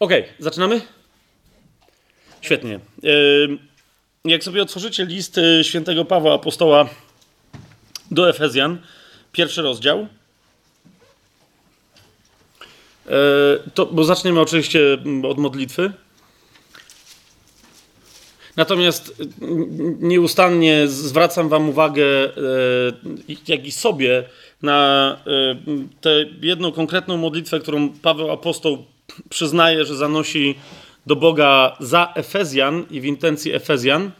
Ok, zaczynamy? Świetnie. Jak sobie otworzycie list y, świętego Pawła Apostoła do Efezjan, pierwszy rozdział, e, to, bo zaczniemy oczywiście mm, od modlitwy. Natomiast y, nieustannie zwracam Wam uwagę, e, jak i sobie, na y, tę jedną konkretną modlitwę, którą Paweł Apostoł przyznaje, że zanosi do Boga za Efezjan i w intencji Efezjan,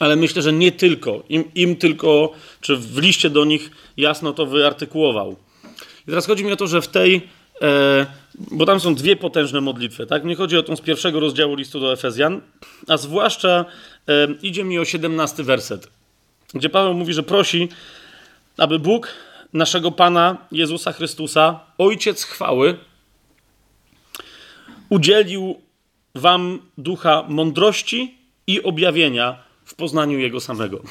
ale myślę, że nie tylko. Im, im tylko, czy w liście do nich jasno to wyartykułował. I teraz chodzi mi o to, że w tej, e, bo tam są dwie potężne modlitwy, tak? Nie chodzi o tą z pierwszego rozdziału listu do Efezjan, a zwłaszcza e, idzie mi o 17 werset, gdzie Paweł mówi, że prosi, aby Bóg naszego Pana Jezusa Chrystusa, Ojciec chwały, udzielił wam ducha mądrości i objawienia w poznaniu Jego samego.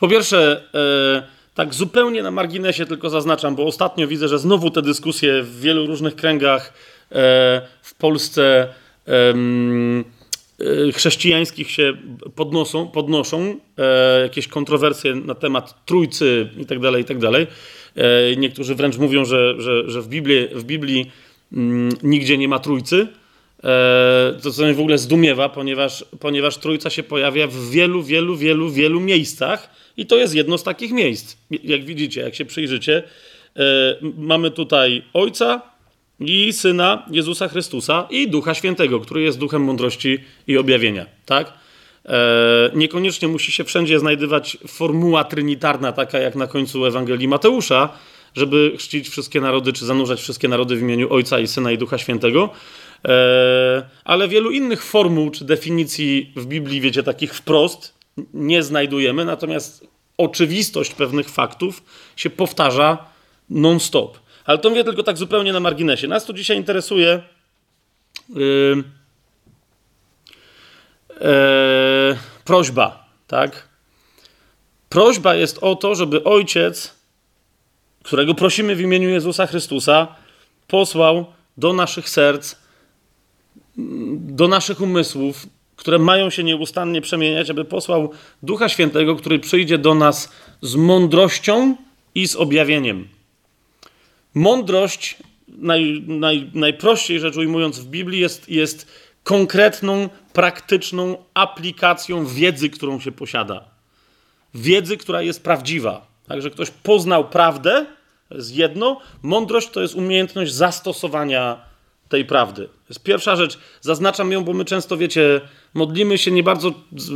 Po pierwsze, e, tak zupełnie na marginesie tylko zaznaczam, bo ostatnio widzę, że znowu te dyskusje w wielu różnych kręgach e, w Polsce e, chrześcijańskich się podnoszą, podnoszą jakieś kontrowersje na temat trójcy itd., tak itd. Tak niektórzy wręcz mówią, że, że, że w Biblii, w Biblii nigdzie nie ma trójcy. E, to co mnie w ogóle zdumiewa, ponieważ, ponieważ trójca się pojawia w wielu, wielu, wielu, wielu miejscach i to jest jedno z takich miejsc. Jak widzicie, jak się przyjrzycie, e, mamy tutaj Ojca i Syna Jezusa Chrystusa i Ducha Świętego, który jest duchem mądrości i objawienia, tak? E, niekoniecznie musi się wszędzie znajdywać formuła trinitarna, taka jak na końcu Ewangelii Mateusza, żeby chrzcić wszystkie narody, czy zanurzać wszystkie narody w imieniu Ojca i Syna i Ducha Świętego. E, ale wielu innych formuł czy definicji w Biblii, wiecie, takich wprost nie znajdujemy, natomiast oczywistość pewnych faktów się powtarza non-stop. Ale to mówię tylko tak zupełnie na marginesie. Nas tu dzisiaj interesuje. Yy, yy, prośba, tak? Prośba jest o to, żeby ojciec, którego prosimy w imieniu Jezusa Chrystusa, posłał do naszych serc do naszych umysłów, które mają się nieustannie przemieniać, aby posłał Ducha Świętego, który przyjdzie do nas z mądrością i z objawieniem. Mądrość, naj, naj, najprościej rzecz ujmując w Biblii, jest, jest konkretną, praktyczną aplikacją wiedzy, którą się posiada. Wiedzy, która jest prawdziwa. Także ktoś poznał prawdę, to jest jedno. Mądrość to jest umiejętność zastosowania tej prawdy. To jest pierwsza rzecz. Zaznaczam ją, bo my często, wiecie, modlimy się nie bardzo,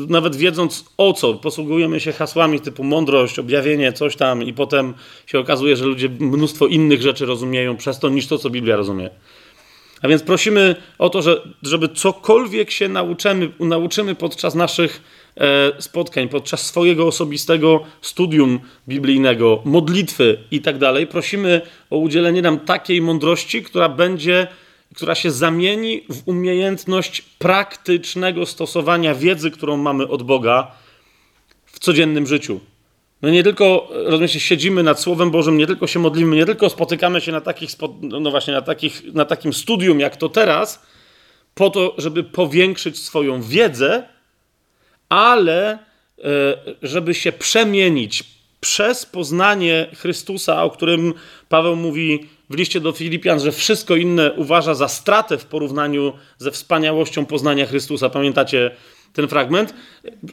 nawet wiedząc o co, posługujemy się hasłami typu mądrość, objawienie, coś tam i potem się okazuje, że ludzie mnóstwo innych rzeczy rozumieją przez to, niż to, co Biblia rozumie. A więc prosimy o to, że, żeby cokolwiek się nauczymy, nauczymy podczas naszych spotkań, podczas swojego osobistego studium biblijnego, modlitwy i tak prosimy o udzielenie nam takiej mądrości, która będzie która się zamieni w umiejętność praktycznego stosowania wiedzy, którą mamy od Boga w codziennym życiu. No nie tylko, rozumiecie, siedzimy nad Słowem Bożym, nie tylko się modlimy, nie tylko spotykamy się na takich, no właśnie, na, takich, na takim studium jak to teraz, po to, żeby powiększyć swoją wiedzę, ale e, żeby się przemienić przez poznanie Chrystusa, o którym Paweł mówi w liście do Filipian, że wszystko inne uważa za stratę w porównaniu ze wspaniałością poznania Chrystusa. Pamiętacie ten fragment?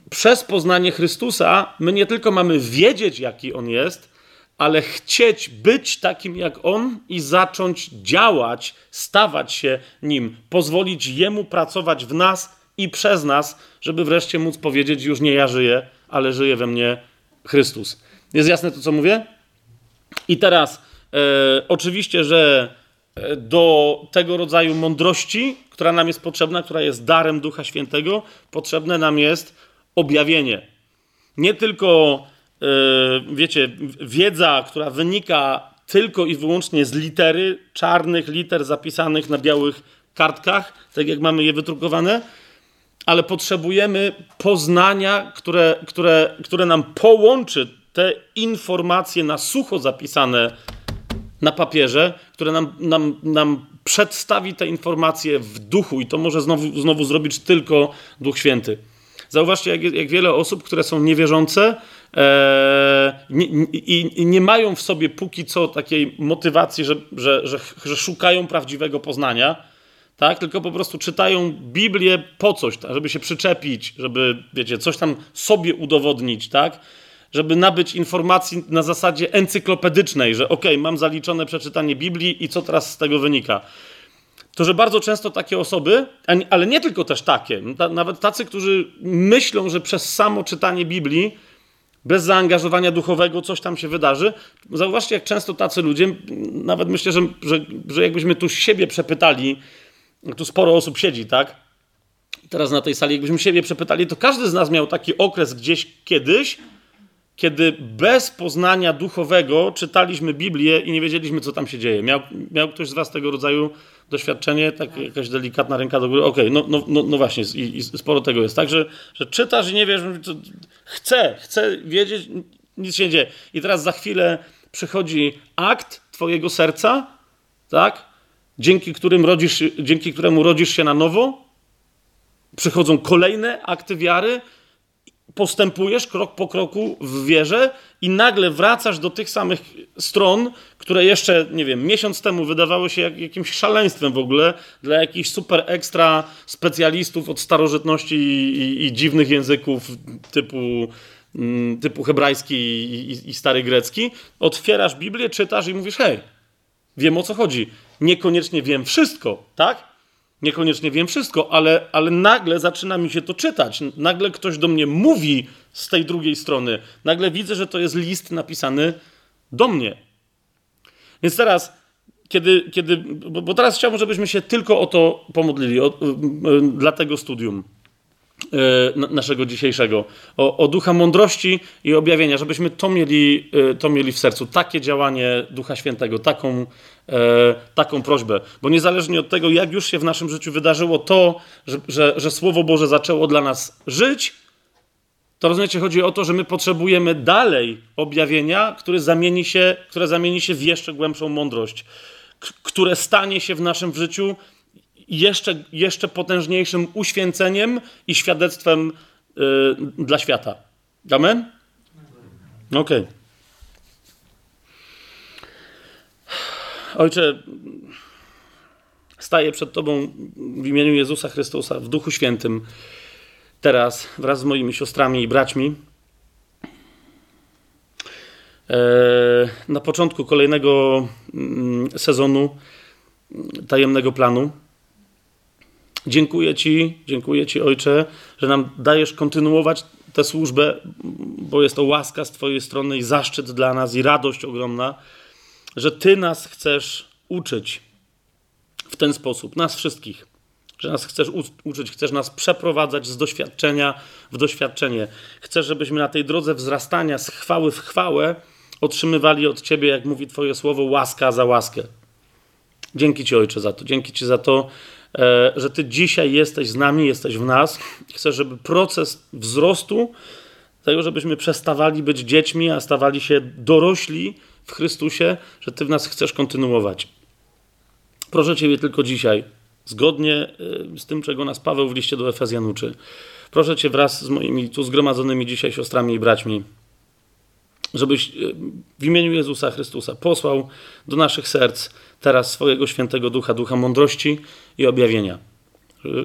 Przez poznanie Chrystusa my nie tylko mamy wiedzieć, jaki On jest, ale chcieć być takim jak On i zacząć działać, stawać się Nim, pozwolić Jemu pracować w nas i przez nas, żeby wreszcie móc powiedzieć: Już nie ja żyję, ale żyje we mnie Chrystus. Jest jasne to, co mówię? I teraz E, oczywiście, że e, do tego rodzaju mądrości, która nam jest potrzebna, która jest darem Ducha Świętego, potrzebne nam jest objawienie. Nie tylko, e, wiecie, wiedza, która wynika tylko i wyłącznie z litery, czarnych liter zapisanych na białych kartkach, tak jak mamy je wydrukowane, ale potrzebujemy poznania, które, które, które nam połączy te informacje na sucho zapisane na papierze, które nam, nam, nam przedstawi te informacje w duchu i to może znowu, znowu zrobić tylko Duch Święty. Zauważcie, jak, jak wiele osób, które są niewierzące e, i, i, nie mają w sobie póki co takiej motywacji, że, że, że, że szukają prawdziwego poznania, tak? Tylko po prostu czytają Biblię po coś, tak? żeby się przyczepić, żeby, wiecie, coś tam sobie udowodnić, tak? Żeby nabyć informacji na zasadzie encyklopedycznej, że ok, mam zaliczone przeczytanie Biblii i co teraz z tego wynika. To, że bardzo często takie osoby, ale nie tylko też takie, nawet tacy, którzy myślą, że przez samo czytanie Biblii, bez zaangażowania duchowego coś tam się wydarzy. Zauważcie, jak często tacy ludzie, nawet myślę, że, że, że jakbyśmy tu siebie przepytali, tu sporo osób siedzi, tak? Teraz na tej sali, jakbyśmy siebie przepytali, to każdy z nas miał taki okres gdzieś kiedyś, kiedy bez poznania duchowego czytaliśmy Biblię i nie wiedzieliśmy, co tam się dzieje. Miał, miał ktoś z Was tego rodzaju doświadczenie? Tak, jakaś delikatna ręka do góry? Okej, okay, no, no, no, no, właśnie, i, i, sporo tego jest. Tak, że, że czytasz i nie wiesz, co, chcę, chcę wiedzieć, nic się nie dzieje. I teraz za chwilę przychodzi akt Twojego serca, tak? Dzięki, którym rodzisz, dzięki któremu rodzisz się na nowo, przychodzą kolejne akty wiary, postępujesz krok po kroku w wierze i nagle wracasz do tych samych stron, które jeszcze, nie wiem, miesiąc temu wydawały się jak, jakimś szaleństwem w ogóle dla jakichś super ekstra specjalistów od starożytności i, i, i dziwnych języków typu, mm, typu hebrajski i, i stary grecki. Otwierasz Biblię, czytasz i mówisz, hej, wiem o co chodzi. Niekoniecznie wiem wszystko, tak? Niekoniecznie wiem wszystko, ale, ale nagle zaczyna mi się to czytać. Nagle ktoś do mnie mówi z tej drugiej strony. Nagle widzę, że to jest list napisany do mnie. Więc teraz, kiedy, kiedy bo teraz chciałbym, żebyśmy się tylko o to pomodlili, o, dla tego studium. E, naszego dzisiejszego, o, o, ducha mądrości i objawienia, żebyśmy to mieli, e, to mieli w sercu, takie działanie Ducha Świętego, taką, e, taką prośbę. Bo niezależnie od tego, jak już się w naszym życiu wydarzyło to, że, że, że Słowo Boże zaczęło dla nas żyć, to rozumiecie, chodzi o to, że my potrzebujemy dalej objawienia, które zamieni się, które zamieni się w jeszcze głębszą mądrość, które stanie się w naszym życiu jeszcze, jeszcze potężniejszym uświęceniem i świadectwem yy, dla świata. Amen? Okej. Okay. Ojcze, staję przed Tobą w imieniu Jezusa Chrystusa, w Duchu Świętym, teraz wraz z moimi siostrami i braćmi. E, na początku kolejnego mm, sezonu tajemnego planu. Dziękuję Ci, dziękuję Ci, Ojcze, że nam dajesz kontynuować tę służbę, bo jest to łaska z Twojej strony i zaszczyt dla nas i radość ogromna, że Ty nas chcesz uczyć w ten sposób, nas wszystkich, że nas chcesz uczyć, chcesz nas przeprowadzać z doświadczenia w doświadczenie. Chcesz, żebyśmy na tej drodze wzrastania z chwały w chwałę otrzymywali od Ciebie, jak mówi Twoje słowo, łaska za łaskę. Dzięki Ci, Ojcze, za to. Dzięki Ci za to, że Ty dzisiaj jesteś z nami, jesteś w nas. Chcę, żeby proces wzrostu, tego, żebyśmy przestawali być dziećmi, a stawali się dorośli w Chrystusie, że Ty w nas chcesz kontynuować. Proszę Ciebie tylko dzisiaj, zgodnie e, z tym, czego nas Paweł w liście do Efezjan uczy. Proszę Cię wraz z moimi tu zgromadzonymi dzisiaj siostrami i braćmi, żebyś e, w imieniu Jezusa Chrystusa posłał do naszych serc teraz swojego świętego ducha, ducha mądrości i objawienia.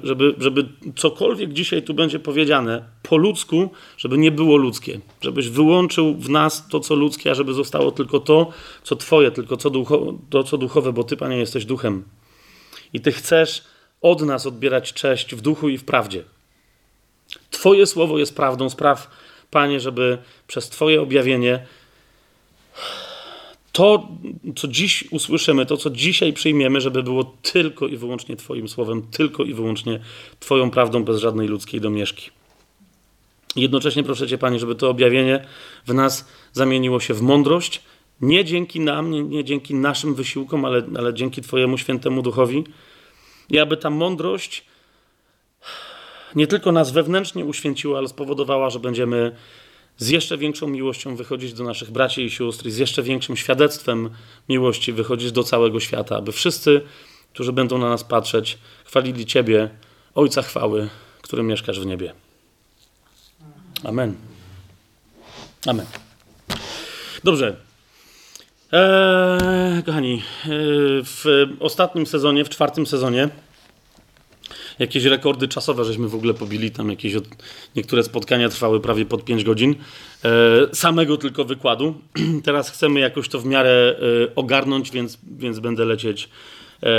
Żeby, żeby cokolwiek dzisiaj tu będzie powiedziane po ludzku, żeby nie było ludzkie. Żebyś wyłączył w nas to, co ludzkie, a żeby zostało tylko to, co Twoje, tylko co ducho, to, co duchowe, bo Ty, Panie, jesteś duchem. I Ty chcesz od nas odbierać cześć w duchu i w prawdzie. Twoje słowo jest prawdą. Spraw, Panie, żeby przez Twoje objawienie to, co dziś usłyszymy, to, co dzisiaj przyjmiemy, żeby było tylko i wyłącznie Twoim słowem, tylko i wyłącznie Twoją prawdą, bez żadnej ludzkiej domieszki. Jednocześnie proszę Cię, Panie, żeby to objawienie w nas zamieniło się w mądrość, nie dzięki nam, nie, nie dzięki naszym wysiłkom, ale, ale dzięki Twojemu świętemu duchowi. I aby ta mądrość nie tylko nas wewnętrznie uświęciła, ale spowodowała, że będziemy z jeszcze większą miłością wychodzić do naszych braci i sióstr i z jeszcze większym świadectwem miłości wychodzić do całego świata, aby wszyscy, którzy będą na nas patrzeć, chwalili Ciebie, Ojca chwały, który mieszkasz w niebie. Amen. Amen. Dobrze. Eee, kochani, e, w ostatnim sezonie, w czwartym sezonie, jakieś rekordy czasowe żeśmy w ogóle pobili. Tam jakieś od... niektóre spotkania trwały prawie pod 5 godzin. E, samego tylko wykładu. Teraz chcemy jakoś to w miarę e, ogarnąć, więc, więc będę lecieć. E,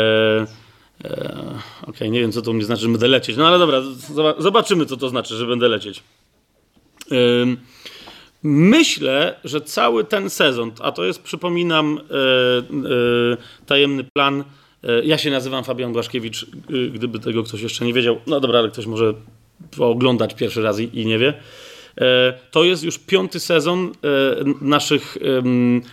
e Okej, okay, nie wiem co to mi znaczy, że będę lecieć. No ale dobra, zobaczymy co to znaczy, że będę lecieć. Myślę, że cały ten sezon, a to jest, przypominam, e, e, tajemny plan. E, ja się nazywam Fabian Błaszkiewicz, gdyby tego ktoś jeszcze nie wiedział. No dobra, ale ktoś może oglądać pierwszy raz i, nie wie. To jest już piąty sezon naszych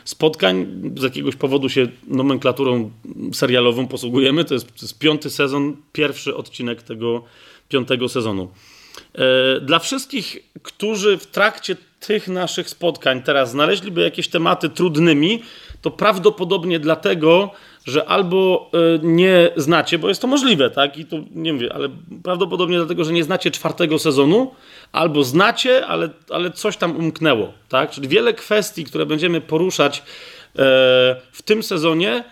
spotkań. Z jakiegoś powodu się nomenklaturą serialową posługujemy. To jest, to jest piąty sezon, pierwszy odcinek tego piątego sezonu. Dla wszystkich, którzy w trakcie tych naszych spotkań teraz znaleźliby jakieś tematy trudnymi, to prawdopodobnie dlatego, że albo e, nie znacie, bo jest to możliwe, tak? I to nie wiem, ale prawdopodobnie dlatego, że nie znacie czwartego sezonu, albo znacie, ale, ale coś tam umknęło, tak? Czyli wiele kwestii, które będziemy poruszać e, w tym sezonie,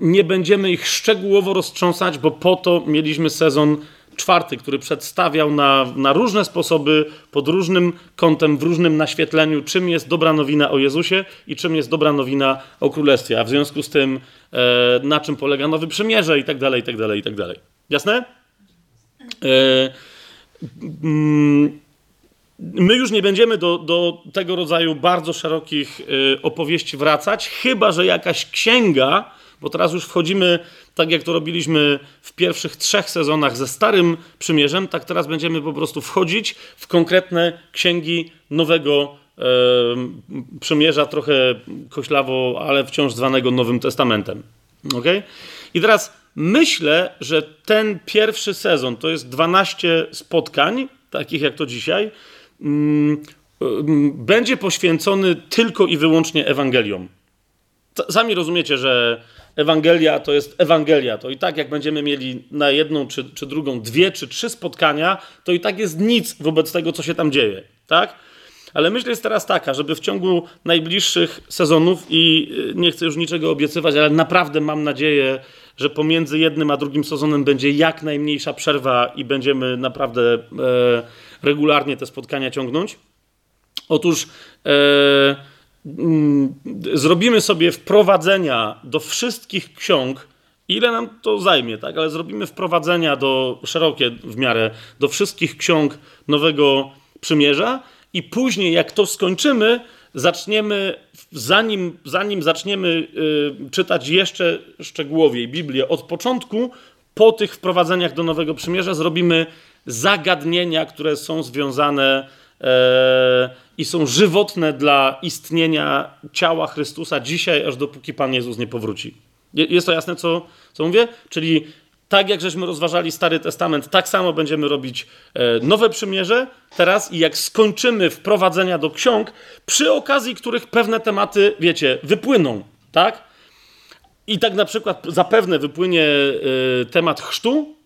nie będziemy ich szczegółowo roztrząsać, bo po to mieliśmy sezon czwarty, który przedstawiał na, na różne sposoby, pod różnym kątem, w różnym naświetleniu, czym jest dobra nowina o Jezusie i czym jest dobra nowina o Królestwie, a w związku z tym e, na czym polega Nowy Przymierze i tak dalej, i tak dalej, i tak dalej. Jasne? E, mm, my już nie będziemy do, do tego rodzaju bardzo szerokich e, opowieści wracać, chyba że jakaś księga, bo teraz już wchodzimy tak jak to robiliśmy w pierwszych trzech sezonach ze Starym Przymierzem, tak teraz będziemy po prostu wchodzić w konkretne księgi Nowego e, Przymierza, trochę koślawo, ale wciąż zwanego Nowym Testamentem. Okay? I teraz myślę, że ten pierwszy sezon to jest 12 spotkań, takich jak to dzisiaj, mm, będzie poświęcony tylko i wyłącznie Ewangeliom. Sami rozumiecie, że Ewangelia to jest Ewangelia. To i tak, jak będziemy mieli na jedną czy, czy drugą, dwie czy trzy spotkania, to i tak jest nic wobec tego, co się tam dzieje. Tak? Ale myśl jest teraz taka, żeby w ciągu najbliższych sezonów, i y, nie chcę już niczego obiecywać, ale naprawdę mam nadzieję, że pomiędzy jednym a drugim sezonem będzie jak najmniejsza przerwa i będziemy naprawdę e, regularnie te spotkania ciągnąć. Otóż. E, zrobimy sobie wprowadzenia do wszystkich ksiąg, ile nam to zajmie, tak? Ale zrobimy wprowadzenia do szerokie w miarę do wszystkich ksiąg Nowego Przymierza i później, jak to skończymy, zaczniemy, zanim, zanim zaczniemy y, czytać jeszcze szczegółowiej Biblię od początku, po tych wprowadzeniach do Nowego Przymierza zrobimy zagadnienia, które są związane i są żywotne dla istnienia ciała Chrystusa dzisiaj, aż dopóki Pan Jezus nie powróci. Jest to jasne, co, co mówię? Czyli tak jak żeśmy rozważali Stary Testament, tak samo będziemy robić e, nowe przymierze teraz i jak skończymy wprowadzenia do ksiąg, przy okazji których pewne tematy, wiecie, wypłyną, tak? I tak na przykład zapewne wypłynie e, temat chrztu,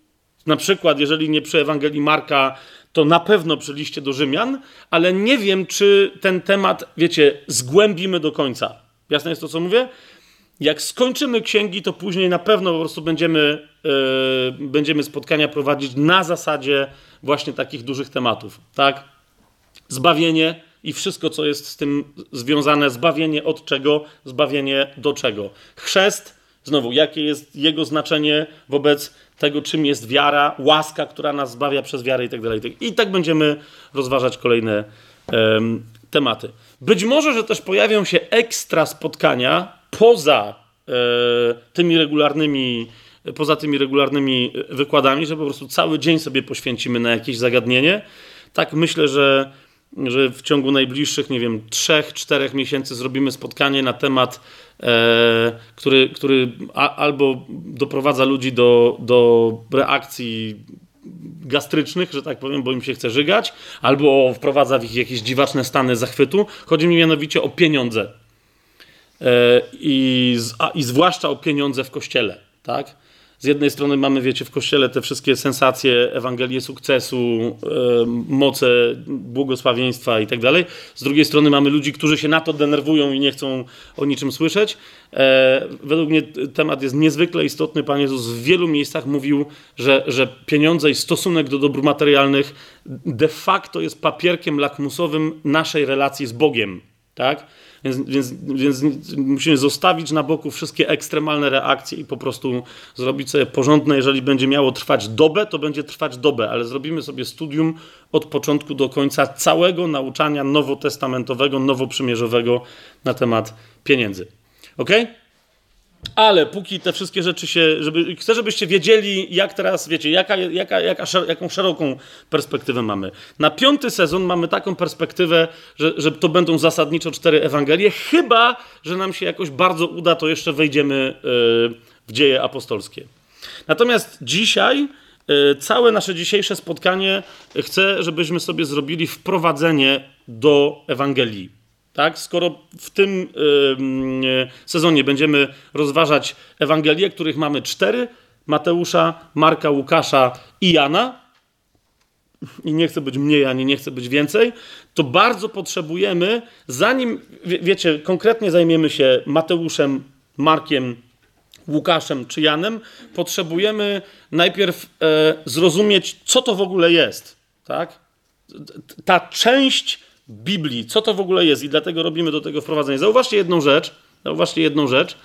na przykład jeżeli nie przy Ewangelii Marka, to na pewno przy do Rzymian, ale nie wiem, czy ten temat, wiecie, zgłębimy do końca. Jasne jest to, co mówię? Jak skończymy księgi, to później na pewno po prostu będziemy, yy, będziemy spotkania prowadzić na zasadzie właśnie takich dużych tematów, tak? Zbawienie i wszystko, co jest z tym związane. Zbawienie od czego? Zbawienie do czego? Chrzest, znowu, jakie jest jego znaczenie wobec tego, czym jest wiara, łaska, która nas zbawia przez wiarę i tak dalej. I tak będziemy rozważać kolejne um, tematy. Być może, że też pojawią się ekstra spotkania poza e, tymi regularnymi, poza tymi regularnymi wykładami, że po prostu cały dzień sobie poświęcimy na jakieś zagadnienie. Tak myślę, że że w ciągu najbliższych, nie wiem, trzech, czterech miesięcy zrobimy spotkanie na temat, e, który, który a, albo doprowadza ludzi do, do reakcji gastrycznych, że tak powiem, bo im się chce żygać, albo wprowadza w ich jakieś dziwaczne stany zachwytu. Chodzi mi mianowicie o pieniądze. E, I, a, I zwłaszcza o pieniądze w kościele, tak? Z jednej strony mamy, wiecie, w kościele te wszystkie sensacje, Ewangelię sukcesu, moce błogosławieństwa i tak dalej. Z drugiej strony mamy ludzi, którzy się na to denerwują i nie chcą o niczym słyszeć. E, według mnie temat jest niezwykle istotny. Pan Jezus w wielu miejscach mówił, że, że pieniądze i stosunek do dóbr materialnych de facto jest papierkiem lakmusowym naszej relacji z Bogiem. Tak? Więc, więc, więc musimy zostawić na boku wszystkie ekstremalne reakcje i po prostu zrobić sobie porządne. Jeżeli będzie miało trwać dobę, to będzie trwać dobę, ale zrobimy sobie studium od początku do końca całego nauczania nowotestamentowego, nowoprzymierzowego na temat pieniędzy. Ok? Ale póki te wszystkie rzeczy się, żeby, chcę, żebyście wiedzieli, jak teraz, wiecie, jaka, jaka, jaka, jaką szeroką perspektywę mamy. Na piąty sezon mamy taką perspektywę, że, że to będą zasadniczo cztery Ewangelie, chyba, że nam się jakoś bardzo uda, to jeszcze wejdziemy yy, w dzieje apostolskie. Natomiast dzisiaj, yy, całe nasze dzisiejsze spotkanie, chcę, żebyśmy sobie zrobili wprowadzenie do Ewangelii. Tak? Skoro w tym yy, sezonie będziemy rozważać Ewangelie, których mamy cztery: Mateusza, Marka, Łukasza i Jana, i nie chcę być mniej, ani nie chcę być więcej, to bardzo potrzebujemy, zanim, wie, wiecie, konkretnie zajmiemy się Mateuszem, Markiem, Łukaszem czy Janem, potrzebujemy najpierw e, zrozumieć, co to w ogóle jest. Tak? Ta część Biblii, co to w ogóle jest i dlatego robimy do tego wprowadzenie. Zauważcie jedną rzecz, zauważcie jedną rzecz.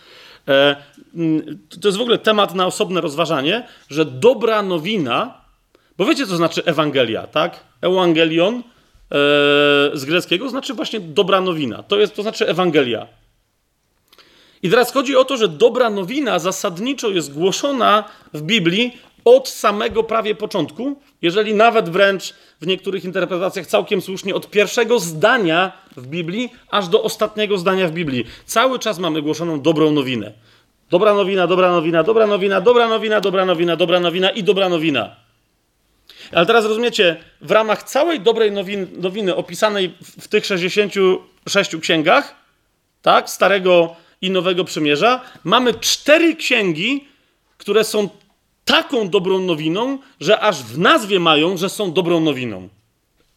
E, mm, to jest w ogóle temat na osobne rozważanie, że dobra nowina, bo wiecie, co znaczy Ewangelia, tak? Ewangelion e, z greckiego znaczy właśnie dobra nowina. To, jest, to znaczy Ewangelia. I teraz chodzi o to, że dobra nowina zasadniczo jest głoszona w Biblii od samego prawie początku, jeżeli nawet wręcz w niektórych interpretacjach całkiem słusznie od pierwszego zdania w Biblii aż do ostatniego zdania w Biblii. Cały czas mamy głoszoną dobrą nowinę. Dobra nowina, dobra nowina, dobra nowina, dobra nowina, dobra nowina, dobra nowina i dobra nowina. Ale teraz rozumiecie, w ramach całej dobrej nowin, nowiny opisanej w, tych 66 księgach, tak, Starego i Nowego Przymierza, mamy cztery księgi, które są taką dobrą nowiną, że aż w nazwie mają, że są dobrą nowiną.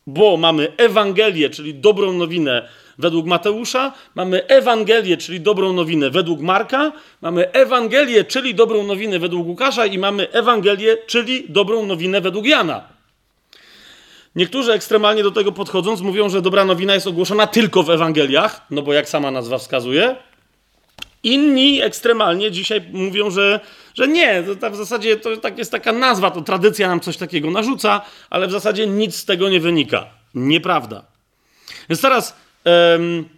Bo mamy Ewangelię, czyli dobrą nowinę według Mateusza, mamy Ewangelię, czyli dobrą nowinę według Marka, mamy Ewangelię, czyli dobrą nowinę według Łukasza i mamy Ewangelię, czyli dobrą nowinę według Jana. Niektórzy ekstremalnie do tego podchodząc mówią, że dobra nowina jest ogłoszona tylko w Ewangeliach, no bo jak sama nazwa wskazuje. Inni ekstremalnie dzisiaj mówią, że że nie, to w zasadzie to tak jest taka nazwa, to tradycja nam coś takiego narzuca, ale w zasadzie nic z tego nie wynika. Nieprawda. Więc teraz em,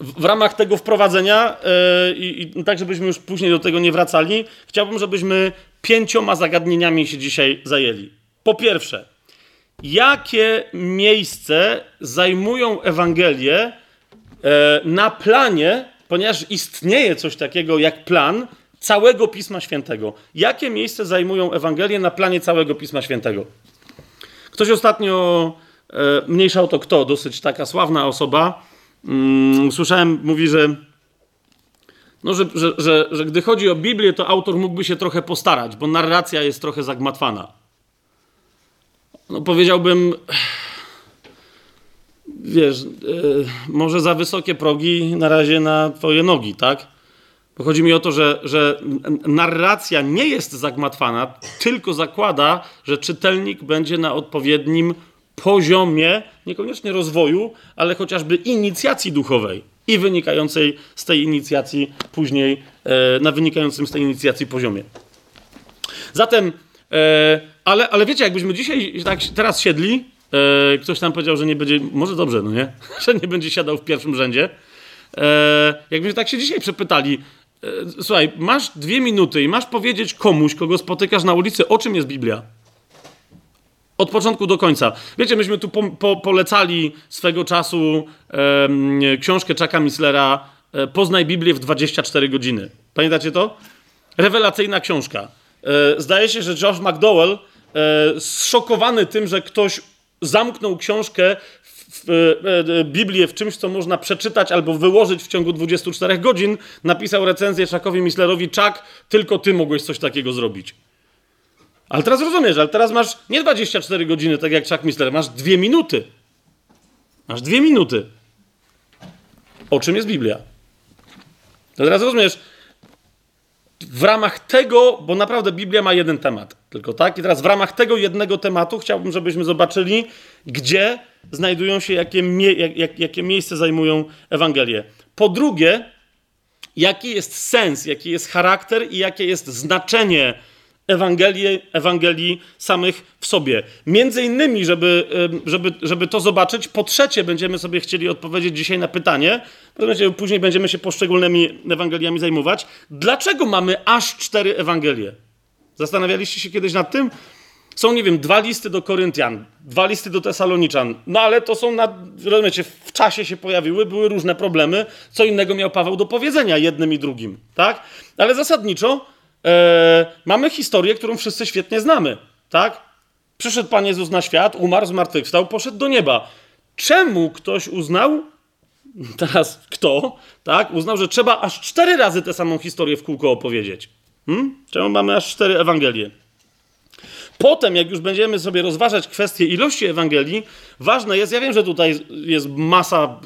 w ramach tego wprowadzenia e, i, i tak, żebyśmy już później do tego nie wracali, chciałbym, żebyśmy pięcioma zagadnieniami się dzisiaj zajęli. Po pierwsze, jakie miejsce zajmują Ewangelie e, na planie, ponieważ istnieje coś takiego jak plan, całego Pisma Świętego. Jakie miejsce zajmują Ewangelie na planie całego Pisma Świętego? Ktoś ostatnio, e, mniejsza to kto, dosyć taka sławna osoba, mm, słyszałem, mówi, że, no, że, że, że, że gdy chodzi o Biblię, to autor mógłby się trochę postarać, bo narracja jest trochę zagmatwana. No powiedziałbym, wiesz, e, może za wysokie progi na razie na twoje nogi, tak? Bo chodzi mi o to, że, że narracja nie jest zagmatwana, tylko zakłada, że czytelnik będzie na odpowiednim poziomie, niekoniecznie rozwoju, ale chociażby inicjacji duchowej i wynikającej z tej inicjacji później, e, na wynikającym z tej inicjacji poziomie. Zatem, e, ale, ale wiecie, jakbyśmy dzisiaj tak teraz siedli, e, ktoś tam powiedział, że nie będzie, może dobrze, no nie, że nie będzie siadał w pierwszym rzędzie. Jakbyśmy tak się dzisiaj przepytali, E, słuchaj, masz dwie minuty i masz powiedzieć komuś, kogo spotykasz na ulicy, o czym jest Biblia. Od początku do końca. Wiecie, myśmy tu po, po, polecali swego czasu e, książkę Chucka Mislera e, Poznaj Biblię w 24 godziny. Pamiętacie to? Rewelacyjna książka. E, zdaje się, że Josh McDowell e, e, zszokowany tym, że ktoś zamknął książkę w, e, Biblię w czymś, co można przeczytać albo wyłożyć w ciągu 24 godzin, napisał recenzję Czakowi Mislerowi, Czak, tylko ty mogłeś coś takiego zrobić. Ale teraz rozumiesz, ale teraz masz nie 24 godziny, tak jak Chuck Misler, masz dwie minuty. Masz dwie minuty. O czym jest Biblia? To teraz rozumiesz, w ramach tego, bo naprawdę Biblia ma jeden temat, tylko tak? I teraz w ramach tego jednego tematu chciałbym, żebyśmy zobaczyli, gdzie znajdują się, jakie, mie jak, jak, jakie miejsce zajmują Ewangelie. Po drugie, jaki jest sens, jaki jest charakter i jakie jest znaczenie Ewangelii, Ewangelii samych w sobie. Między innymi, żeby, żeby, żeby to zobaczyć, po trzecie będziemy sobie chcieli odpowiedzieć dzisiaj na pytanie, później będziemy się poszczególnymi Ewangeliami zajmować, dlaczego mamy aż cztery Ewangelie? Zastanawialiście się kiedyś nad tym? Są, nie wiem, dwa listy do Koryntian, dwa listy do Tesaloniczan, no ale to są, na, rozumiecie, w czasie się pojawiły, były różne problemy, co innego miał Paweł do powiedzenia jednym i drugim, tak? Ale zasadniczo e, mamy historię, którą wszyscy świetnie znamy, tak? Przyszedł Pan Jezus na świat, umarł, zmartwychwstał, poszedł do nieba. Czemu ktoś uznał, teraz kto, tak, uznał, że trzeba aż cztery razy tę samą historię w kółko opowiedzieć? Hmm? Czemu mamy aż cztery Ewangelie? Potem, jak już będziemy sobie rozważać kwestię ilości Ewangelii, ważne jest, ja wiem, że tutaj jest masa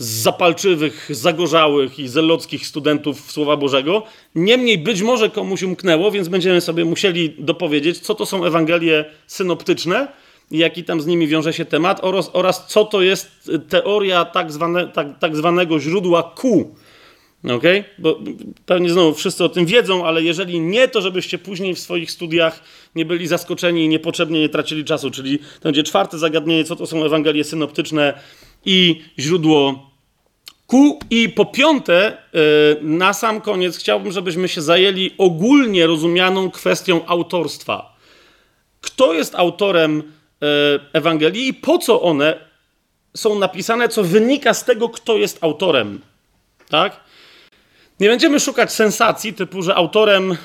mm, zapalczywych, zagorzałych i zelockich studentów Słowa Bożego. Niemniej być może komuś umknęło, więc będziemy sobie musieli dopowiedzieć, co to są Ewangelie synoptyczne jaki tam z nimi wiąże się temat oraz, oraz co to jest teoria tak, zwane, tak, tak zwanego źródła Q. Okay? Bo pewnie znowu wszyscy o tym wiedzą, ale jeżeli nie, to żebyście później w swoich studiach nie byli zaskoczeni i niepotrzebnie nie tracili czasu. Czyli to będzie czwarte zagadnienie, co to są Ewangelie synoptyczne i źródło ku. I po piąte, e, na sam koniec chciałbym, żebyśmy się zajęli ogólnie rozumianą kwestią autorstwa. Kto jest autorem e, Ewangelii i po co one są napisane, co wynika z tego, kto jest autorem. Tak? Nie będziemy szukać sensacji, typu, że autorem e,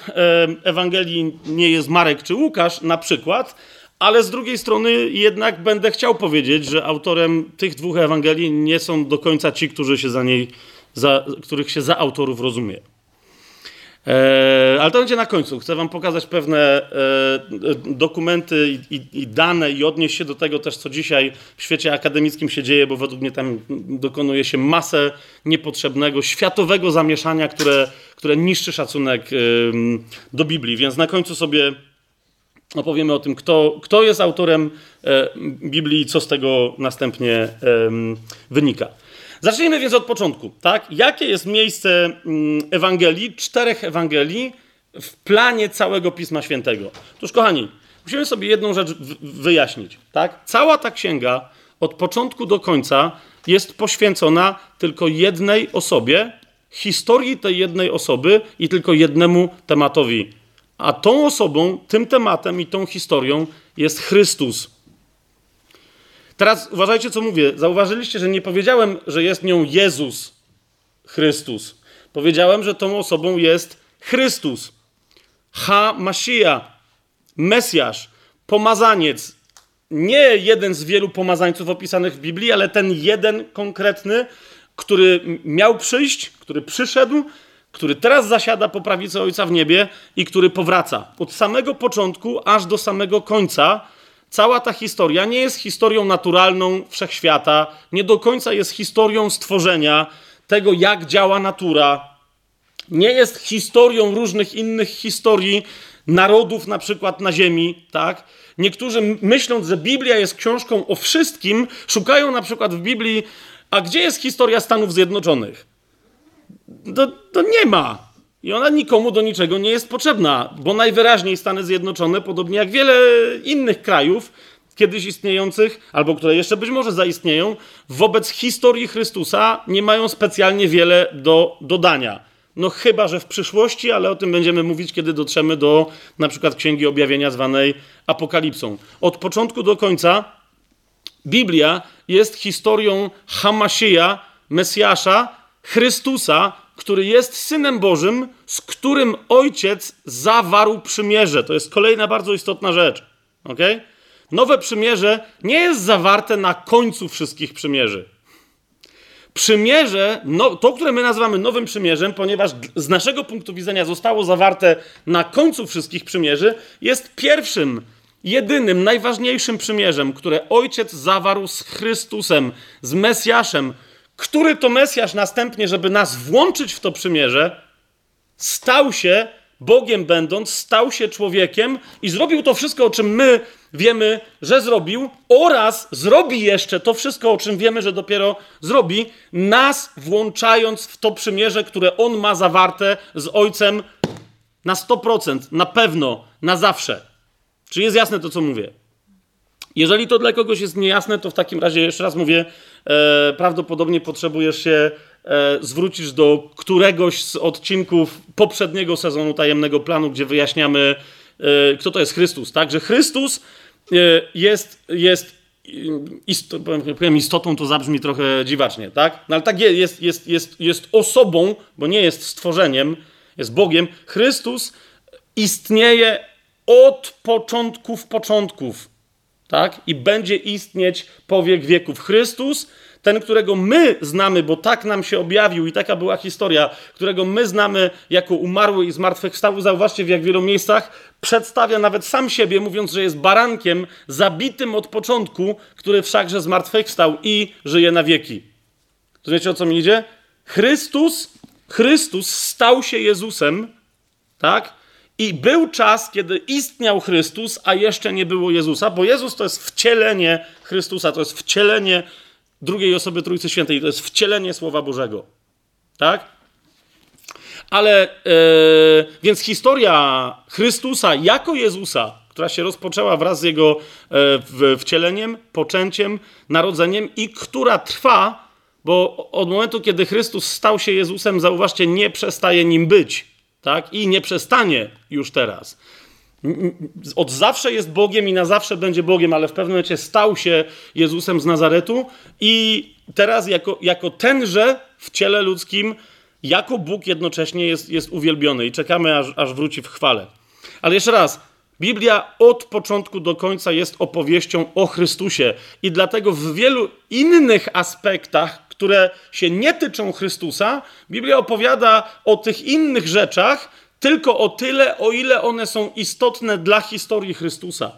Ewangelii nie jest Marek czy Łukasz, na przykład, ale z drugiej strony jednak będę chciał powiedzieć, że autorem tych dwóch Ewangelii nie są do końca ci, którzy się za niej, za, których się za autorów rozumie. E, ale to będzie na końcu. Chcę Wam pokazać pewne e, dokumenty i, dane i odnieść się do tego też, co dzisiaj w świecie akademickim się dzieje, bo według mnie tam dokonuje się masę niepotrzebnego, światowego zamieszania, które, które niszczy szacunek do Biblii. Więc na końcu sobie opowiemy o tym, kto, kto jest autorem e, Biblii i co z tego następnie wynika. Zacznijmy więc od początku. Tak? Jakie jest miejsce mm, Ewangelii, czterech Ewangelii w planie całego Pisma Świętego? Otóż, kochani, musimy sobie jedną rzecz wyjaśnić. Tak? Cała ta księga od początku do końca jest poświęcona tylko jednej osobie, historii tej jednej osoby i tylko jednemu tematowi. A tą osobą, tym tematem i tą historią jest Chrystus. Teraz uważajcie, co mówię. Zauważyliście, że nie powiedziałem, że jest nią Jezus Chrystus. Powiedziałem, że tą osobą jest Chrystus. Ha Masija, Mesjasz, pomazaniec. Nie jeden z wielu pomazańców opisanych w Biblii, ale ten jeden konkretny, który miał przyjść, który przyszedł, który teraz zasiada po prawicy Ojca w niebie i który powraca. Od samego początku aż do samego końca cała ta historia nie jest historią naturalną wszechświata, nie do końca jest historią stworzenia, tego jak działa natura. Nie jest historią różnych innych historii narodów, na przykład na Ziemi, tak? Niektórzy myśląc, że Biblia jest książką o wszystkim, szukają na przykład w Biblii, a gdzie jest historia Stanów Zjednoczonych? To, to nie ma. I ona nikomu do niczego nie jest potrzebna, bo najwyraźniej Stany Zjednoczone, podobnie jak wiele innych krajów, kiedyś istniejących, albo które jeszcze być może zaistnieją, wobec historii Chrystusa nie mają specjalnie wiele do dodania. No chyba, że w przyszłości, ale o tym będziemy mówić, kiedy dotrzemy do na przykład Księgi Objawienia zwanej Apokalipsą. Od początku do końca Biblia jest historią Hamasieja, Mesjasza, Chrystusa, który jest synem Bożym, z którym ojciec zawarł przymierze. To jest kolejna bardzo istotna rzecz. ok? Nowe przymierze nie jest zawarte na końcu wszystkich przymierzy. Przymierze, no, to, które my nazywamy nowym przymierzem, ponieważ z naszego punktu widzenia zostało zawarte na końcu wszystkich przymierzy, jest pierwszym, jedynym, najważniejszym przymierzem, które ojciec zawarł z Chrystusem, z Mesjaszem, który to Mesjasz następnie, żeby nas włączyć w to przymierze, stał się Bogiem będąc, stał się człowiekiem i zrobił to wszystko, o czym my wiemy, że zrobił, oraz zrobi jeszcze to wszystko, o czym wiemy, że dopiero zrobi, nas włączając w to przymierze, które on ma zawarte z Ojcem na 100%, na pewno, na zawsze. Czy jest jasne to, co mówię? Jeżeli to dla kogoś jest niejasne, to w takim razie jeszcze raz mówię, e, prawdopodobnie potrzebujesz się e, zwrócić do któregoś z odcinków poprzedniego sezonu Tajemnego Planu, gdzie wyjaśniamy, e, kto to jest Chrystus, tak? Że Chrystus jest, jest isto, powiem istotą, to zabrzmi trochę dziwacznie, tak? No ale tak jest, jest, jest, jest osobą, bo nie jest stworzeniem, jest Bogiem. Chrystus istnieje od początków początków tak? I będzie istnieć po wiek wieków. Chrystus, ten, którego my znamy, bo tak nam się objawił i taka była historia, którego my znamy jako umarły i zmartwychwstały, zauważcie w jak wielu miejscach, przedstawia nawet sam siebie, mówiąc, że jest barankiem zabitym od początku, który wszakże zmartwychwstał i żyje na wieki. Rozumiecie, o co mi idzie? Chrystus, Chrystus stał się Jezusem, tak? I był czas, kiedy istniał Chrystus, a jeszcze nie było Jezusa, bo Jezus to jest wcielenie Chrystusa, to jest wcielenie drugiej osoby Trójcy Świętej, to jest wcielenie Słowa Bożego. Tak? Ale yy, więc historia Chrystusa jako Jezusa, która się rozpoczęła wraz z jego yy, wcieleniem, poczęciem, narodzeniem i która trwa, bo od momentu, kiedy Chrystus stał się Jezusem, zauważcie, nie przestaje nim być tak? I nie przestanie już teraz. Od zawsze jest Bogiem i na zawsze będzie Bogiem, ale w pewnym momencie stał się Jezusem z Nazaretu i teraz jako, jako tenże w ciele ludzkim, jako Bóg jednocześnie jest, jest uwielbiony i czekamy, aż, aż wróci w chwale. Ale jeszcze raz, Biblia od początku do końca jest opowieścią o Chrystusie i dlatego w wielu innych aspektach które się nie tyczą Chrystusa, Biblia opowiada o tych innych rzeczach tylko o tyle, o ile one są istotne dla historii Chrystusa.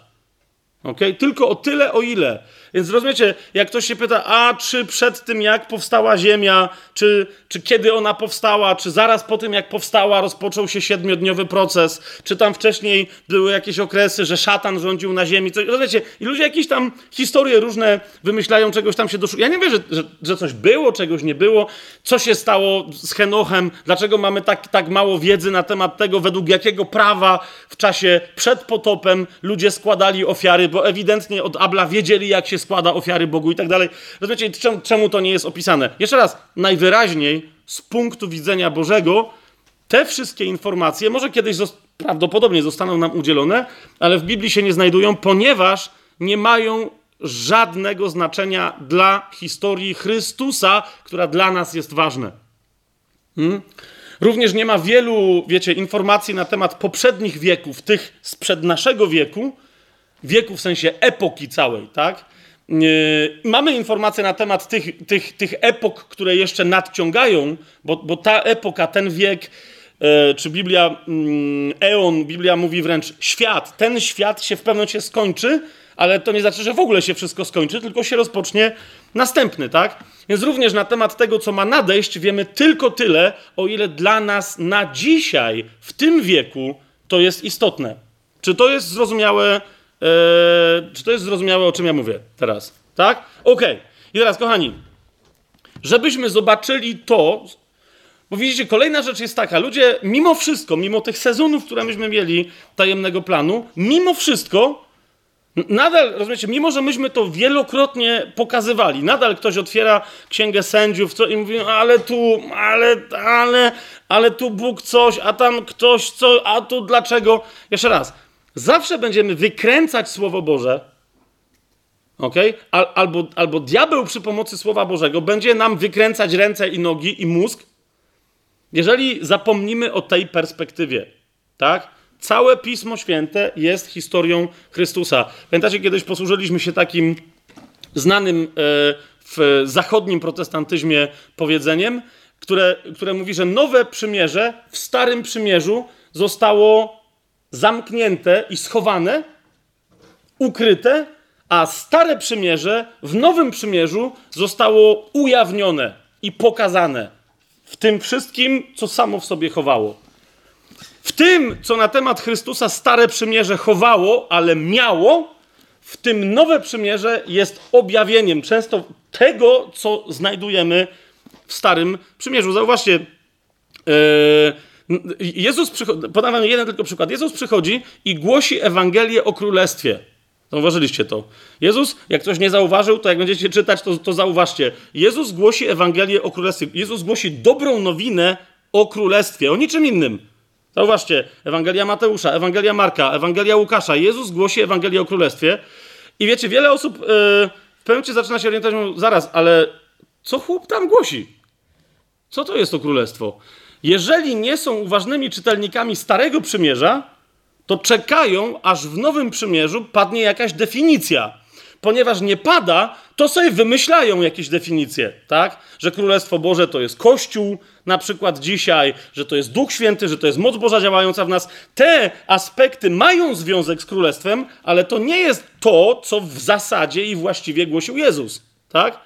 Okay? Tylko o tyle, o ile. Więc rozumiecie, jak ktoś się pyta, a czy przed tym, jak powstała Ziemia, czy, czy kiedy ona powstała, czy zaraz po tym, jak powstała, rozpoczął się siedmiodniowy proces, czy tam wcześniej były jakieś okresy, że szatan rządził na Ziemi. Coś, rozumiecie, i ludzie jakieś tam historie różne wymyślają, czegoś tam się doszukają. Ja nie wiem, że, że, że, coś było, czegoś nie było, co się stało z Henochem, dlaczego mamy tak, tak mało wiedzy na temat tego, według jakiego prawa w czasie przed potopem ludzie składali ofiary, bo ewidentnie od Abla wiedzieli, jak się składa ofiary Bogu i tak dalej. Rozumiecie, czemu, to nie jest opisane? Jeszcze raz, najwyraźniej z punktu widzenia Bożego te wszystkie informacje może kiedyś prawdopodobnie zostaną nam udzielone, ale w Biblii się nie znajdują, ponieważ nie mają żadnego znaczenia dla historii Chrystusa, która dla nas jest ważna. Hmm? Również nie ma wielu, wiecie, informacji na temat poprzednich wieków, tych sprzed naszego wieku, wieku w sensie epoki całej, tak? Mamy informacje na temat tych, tych, tych epok, które jeszcze nadciągają, bo, bo ta epoka, ten wiek, e, czy Biblia, mm, eon, Biblia mówi wręcz świat, ten świat się w pewnym momencie skończy, ale to nie znaczy, że w ogóle się wszystko skończy, tylko się rozpocznie następny, tak? Więc również na temat tego, co ma nadejść, wiemy tylko tyle, o ile dla nas na dzisiaj, w tym wieku, to jest istotne. Czy to jest zrozumiałe? Eee, czy to jest zrozumiałe, o czym ja mówię teraz? Tak? Okej. Okay. I teraz, kochani, żebyśmy zobaczyli to, bo widzicie, kolejna rzecz jest taka, ludzie mimo wszystko, mimo tych sezonów, które myśmy mieli tajemnego planu, mimo wszystko, nadal, rozumiecie, mimo że myśmy to wielokrotnie pokazywali, nadal ktoś otwiera księgę sędziów co, i mówi, ale tu, ale, ale, ale tu Bóg coś, a tam ktoś co, a tu dlaczego? Jeszcze raz, Zawsze będziemy wykręcać Słowo Boże, okay? Al, albo, albo diabeł przy pomocy Słowa Bożego będzie nam wykręcać ręce i nogi i mózg, Jeżeli zapomnimy o tej perspektywie, tak? Całe Pismo Święte jest historią Chrystusa. Pamiętacie, kiedyś posłużyliśmy się takim znanym e, w zachodnim protestantyzmie powiedzeniem, które, które mówi, że nowe przymierze w starym przymierzu zostało zamknięte i schowane, ukryte, a stare przymierze w nowym przymierzu zostało ujawnione i pokazane w tym wszystkim, co samo w sobie chowało. W tym, co na temat Chrystusa stare przymierze chowało, ale miało, w tym nowe przymierze jest objawieniem często tego, co znajdujemy w starym przymierzu. Zauważcie, yy, Jezus przychodzi, podam jeden tylko przykład. Jezus przychodzi i głosi Ewangelię o Królestwie. Zauważyliście to. Jezus, jak ktoś nie zauważył, to jak będziecie czytać, to, to zauważcie. Jezus głosi Ewangelię o Królestwie. Jezus głosi dobrą nowinę o Królestwie, o niczym innym. Zauważcie, Ewangelia Mateusza, Ewangelia Marka, Ewangelia Łukasza. Jezus głosi Ewangelię o Królestwie. I wiecie, wiele osób yy, w pewnym momencie zaczyna się orientować, zaraz, ale co chłop tam głosi? Co to jest to Królestwo? Jeżeli nie są uważnymi czytelnikami Starego Przymierza, to czekają, aż w Nowym Przymierzu padnie jakaś definicja. Ponieważ nie pada, to sobie wymyślają jakieś definicje, tak? Że Królestwo Boże to jest Kościół, na przykład dzisiaj, że to jest Duch Święty, że to jest moc Boża działająca w nas. Te aspekty mają związek z Królestwem, ale to nie jest to, co w zasadzie i właściwie głosił Jezus, tak?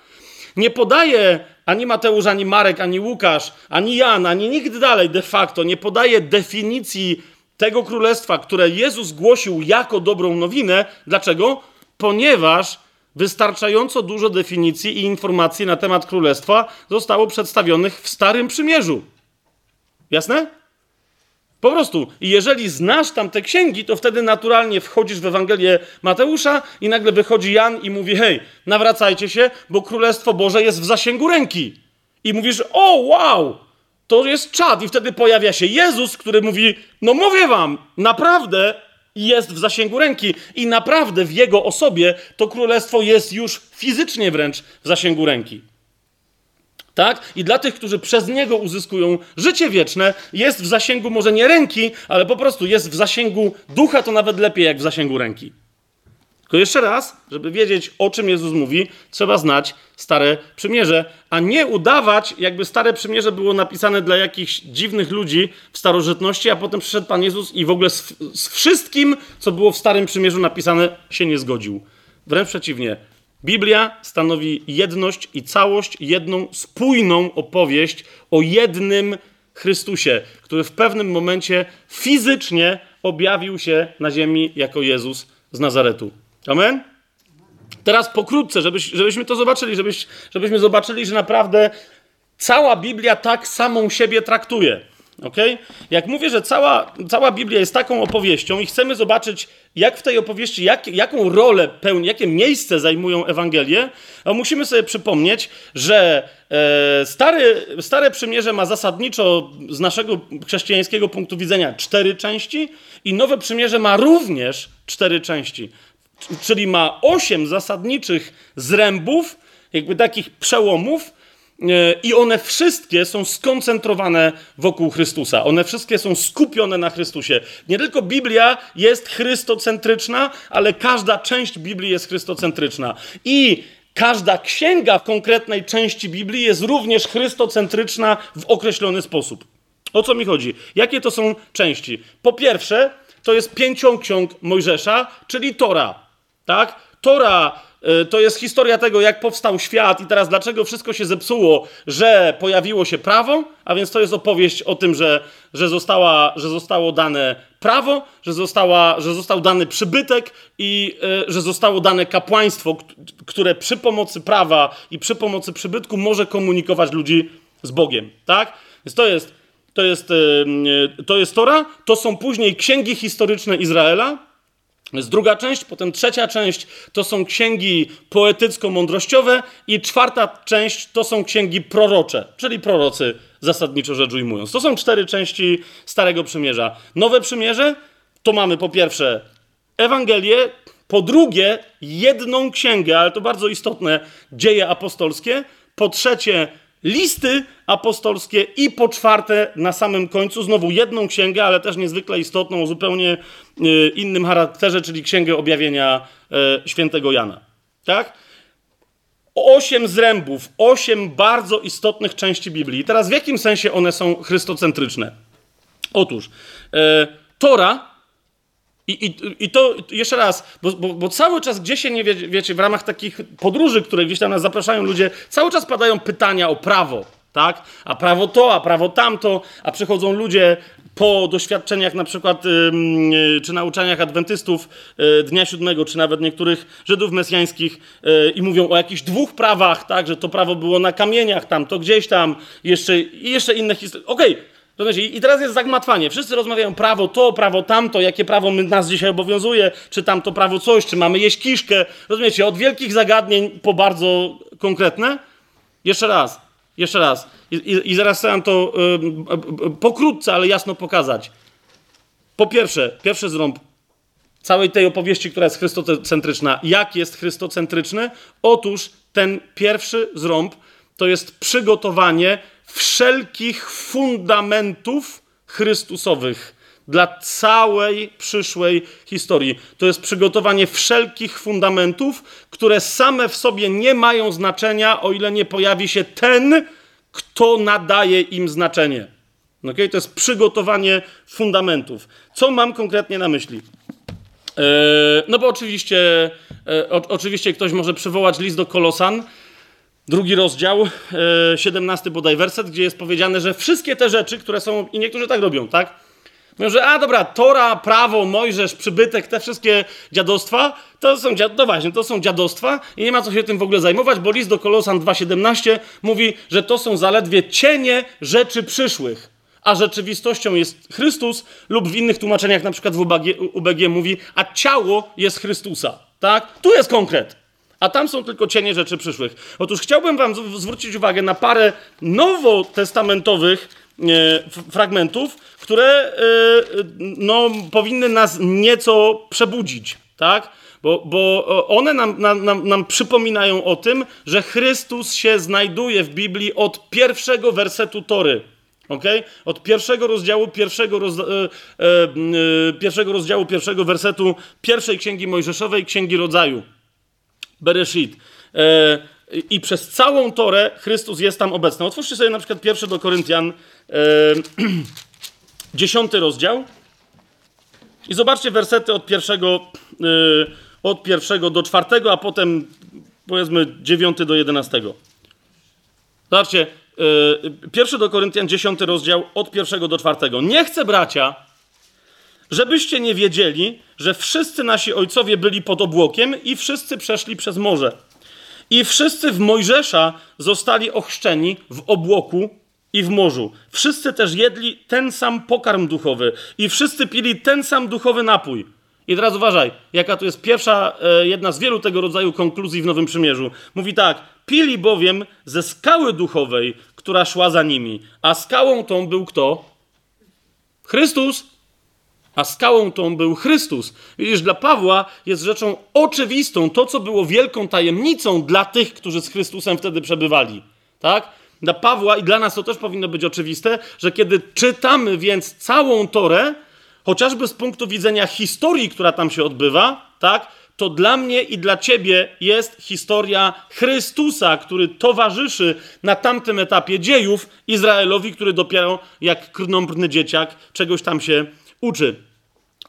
Nie podaje ani Mateusz, ani Marek, ani Łukasz, ani Jan, ani nikt dalej de facto nie podaje definicji tego królestwa, które Jezus głosił jako dobrą nowinę. Dlaczego? Ponieważ wystarczająco dużo definicji i informacji na temat królestwa zostało przedstawionych w Starym Przymierzu. Jasne? Po prostu. Jeżeli znasz tam te księgi, to wtedy naturalnie wchodzisz w Ewangelię Mateusza i nagle wychodzi Jan i mówi: Hej, nawracajcie się, bo Królestwo Boże jest w zasięgu ręki. I mówisz: O, wow! To jest czad. I wtedy pojawia się Jezus, który mówi: No mówię wam, naprawdę jest w zasięgu ręki i naprawdę w jego osobie to królestwo jest już fizycznie wręcz w zasięgu ręki. Tak? I dla tych, którzy przez niego uzyskują życie wieczne, jest w zasięgu może nie ręki, ale po prostu jest w zasięgu ducha, to nawet lepiej jak w zasięgu ręki. Tylko jeszcze raz, żeby wiedzieć, o czym Jezus mówi, trzeba znać Stare Przymierze, a nie udawać, jakby Stare Przymierze było napisane dla jakichś dziwnych ludzi w starożytności, a potem przyszedł Pan Jezus i w ogóle z, z wszystkim, co było w Starym Przymierzu napisane, się nie zgodził. Wręcz przeciwnie. Biblia stanowi jedność i całość, jedną spójną opowieść o jednym Chrystusie, który w pewnym momencie fizycznie objawił się na ziemi jako Jezus z Nazaretu. Amen? Teraz pokrótce, żebyś, żebyśmy to zobaczyli, żebyś, żebyśmy zobaczyli, że naprawdę cała Biblia tak samą siebie traktuje. Okay? Jak mówię, że cała, cała Biblia jest taką opowieścią i chcemy zobaczyć, jak w tej opowieści, jak, jaką rolę pełni, jakie miejsce zajmują Ewangelie, to musimy sobie przypomnieć, że e, stary, Stare Przymierze ma zasadniczo z naszego chrześcijańskiego punktu widzenia cztery części i Nowe Przymierze ma również cztery części czyli ma osiem zasadniczych zrębów, jakby takich przełomów, i one wszystkie są skoncentrowane wokół Chrystusa. One wszystkie są skupione na Chrystusie. Nie tylko Biblia jest chrystocentryczna, ale każda część Biblii jest chrystocentryczna. I każda księga w konkretnej części Biblii jest również chrystocentryczna w określony sposób. O co mi chodzi? Jakie to są części? Po pierwsze, to jest pięcioksiąg Mojżesza, czyli Tora. Tak? Tora to jest historia tego, jak powstał świat i teraz dlaczego wszystko się zepsuło, że pojawiło się prawo, a więc to jest opowieść o tym, że, że, została, że zostało dane prawo, że, została, że został dany przybytek i y, że zostało dane kapłaństwo, które przy pomocy prawa i przy pomocy przybytku może komunikować ludzi z Bogiem. Tak? Więc to jest, to jest, y, to jest Tora, to są później księgi historyczne Izraela, jest druga część, potem trzecia część to są księgi poetycko-mądrościowe i czwarta część to są księgi prorocze, czyli prorocy zasadniczo rzecz ujmując. To są cztery części Starego Przymierza. Nowe Przymierze to mamy po pierwsze Ewangelię, po drugie jedną księgę, ale to bardzo istotne, dzieje apostolskie, po trzecie listy apostolskie i po czwarte na samym końcu znowu jedną księgę, ale też niezwykle istotną, o zupełnie y, innym charakterze, czyli księgę objawienia y, świętego Jana. Tak? Osiem zrębów, osiem bardzo istotnych części Biblii. I teraz w jakim sensie one są chrystocentryczne? Otóż e, Tora i, i, I to jeszcze raz, bo, bo, bo, cały czas gdzieś się nie wie, wiecie, w ramach takich podróży, które gdzieś tam nas zapraszają ludzie, cały czas padają pytania o prawo, tak? A prawo to, a prawo tamto, a przychodzą ludzie po doświadczeniach na przykład, yy, czy nauczaniach adwentystów yy, Dnia Siódmego, czy nawet niektórych Żydów mesjańskich yy, i mówią o jakichś dwóch prawach, tak? Że to prawo było na kamieniach tam, to gdzieś tam, jeszcze, jeszcze inne historie. Okej, okay Rozumiecie? I teraz jest zagmatwanie. Wszyscy rozmawiają prawo to, prawo tamto, jakie prawo nas dzisiaj obowiązuje, czy tamto prawo coś, czy mamy jeść kiszkę. Rozumiecie? Od wielkich zagadnień po bardzo konkretne. Jeszcze raz, jeszcze raz. I, i, i zaraz chcę to yy, pokrótce, ale jasno pokazać. Po pierwsze, pierwszy zrąb całej tej opowieści, która jest chrystocentryczna. Jak jest chrystocentryczny? Otóż ten pierwszy zrąb to jest przygotowanie wszelkich fundamentów Chrystusowych dla całej przyszłej historii. To jest przygotowanie wszelkich fundamentów, które same w sobie nie mają znaczenia, o ile nie pojawi się ten, kto nadaje im znaczenie. Okay? To jest przygotowanie fundamentów. Co mam konkretnie na myśli? Eee, no bo oczywiście, e, oczywiście ktoś może przywołać list do Kolosan, drugi rozdział, e, 17 bodaj werset, gdzie jest powiedziane, że wszystkie te rzeczy, które są, i niektórzy tak robią, tak? Mówią, że a dobra, Tora, prawo, Mojżesz, przybytek, te wszystkie dziadostwa, to są, no właśnie, to są dziadostwa i nie ma co się tym w ogóle zajmować, bo list do Kolosan 2,17 mówi, że to są zaledwie cienie rzeczy przyszłych, a rzeczywistością jest Chrystus lub w innych tłumaczeniach, na przykład w UBG, UBG mówi, a ciało jest Chrystusa, tak? Tu jest konkret a tam są tylko cienie rzeczy przyszłych. Otóż chciałbym Wam zwrócić uwagę na parę nowotestamentowych e, fragmentów, które e, no, powinny nas nieco przebudzić, tak? Bo, bo one nam, nam, nam przypominają o tym, że Chrystus się znajduje w Biblii od pierwszego wersetu Tory. Okay? Od pierwszego rozdziału, pierwszego, roz, e, e, pierwszego rozdziału, pierwszego wersetu pierwszej księgi Mojżeszowej, księgi rodzaju. Bereshit. E, I przez całą Torę Chrystus jest tam obecny. Otwórzcie sobie na przykład pierwszy do Koryntian, e, dziesiąty rozdział. I zobaczcie wersety od pierwszego, e, od pierwszego do czwartego, a potem powiedzmy dziewiąty do jedenastego. Zobaczcie, pierwszy do Koryntian, dziesiąty rozdział, od pierwszego do czwartego. Nie chcę, bracia, żebyście nie wiedzieli, że wszyscy nasi ojcowie byli pod obłokiem i wszyscy przeszli przez morze. I wszyscy w Mojżesza zostali ochrzczeni w obłoku i w morzu. Wszyscy też jedli ten sam pokarm duchowy i wszyscy pili ten sam duchowy napój. I teraz uważaj, jaka to jest pierwsza, e, jedna z wielu tego rodzaju konkluzji w Nowym Przymierzu. Mówi tak, pili bowiem ze skały duchowej, która szła za nimi. A skałą tą był kto? Chrystus a skałą tą był Chrystus. Widzisz, dla Pawła jest rzeczą oczywistą to, co było wielką tajemnicą dla tych, którzy z Chrystusem wtedy przebywali. Tak? Dla Pawła i dla nas to też powinno być oczywiste, że kiedy czytamy więc całą Torę, chociażby z punktu widzenia historii, która tam się odbywa, tak? To dla mnie i dla ciebie jest historia Chrystusa, który towarzyszy na tamtym etapie dziejów Izraelowi, który dopiero jak krnąbrny dzieciak czegoś tam się uczy.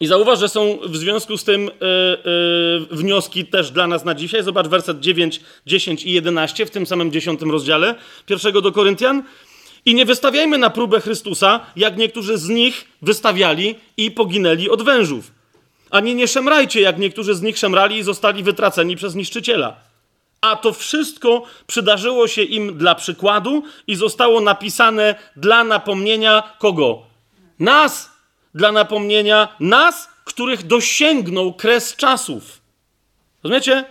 I zauważ, że są w związku z tym yy, yy, wnioski też dla nas na dzisiaj. Zobacz werset 9, 10 i 11 w tym samym 10 rozdziale pierwszego do Koryntian. I nie wystawiajmy na próbę Chrystusa, jak niektórzy z nich wystawiali i poginęli od wężów. Ani nie szemrajcie, jak niektórzy z nich szemrali i zostali wytraceni przez niszczyciela. A to wszystko przydarzyło się im dla przykładu i zostało napisane dla napomnienia kogo? Nas, dla napomnienia nas, których dosięgnął kres czasów. Rozumiecie?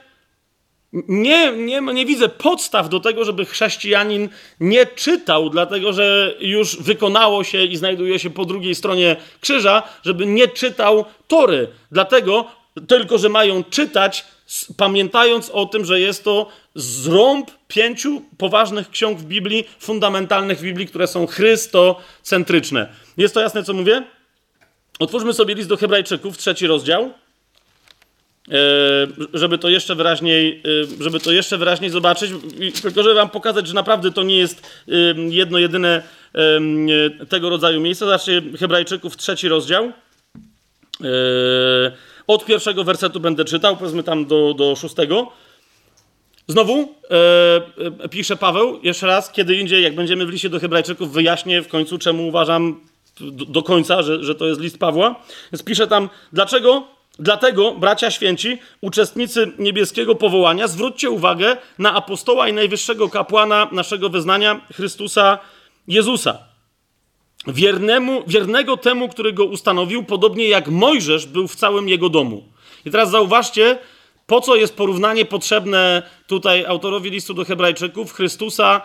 Nie, nie, nie widzę podstaw do tego, żeby chrześcijanin nie czytał, dlatego że już wykonało się i znajduje się po drugiej stronie krzyża, żeby nie czytał Tory. Dlatego tylko, że mają czytać pamiętając o tym, że jest to zrąb pięciu poważnych ksiąg w Biblii, fundamentalnych w Biblii, które są chrystocentryczne. Jest to jasne, co mówię? Otwórzmy sobie list do Hebrajczyków, trzeci rozdział, e, żeby to jeszcze wyraźniej, e, żeby to jeszcze wyraźniej zobaczyć, tylko żeby wam pokazać, że naprawdę to nie jest jedno, jedyne tego rodzaju miejsce. Zobaczcie, Hebrajczyków, trzeci rozdział. E, od pierwszego wersetu będę czytał, powiedzmy tam do, do szóstego. Znowu e, pisze Paweł, jeszcze raz, kiedy indziej, jak będziemy w liście do Hebrajczyków, wyjaśnię w końcu, czemu uważam do, do końca, że, że to jest list Pawła. Więc pisze tam, dlaczego? Dlatego, bracia święci, uczestnicy niebieskiego powołania, zwróćcie uwagę na apostoła i najwyższego kapłana naszego wyznania, Chrystusa Jezusa wiernemu, wiernego temu, który go ustanowił, podobnie jak Mojżesz był w całym jego domu. I teraz zauważcie, po co jest porównanie potrzebne tutaj autorowi listu do Hebrajczyków Chrystusa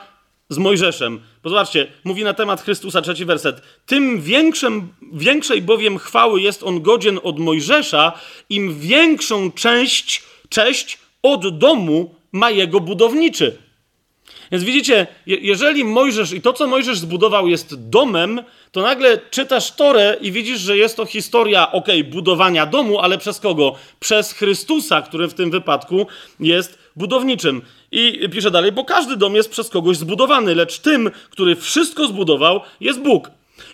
z Mojżeszem. Pozobaczcie, mówi na temat Chrystusa, trzeci werset. Tym większym, większej bowiem chwały jest on godzien od Mojżesza, im większą część, cześć od domu ma jego budowniczy. Więc widzicie, jeżeli Mojżesz i to, co Mojżesz zbudował, jest domem, to nagle czytasz Torę i widzisz, że jest to historia, ok, budowania domu, ale przez kogo? Przez Chrystusa, który w tym wypadku jest budowniczym. I pisze dalej, bo każdy dom jest przez kogoś zbudowany, lecz tym, który wszystko zbudował, jest Bóg.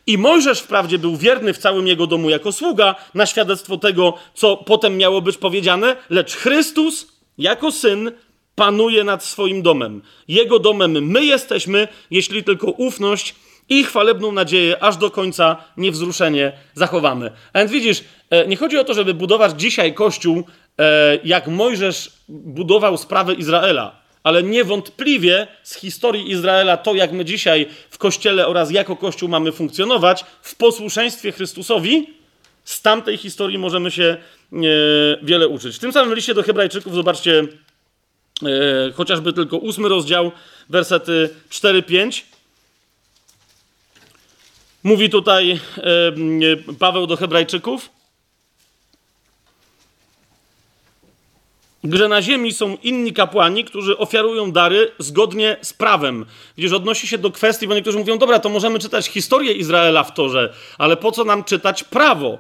I Mojżesz wprawdzie był wierny w całym jego domu jako sługa, na świadectwo tego, co potem miało być powiedziane, lecz Chrystus jako syn panuje nad swoim domem. Jego domem my jesteśmy, jeśli tylko ufność i chwalebną nadzieję aż do końca niewzruszenie zachowamy. A więc widzisz, e, nie chodzi o to, żeby budować dzisiaj kościół, jak Mojżesz budował sprawę Izraela, ale niewątpliwie z historii Izraela to, jak my dzisiaj w kościele oraz jako kościół mamy funkcjonować w posłuszeństwie Chrystusowi, z tamtej historii możemy się e, wiele uczyć. W tym samym liście do Hebrajczyków, zobaczcie, chociażby tylko ósmy rozdział, wersety 4-5. Mówi tutaj Paweł do Hebrajczyków, że na ziemi są inni kapłani, którzy ofiarują dary zgodnie z prawem. Widzisz, odnosi się do kwestii, bo niektórzy mówią, dobra, to możemy czytać historię Izraela w Torze, ale po co nam czytać prawo?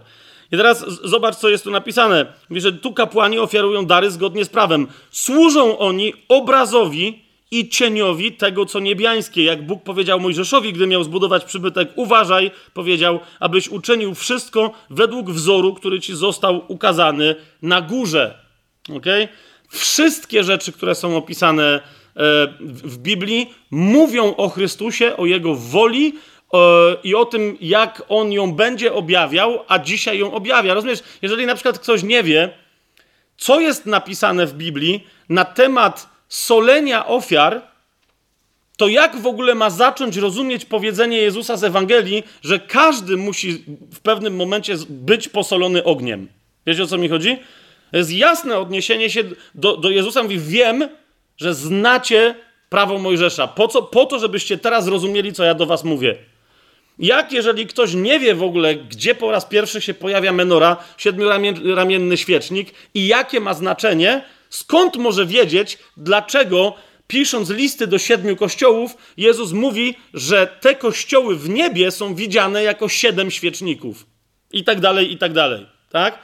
I teraz zobacz, co jest tu napisane. Mówi, że tu kapłani ofiarują dary zgodnie z prawem. Służą oni obrazowi i cieniowi tego, co niebiańskie. Jak Bóg powiedział Mojżeszowi, gdy miał zbudować przybytek, uważaj, powiedział, abyś uczynił wszystko według wzoru, który ci został ukazany na górze. Okay? Wszystkie rzeczy, które są opisane e, w Biblii, mówią o Chrystusie, o Jego woli i o tym, jak On ją będzie objawiał, a dzisiaj ją objawia. Rozumiesz, jeżeli na przykład ktoś nie wie, co jest napisane w Biblii na temat solenia ofiar, to jak w ogóle ma zacząć rozumieć powiedzenie Jezusa z Ewangelii, że każdy musi w pewnym momencie być posolony ogniem? Wiecie o co mi chodzi? To jest jasne odniesienie się do, do Jezusa. Mówi, wiem, że znacie prawo Mojżesza. Po, co? po to, żebyście teraz zrozumieli, co ja do was mówię. Jak jeżeli ktoś nie wie w ogóle, gdzie po raz pierwszy się pojawia menora, siedmioramienny świecznik i jakie ma znaczenie, Skąd może wiedzieć, dlaczego pisząc listy do siedmiu kościołów, Jezus mówi, że te kościoły w niebie są widziane jako siedem świeczników? I tak dalej, i tak dalej. Tak?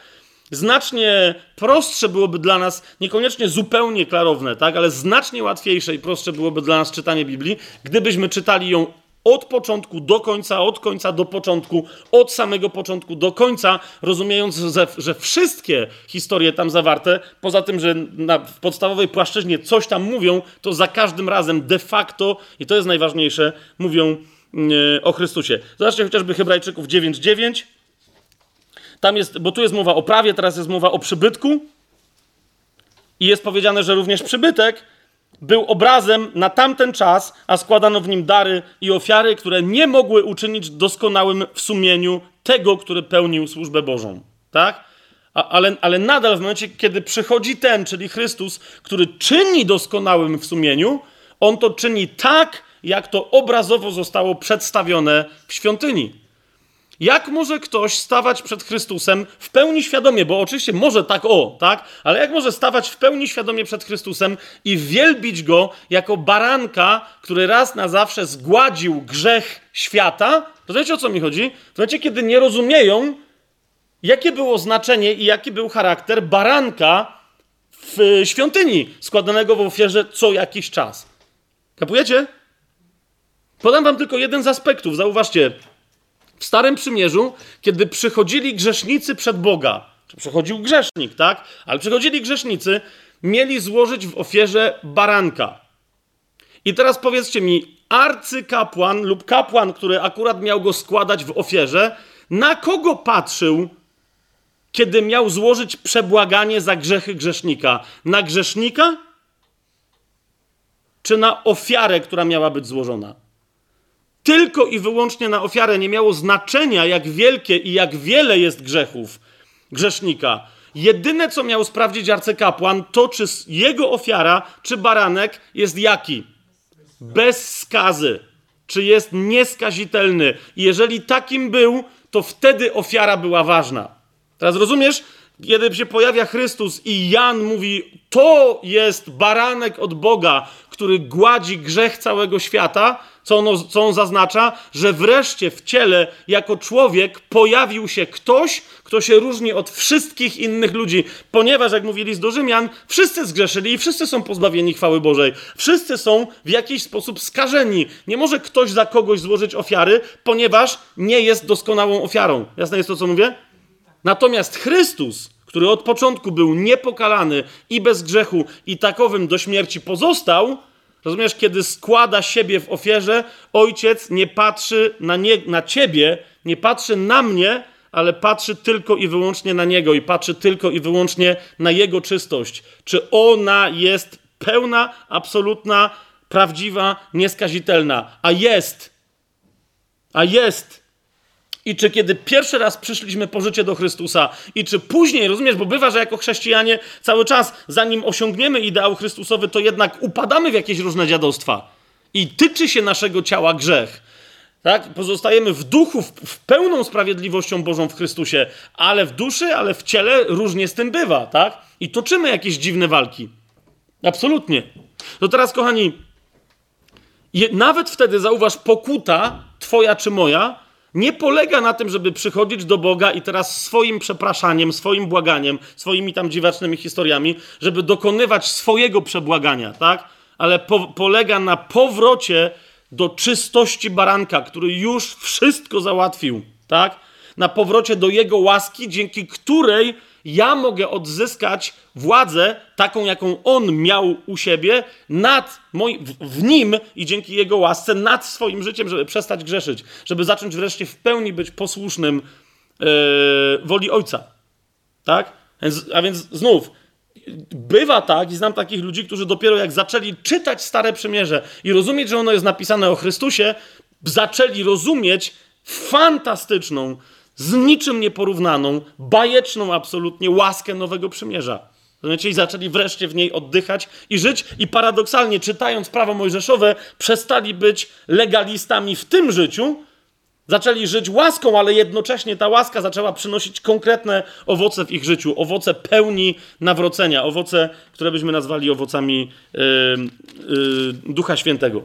Znacznie prostsze byłoby dla nas, niekoniecznie zupełnie klarowne, tak, ale znacznie łatwiejsze i prostsze byłoby dla nas czytanie Biblii, gdybyśmy czytali ją od początku do końca, od końca do początku, od samego początku do końca, rozumiejąc, że, że wszystkie historie tam zawarte, poza tym, że na, w podstawowej płaszczyźnie coś tam mówią, to za każdym razem de facto, i to jest najważniejsze, mówią yy, o Chrystusie. Zobaczcie chociażby Hebrajczyków 9:9. Tam jest, bo tu jest mowa o prawie, teraz jest mowa o przybytku. I jest powiedziane, że również przybytek był obrazem na tamten czas, a składano w nim dary i ofiary, które nie mogły uczynić doskonałym w sumieniu tego, który pełnił służbę Bożą. Tak? A, ale, ale nadal w momencie, kiedy przychodzi ten, czyli Chrystus, który czyni doskonałym w sumieniu, on to czyni tak, jak to obrazowo zostało przedstawione w świątyni. Jak może ktoś stawać przed Chrystusem w pełni świadomie, bo oczywiście może tak o, tak? Ale jak może stawać w pełni świadomie przed Chrystusem i wielbić go jako baranka, który raz na zawsze zgładził grzech świata? To wiecie o co mi chodzi? To wiecie, kiedy nie rozumieją, jakie było znaczenie i jaki był charakter baranka w świątyni, składanego w ofierze co jakiś czas. Kapujecie? Podam wam tylko jeden z aspektów. Zauważcie, w Starym Przymierzu, kiedy przychodzili grzesznicy przed Boga, przychodził grzesznik, tak? Ale przychodzili grzesznicy, mieli złożyć w ofierze baranka. I teraz powiedzcie mi, arcykapłan lub kapłan, który akurat miał go składać w ofierze, na kogo patrzył, kiedy miał złożyć przebłaganie za grzechy grzesznika? Na grzesznika? Czy na ofiarę, która miała być złożona? Tylko i wyłącznie na ofiarę. Nie miało znaczenia, jak wielkie i jak wiele jest grzechów grzesznika. Jedyne, co miał sprawdzić arcykapłan, to czy jego ofiara, czy baranek jest jaki? Bez skazy. Czy jest nieskazitelny. Jeżeli takim był, to wtedy ofiara była ważna. Teraz rozumiesz? Kiedy się pojawia Chrystus i Jan mówi, to jest baranek od Boga, który gładzi grzech całego świata, co, ono, co on zaznacza? Że wreszcie w ciele, jako człowiek, pojawił się ktoś, kto się różni od wszystkich innych ludzi. Ponieważ, jak mówili z Rzymian, wszyscy zgrzeszyli i wszyscy są pozbawieni chwały Bożej. Wszyscy są w jakiś sposób skażeni. Nie może ktoś za kogoś złożyć ofiary, ponieważ nie jest doskonałą ofiarą. Jasne jest to, co mówię? Natomiast Chrystus, który od początku był niepokalany i bez grzechu i takowym do śmierci pozostał, Rozumiesz, kiedy składa siebie w ofierze, ojciec nie patrzy na, nie, na ciebie, nie patrzy na mnie, ale patrzy tylko i wyłącznie na niego i patrzy tylko i wyłącznie na jego czystość. Czy ona jest pełna, absolutna, prawdziwa, nieskazitelna? A jest. A jest. I czy kiedy pierwszy raz przyszliśmy po życie do Chrystusa, i czy później, rozumiesz, bo bywa, że jako chrześcijanie cały czas, zanim osiągniemy ideał Chrystusowy, to jednak upadamy w jakieś różne dziadostwa. I tyczy się naszego ciała grzech. Tak? Pozostajemy w duchu, w, w pełną sprawiedliwością Bożą w Chrystusie, ale w duszy, ale w ciele różnie z tym bywa, tak? I toczymy jakieś dziwne walki. Absolutnie. To teraz, kochani, je, nawet wtedy zauważ pokuta, twoja czy moja, nie polega na tym, żeby przychodzić do Boga i teraz swoim przepraszaniem, swoim błaganiem, swoimi tam dziwacznymi historiami, żeby dokonywać swojego przebłagania, tak? Ale po, polega na powrocie do czystości baranka, który już wszystko załatwił, tak? Na powrocie do jego łaski, dzięki której ja mogę odzyskać władzę, taką jaką on miał u siebie, nad moim, w nim i dzięki jego łasce, nad swoim życiem, żeby przestać grzeszyć, żeby zacząć wreszcie w pełni być posłusznym yy, woli ojca. Tak? A więc znów, bywa tak, i znam takich ludzi, którzy dopiero jak zaczęli czytać Stare Przymierze i rozumieć, że ono jest napisane o Chrystusie, zaczęli rozumieć fantastyczną, z niczym nieporównaną, bajeczną absolutnie łaskę Nowego Przymierza. Rozumiecie? I zaczęli wreszcie w niej oddychać i żyć i paradoksalnie, czytając prawo mojżeszowe, przestali być legalistami w tym życiu, zaczęli żyć łaską, ale jednocześnie ta łaska zaczęła przynosić konkretne owoce w ich życiu, owoce pełni nawrócenia, owoce, które byśmy nazwali owocami yy, yy, Ducha Świętego.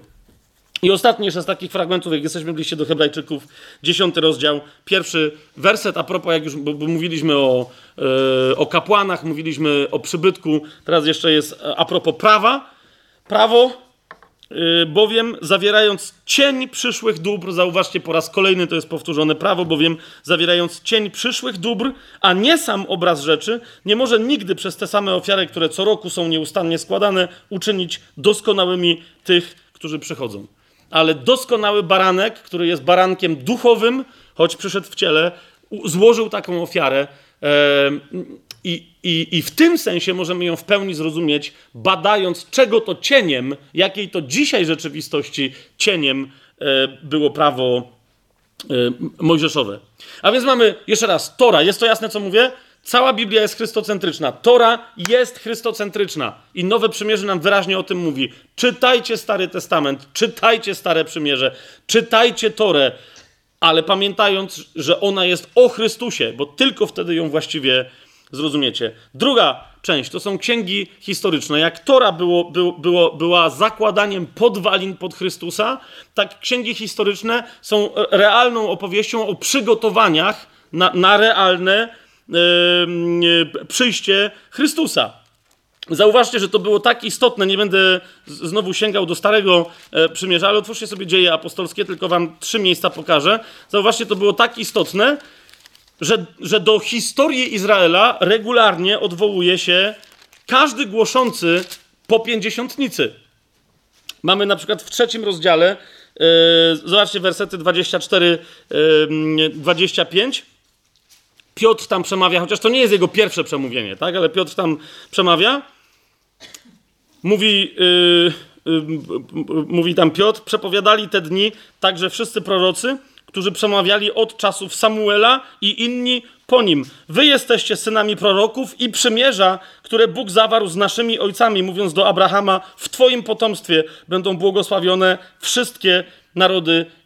I ostatni jeszcze z takich fragmentów, jak jesteśmy w liście do Hebrajczyków, dziesiąty rozdział, pierwszy werset, a propos, jak już bo, bo mówiliśmy o, yy, o kapłanach, mówiliśmy o przybytku, teraz jeszcze jest a propos prawa. Prawo, yy, bowiem zawierając cień przyszłych dóbr, zauważcie po raz kolejny to jest powtórzone, prawo bowiem zawierając cień przyszłych dóbr, a nie sam obraz rzeczy, nie może nigdy przez te same ofiary, które co roku są nieustannie składane, uczynić doskonałymi tych, którzy przychodzą ale doskonały baranek, który jest barankiem duchowym, choć przyszedł w ciele, złożył taką ofiarę. I, i, I w tym sensie możemy ją w pełni zrozumieć, badając, czego to cieniem, jakiej to dzisiaj rzeczywistości cieniem e, było prawo e, mojżeszowe. A więc mamy jeszcze raz Tora. Jest to jasne, co mówię? Cała Biblia jest chrystocentryczna. Tora jest chrystocentryczna. I Nowe Przymierze nam wyraźnie o tym mówi. Czytajcie Stary Testament, czytajcie Stare Przymierze, czytajcie Torę. ale pamiętając, że ona jest o Chrystusie, bo tylko wtedy ją właściwie zrozumiecie. Druga część to są księgi historyczne. Jak Tora było, było, było, była zakładaniem podwalin pod Chrystusa, tak księgi historyczne są realną opowieścią o przygotowaniach na, na realne przyjście Chrystusa. Zauważcie, że to było tak istotne, nie będę znowu sięgał do Starego e, Przymierza, ale otwórzcie sobie dzieje apostolskie, tylko wam trzy miejsca pokażę. Zauważcie, to było tak istotne, że, że do historii Izraela regularnie odwołuje się każdy głoszący po pięćdziesiątnicy. Mamy na przykład w trzecim rozdziale, yy, zobaczcie wersety 24, yy, 25. Piotr tam przemawia, chociaż to nie jest jego pierwsze przemówienie, tak? ale Piotr tam przemawia. Mówi, yy, mówi tam Piotr, przepowiadali te dni także wszyscy prorocy, którzy przemawiali od czasów Samuela i inni po nim. Wy jesteście synami proroków i przymierza, które Bóg zawarł z naszymi ojcami, mówiąc do Abrahama: W Twoim potomstwie będą błogosławione wszystkie narody, yy,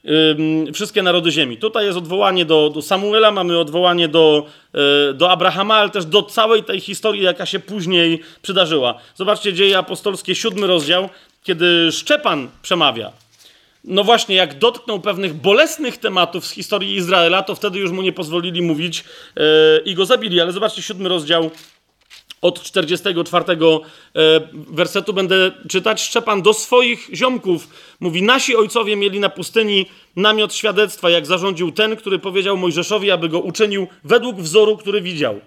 wszystkie narody ziemi. Tutaj jest odwołanie do, do Samuela, mamy odwołanie do, yy, do Abrahama, ale też do całej tej historii, jaka się później przydarzyła. Zobaczcie dzieje apostolskie, siódmy rozdział, kiedy Szczepan przemawia no właśnie, jak dotknął pewnych bolesnych tematów z historii Izraela, to wtedy już mu nie pozwolili mówić yy, i go zabili. Ale zobaczcie, siódmy rozdział od 44 e, wersetu będę czytać. Szczepan do swoich ziomków mówi: Nasi ojcowie mieli na pustyni namiot świadectwa, jak zarządził ten, który powiedział Mojżeszowi, aby go uczynił według wzoru, który widział.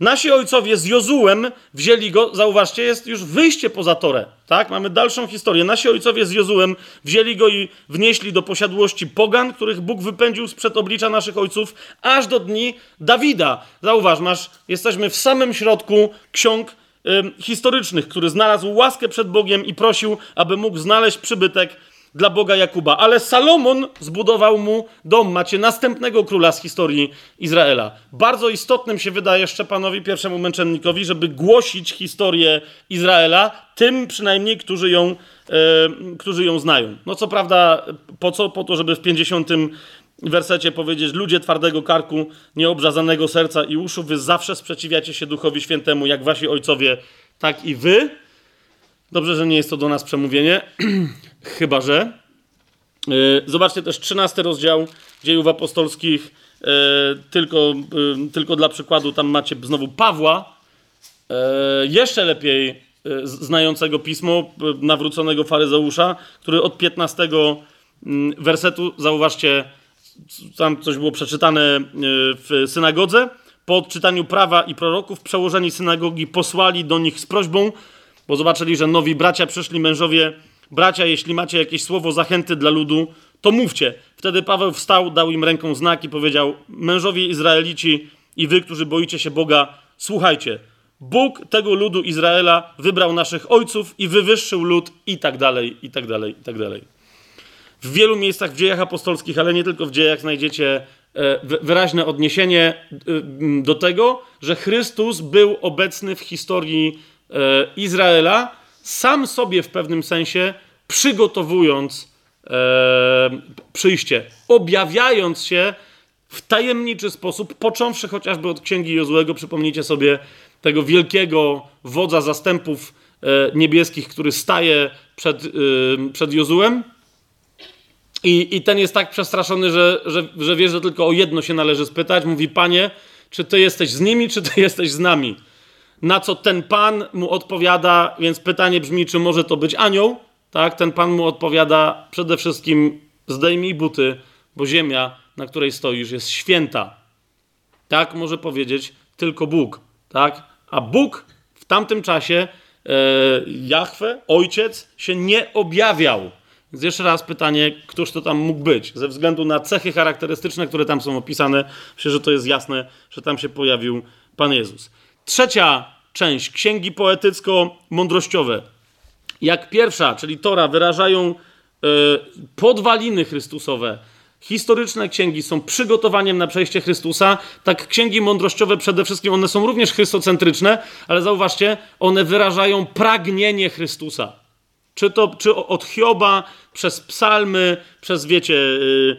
Nasi ojcowie z Jozułem wzięli go, zauważcie, jest już wyjście poza Torę, tak? Mamy dalszą historię. Nasi ojcowie z Jozułem wzięli go i wnieśli do posiadłości pogan, których Bóg wypędził sprzed oblicza naszych ojców, aż do dni Dawida. Zauważ, masz, jesteśmy w samym środku ksiąg y, historycznych, który znalazł łaskę przed Bogiem i prosił, aby mógł znaleźć przybytek dla Boga Jakuba. Ale Salomon zbudował mu dom. Macie następnego króla z historii Izraela. Bardzo istotnym się wydaje Szczepanowi, pierwszemu męczennikowi, żeby głosić historię Izraela tym przynajmniej, którzy ją, e, którzy ją znają. No co prawda, po co? Po to, żeby w 50 wersecie powiedzieć: Ludzie twardego karku, nieobrzazanego serca i uszu, wy zawsze sprzeciwiacie się Duchowi Świętemu, jak wasi ojcowie, tak i wy. Dobrze, że nie jest to do nas przemówienie, chyba że. E, zobaczcie też 13 rozdział dziejów apostolskich. E, tylko, e, tylko dla przykładu, tam macie znowu Pawła, jeszcze lepiej znającego pismo, nawróconego faryzeusza, który od 15 mm, wersetu, zauważcie, tam coś było przeczytane w synagodze. Po odczytaniu prawa i proroków, przełożeni synagogi posłali do nich z prośbą, bo zobaczyli, że nowi bracia przyszli, mężowie, bracia, jeśli macie jakieś słowo zachęty dla ludu, to mówcie. Wtedy Paweł wstał, dał im ręką znak i powiedział: Mężowie Izraelici i wy, którzy boicie się Boga, słuchajcie. Bóg tego ludu Izraela wybrał naszych ojców i wywyższył lud, i tak dalej, i tak dalej, i tak dalej. W wielu miejscach w dziejach apostolskich, ale nie tylko w dziejach, znajdziecie e, wyraźne odniesienie e, do tego, że Chrystus był obecny w historii E, Izraela, sam sobie w pewnym sensie przygotowując e, przyjście, objawiając się w tajemniczy sposób, począwszy chociażby od księgi Jozłego, przypomnijcie sobie tego wielkiego wodza zastępów e, niebieskich, który staje przed, przed Jozułem. I, I ten jest tak przestraszony, że, że, że wie, że tylko o jedno się należy spytać. Mówi, panie, czy ty jesteś z nimi, czy ty jesteś z nami? Na co ten pan mu odpowiada, więc pytanie brzmi, czy może to być anioł? Tak, ten pan mu odpowiada przede wszystkim zdejmij buty, bo ziemia, na której stoisz, jest święta. Tak może powiedzieć tylko Bóg. Tak? A Bóg w tamtym czasie, e, ojciec, się nie objawiał. Więc jeszcze raz pytanie, któż to tam mógł być? Ze względu na cechy charakterystyczne, które tam są opisane, myślę, że to jest jasne, że tam się pojawił Pan Jezus. Trzecia część, księgi poetycko-mądrościowe. Jak pierwsza, czyli Tora, wyrażają e, podwaliny Chrystusowe, historyczne księgi są przygotowaniem na przejście Chrystusa, tak księgi mądrościowe przede wszystkim, one są również chrystocentryczne, ale zauważcie, one wyrażają pragnienie Chrystusa. Czy to czy od Hioba, przez psalmy, przez, wiecie, yy,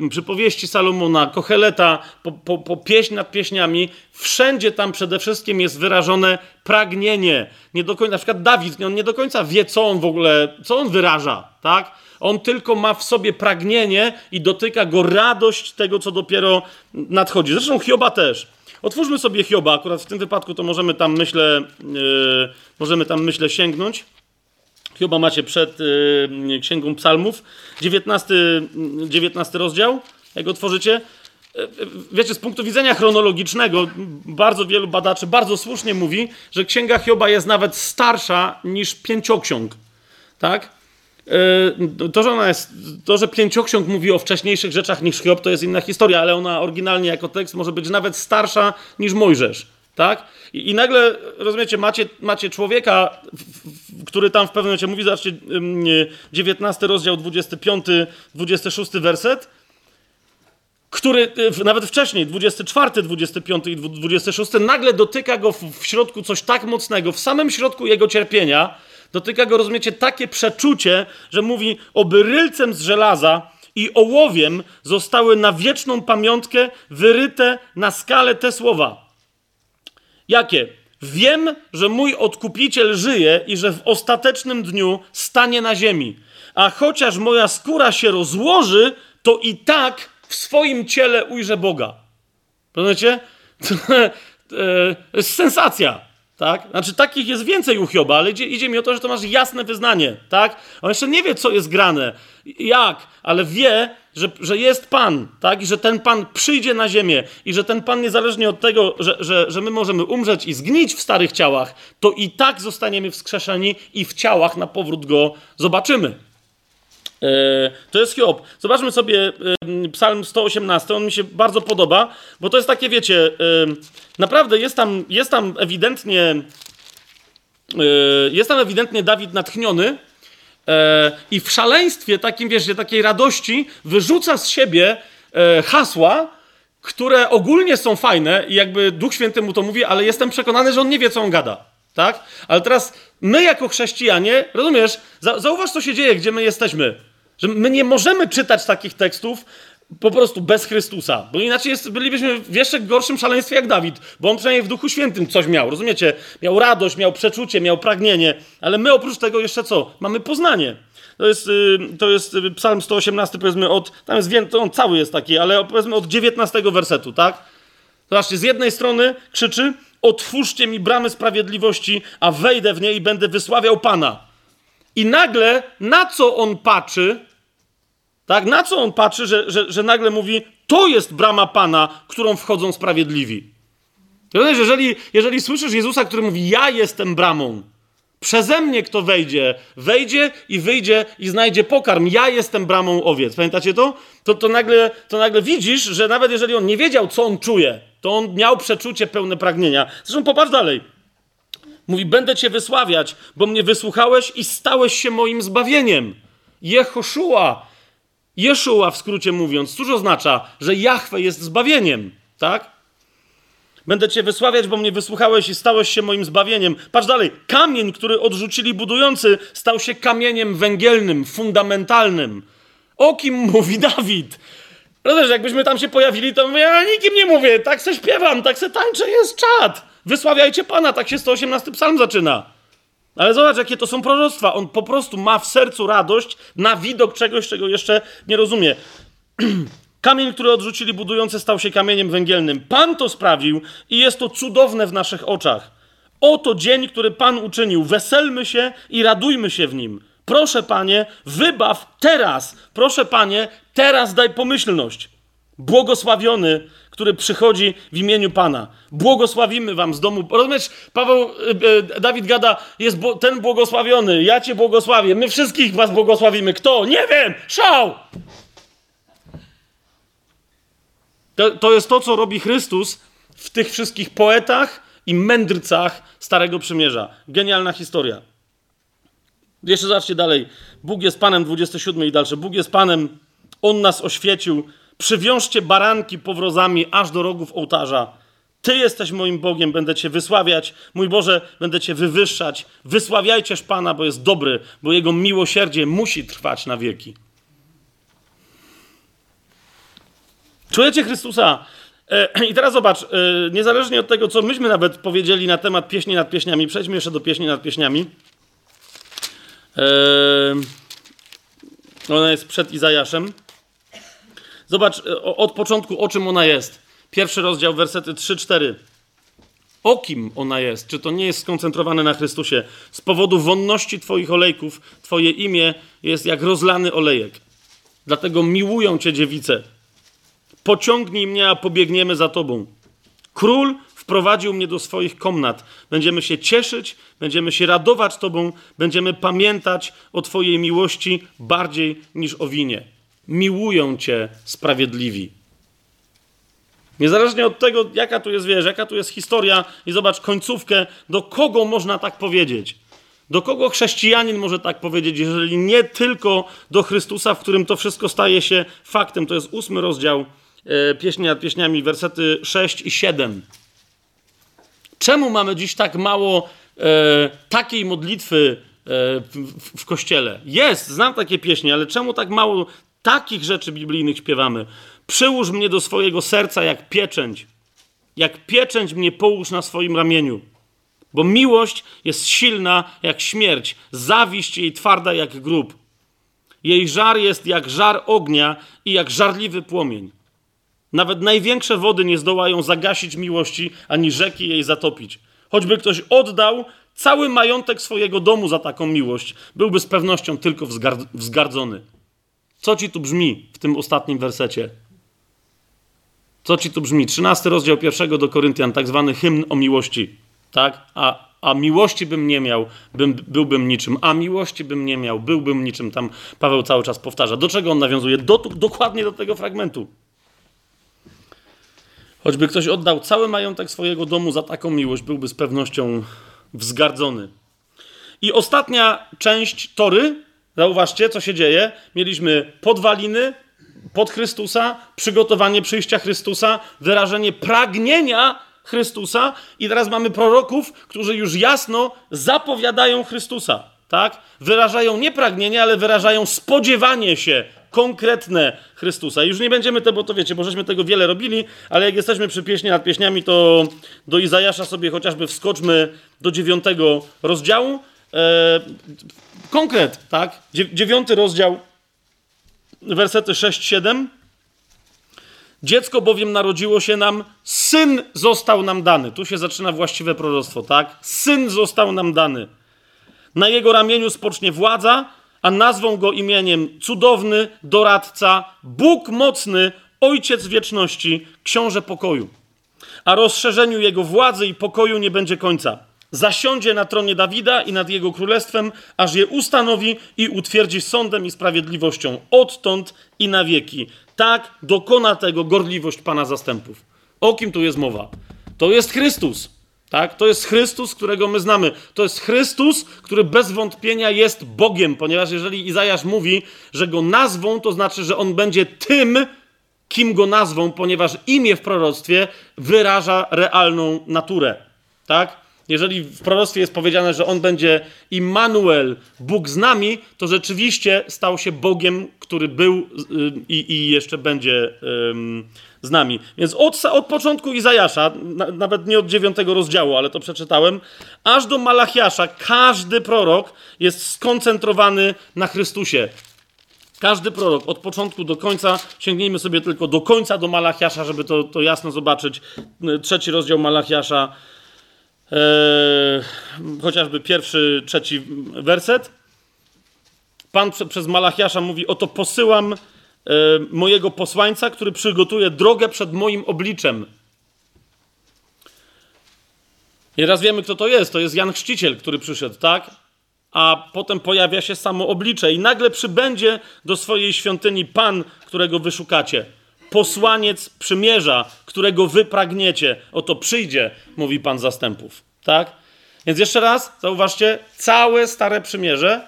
yy, przypowieści Salomona, Kocheleta, po, po, po pieśń nad pieśniami, wszędzie tam przede wszystkim jest wyrażone pragnienie. Nie do końca, na przykład Dawid, on nie do końca wie, co on w ogóle, co on wyraża, tak? On tylko ma w sobie pragnienie i dotyka go radość tego, co dopiero nadchodzi. Zresztą Hioba też. Otwórzmy sobie Hioba, akurat w tym wypadku to możemy tam, myślę, yy, możemy tam, myślę, sięgnąć. Hioba macie przed yy, Księgą Psalmów, 19, 19 rozdział, jak otworzycie. Yy, wiecie, z punktu widzenia chronologicznego, bardzo wielu badaczy bardzo słusznie mówi, że Księga Hioba jest nawet starsza niż pięcioksiąg. Tak? To, że ona jest, to, że pięcioksiąg mówi o wcześniejszych rzeczach niż Hiob, to jest inna historia, ale ona oryginalnie jako tekst może być nawet starsza niż Mojżesz. Tak? I, I, nagle, rozumiecie, macie, macie człowieka, który tam w pewnym momencie mówi, zobaczcie, 19 rozdział, 25, 26 werset, który y, nawet wcześniej, 24, 25 i 26, nagle dotyka go w, środku coś tak mocnego, w samym środku jego cierpienia, dotyka go, rozumiecie, takie przeczucie, że mówi, oby rylcem z żelaza i ołowiem zostały na wieczną pamiątkę wyryte na skalę te słowa. Jakie? Wiem, że mój odkupiciel żyje i że w ostatecznym dniu stanie na ziemi. A chociaż moja skóra się rozłoży, to i tak w swoim ciele ujrzę Boga. Rozumiecie? Jest sensacja. Tak? Znaczy, takich jest więcej u Hioba, ale idzie, idzie mi o to, że to masz jasne wyznanie. Tak? On jeszcze nie wie, co jest grane, jak, ale wie, że, że jest Pan, tak? I że ten Pan przyjdzie na ziemię i że ten Pan, niezależnie od tego, że, że, że my możemy umrzeć i zgnić w starych ciałach, to i tak zostaniemy wskrzeszeni i w ciałach na powrót Go zobaczymy. E, to jest Hiob. Zobaczmy sobie Psalm 118. On mi się bardzo podoba, bo to jest takie, wiecie, naprawdę jest tam, jest tam ewidentnie e, jest tam ewidentnie Dawid natchniony e, i w szaleństwie takim, wiesz, takiej radości wyrzuca z siebie hasła, które ogólnie są fajne i jakby Duch Święty mu to mówi, ale jestem przekonany, że on nie wie, co on gada. Tak? Ale teraz my jako chrześcijanie, rozumiesz, zauważ, co się dzieje, gdzie my jesteśmy. Że my nie możemy czytać takich tekstów po prostu bez Chrystusa, bo inaczej jest, bylibyśmy w jeszcze gorszym szaleństwie jak Dawid, bo on przynajmniej w Duchu Świętym coś miał, rozumiecie? Miał radość, miał przeczucie, miał pragnienie, ale my oprócz tego jeszcze co? Mamy poznanie. To jest, y, to jest y, psalm 118, powiedzmy od, tam jest, to on cały jest taki, ale powiedzmy od 19 wersetu, tak? Zobaczcie, z jednej strony krzyczy, otwórzcie mi bramy sprawiedliwości, a wejdę w nie i będę wysławiał Pana. I nagle na co on patrzy? Tak, na co on patrzy, że, że, że nagle mówi, to jest brama Pana, którą wchodzą sprawiedliwi. Jeżeli, jeżeli słyszysz Jezusa, który mówi, ja jestem bramą, przeze mnie kto wejdzie, wejdzie i wyjdzie i znajdzie pokarm, ja jestem bramą owiec. Pamiętacie to? To, to, nagle, to nagle widzisz, że nawet jeżeli on nie wiedział, co on czuje, to on miał przeczucie pełne pragnienia. Zresztą popatrz dalej. Mówi, będę cię wysławiać, bo mnie wysłuchałeś i stałeś się moim zbawieniem. Jehoszua. Jeszua w skrócie mówiąc, cóż oznacza, że Jahwe jest zbawieniem, tak? Będę cię wysławiać, bo mnie wysłuchałeś i stałeś się moim zbawieniem. Patrz dalej. Kamień, który odrzucili budujący, stał się kamieniem węgielnym, fundamentalnym. O kim mówi Dawid? Rozumiesz, jakbyśmy tam się pojawili, to mówię, ja nikim nie mówię, tak se śpiewam, tak se tańczę, jest czad. Wysławiajcie Pana, tak się 118 psalm zaczyna. Ale zobacz, jakie to są proroctwa. On po prostu ma w sercu radość na widok czegoś, czego jeszcze nie rozumie. Kamień, który odrzucili budujący, stał się kamieniem węgielnym. Pan to sprawił i jest to cudowne w naszych oczach. Oto dzień, który Pan uczynił. Weselmy się i radujmy się w nim. Proszę, Panie, wybaw teraz. Proszę, Panie, teraz daj pomyślność. Błogosławiony, który przychodzi w imieniu Pana. Błogosławimy wam z domu. Rozumiesz, Paweł, e, e, Dawid gada, jest ten błogosławiony, ja cię błogosławię, my wszystkich was błogosławimy. Kto? Nie wiem! Szał! To, to jest to, co robi Chrystus w tych wszystkich poetach i mędrcach Starego Przymierza. Genialna historia. Jeszcze zobaczcie dalej. Bóg jest Panem, 27 i dalsze. Bóg jest Panem, On nas oświecił. Przywiążcie baranki powrozami aż do rogów ołtarza. Ty jesteś moim Bogiem, będę Cię wysławiać. Mój Boże, będę Cię wywyższać. Wysławiajcież Pana, bo jest dobry, bo Jego miłosierdzie musi trwać na wieki. Czujecie Chrystusa? E, I teraz zobacz, e, niezależnie od tego, co myśmy nawet powiedzieli na temat pieśni nad pieśniami, przejdźmy jeszcze do pieśni nad pieśniami. E, ona jest przed Izajaszem. Zobacz od początku, o czym ona jest. Pierwszy rozdział, wersety 3-4. O kim ona jest? Czy to nie jest skoncentrowane na Chrystusie? Z powodu wonności Twoich olejków, Twoje imię jest jak rozlany olejek. Dlatego miłują Cię dziewice. Pociągnij mnie, a pobiegniemy za Tobą. Król wprowadził mnie do swoich komnat. Będziemy się cieszyć, będziemy się radować Tobą, będziemy pamiętać o Twojej miłości bardziej niż o winie. Miłują Cię sprawiedliwi. Niezależnie od tego, jaka tu jest, wiesz, jaka tu jest historia i zobacz końcówkę, do kogo można tak powiedzieć. Do kogo chrześcijanin może tak powiedzieć, jeżeli nie tylko do Chrystusa, w którym to wszystko staje się faktem. To jest ósmy rozdział e, Pieśni nad Pieśniami, wersety 6 i 7. Czemu mamy dziś tak mało e, takiej modlitwy e, w, w, kościele? Jest, znam takie pieśni, ale czemu tak mało takich rzeczy biblijnych śpiewamy? Przyłóż mnie do swojego serca jak pieczęć. Jak pieczęć mnie połóż na swoim ramieniu. Bo miłość jest silna jak śmierć, zawiść jej twarda jak grób. Jej żar jest jak żar ognia i jak żarliwy płomień. Nawet największe wody nie zdołają zagasić miłości, ani rzeki jej zatopić. Choćby ktoś oddał cały majątek swojego domu za taką miłość, byłby z pewnością tylko wzgardzony. Co ci tu brzmi w tym ostatnim wersecie? Co ci tu brzmi? 13 rozdział pierwszego do Koryntian, tak zwany hymn o miłości. Tak? A, a miłości bym nie miał, bym, byłbym niczym. A miłości bym nie miał, byłbym niczym. Tam Paweł cały czas powtarza. Do czego on nawiązuje? Do, dokładnie do tego fragmentu. Choćby ktoś oddał cały majątek swojego domu za taką miłość, byłby z pewnością wzgardzony. I ostatnia część tory, zauważcie, co się dzieje. Mieliśmy podwaliny, pod Chrystusa, przygotowanie przyjścia Chrystusa, wyrażenie pragnienia Chrystusa i teraz mamy proroków, którzy już jasno zapowiadają Chrystusa, tak? Wyrażają nie pragnienie, ale wyrażają spodziewanie się konkretne Chrystusa. I już nie będziemy tego, bo to wiecie, bo żeśmy tego wiele robili, ale jak jesteśmy przy pieśni nad pieśniami, to do Izajasza sobie chociażby wskoczmy do dziewiątego rozdziału. Konkret, tak? Dziewiąty rozdział wersety 6-7. Dziecko bowiem narodziło się nam, syn został nam dany. Tu się zaczyna właściwe proroctwo, tak? Syn został nam dany. Na jego ramieniu spocznie władza, a nazwą go imieniem cudowny, doradca, Bóg mocny, ojciec wieczności, książę pokoju. A rozszerzeniu jego władzy i pokoju nie będzie końca Zasiądzie na tronie Dawida i nad jego królestwem, aż je ustanowi i utwierdzi sądem i sprawiedliwością odtąd i na wieki. Tak dokona tego gorliwość Pana zastępów. O kim tu jest mowa? To jest Chrystus. Tak? To jest Chrystus, którego my znamy. To jest Chrystus, który bez wątpienia jest Bogiem, ponieważ jeżeli Izajasz mówi, że go nazwą, to znaczy, że on będzie tym, kim go nazwą, ponieważ imię w proroctwie wyraża realną naturę. Tak? Jeżeli w proroctwie jest powiedziane, że on będzie Immanuel, Bóg z nami, to rzeczywiście stał się Bogiem, który był y, i, i jeszcze będzie z nami. Więc od, od początku Izajasza, na, nawet nie od dziewiątego rozdziału, ale to przeczytałem, aż do Malachiasza, każdy prorok jest skoncentrowany na Chrystusie. Każdy prorok, od początku do końca, sięgnijmy sobie tylko do końca do Malachiasza, żeby to, to jasno zobaczyć. Trzeci rozdział Malachiasza, Eee, chociażby pierwszy, trzeci werset. Pan prze, przez Malachiasza mówi: Oto posyłam e, mojego posłańca, który przygotuje drogę przed moim obliczem. I raz wiemy, kto to jest. To jest Jan Chrzciciel, który przyszedł, tak? A potem pojawia się samo oblicze, i nagle przybędzie do swojej świątyni Pan, którego wyszukacie posłaniec przymierza, którego wy pragniecie. Oto przyjdzie, mówi Pan zastępów. Tak? Więc jeszcze raz, zauważcie, całe Stare Przymierze,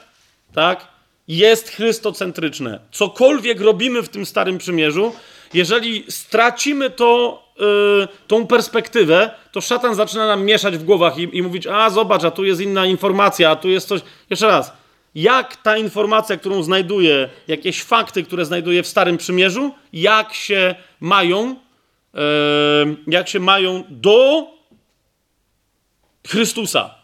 tak, jest chrystocentryczne. Cokolwiek robimy w tym Starym Przymierzu, jeżeli stracimy to, yy, tą perspektywę, to szatan zaczyna nam mieszać w głowach i, i mówić: A zobacz, a tu jest inna informacja, a tu jest coś. Jeszcze raz. Jak ta informacja, którą znajduję, jakieś fakty, które znajduję w Starym Przymierzu, jak się mają, jak się mają do Chrystusa.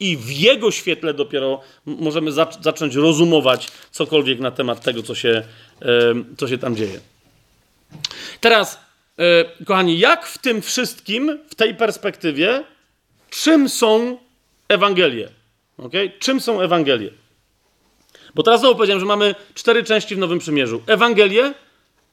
I w Jego świetle dopiero możemy zacząć rozumować cokolwiek na temat tego, co się, co się tam dzieje. Teraz, e, kochani, jak w tym wszystkim, w tej perspektywie, czym są Ewangelie? Okay? Czym są Ewangelie? Bo teraz znowu powiedziałem, że mamy cztery części w Nowym Przymierzu. Ewangelie,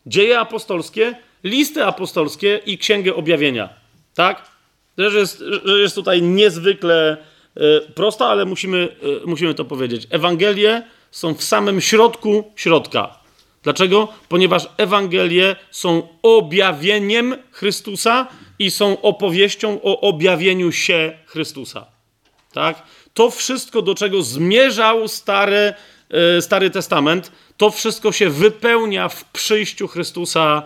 dzieje apostolskie, listy apostolskie i księgę objawienia. Tak? Że jest, że jest tutaj niezwykle e, prosta, ale musimy, e, musimy to powiedzieć. Ewangelie są w samym środku środka. Dlaczego? Ponieważ Ewangelie są objawieniem Chrystusa i są opowieścią o objawieniu się Chrystusa. Tak? To wszystko, do czego zmierzał Stary, Stary Testament, to wszystko się wypełnia w przyjściu Chrystusa,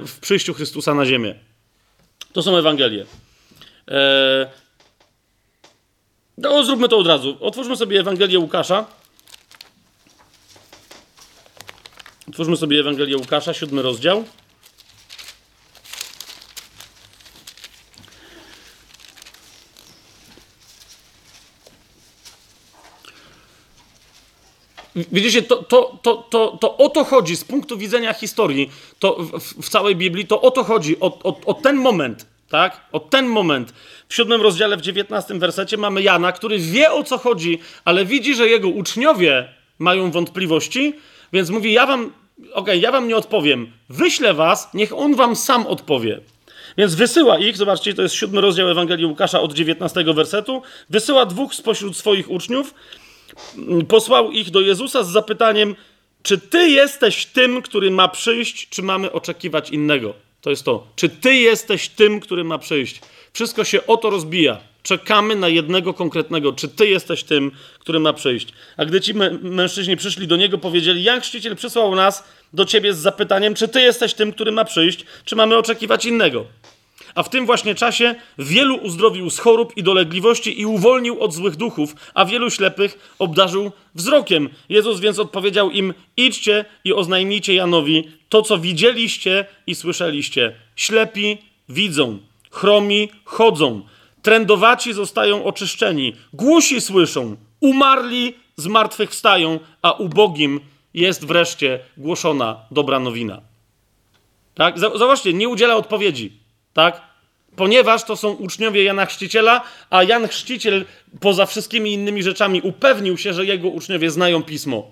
w przyjściu Chrystusa na ziemię. To są Ewangelie. Eee, no, zróbmy to od razu. Otwórzmy sobie Ewangelię Łukasza. Otwórzmy sobie Ewangelię Łukasza, siódmy rozdział. Widzicie, to, to, to, to, to o to chodzi z punktu widzenia historii, to w, w całej Biblii, to o to chodzi, o, o, o ten moment. Tak? O ten moment. W siódmym rozdziale, w dziewiętnastym wersecie mamy Jana, który wie o co chodzi, ale widzi, że jego uczniowie mają wątpliwości, więc mówi: Ja wam, okej, okay, ja wam nie odpowiem. Wyślę was, niech on wam sam odpowie. Więc wysyła ich, zobaczcie, to jest siódmy rozdział Ewangelii Łukasza od dziewiętnastego wersetu. Wysyła dwóch spośród swoich uczniów, posłał ich do Jezusa z zapytaniem: Czy ty jesteś tym, który ma przyjść, czy mamy oczekiwać innego? To jest to. Czy ty jesteś tym, który ma przyjść? Wszystko się o to rozbija. Czekamy na jednego konkretnego. Czy ty jesteś tym, który ma przyjść? A gdy ci mężczyźni przyszli do niego, powiedzieli: Jak chrzciciel przysłał nas do ciebie z zapytaniem, czy ty jesteś tym, który ma przyjść, czy mamy oczekiwać innego? A w tym właśnie czasie wielu uzdrowił z chorób i dolegliwości i uwolnił od złych duchów, a wielu ślepych obdarzył wzrokiem. Jezus więc odpowiedział im: Idźcie i oznajmijcie Janowi to, co widzieliście i słyszeliście. Ślepi widzą, chromi chodzą, trędowaci zostają oczyszczeni, głusi słyszą, umarli z martwych wstają, a ubogim jest wreszcie głoszona dobra nowina. Tak? Zobaczcie, nie udziela odpowiedzi tak? Ponieważ to są uczniowie Jana Chrzciciela, a Jan Chrzciciel poza wszystkimi innymi rzeczami upewnił się, że jego uczniowie znają pismo.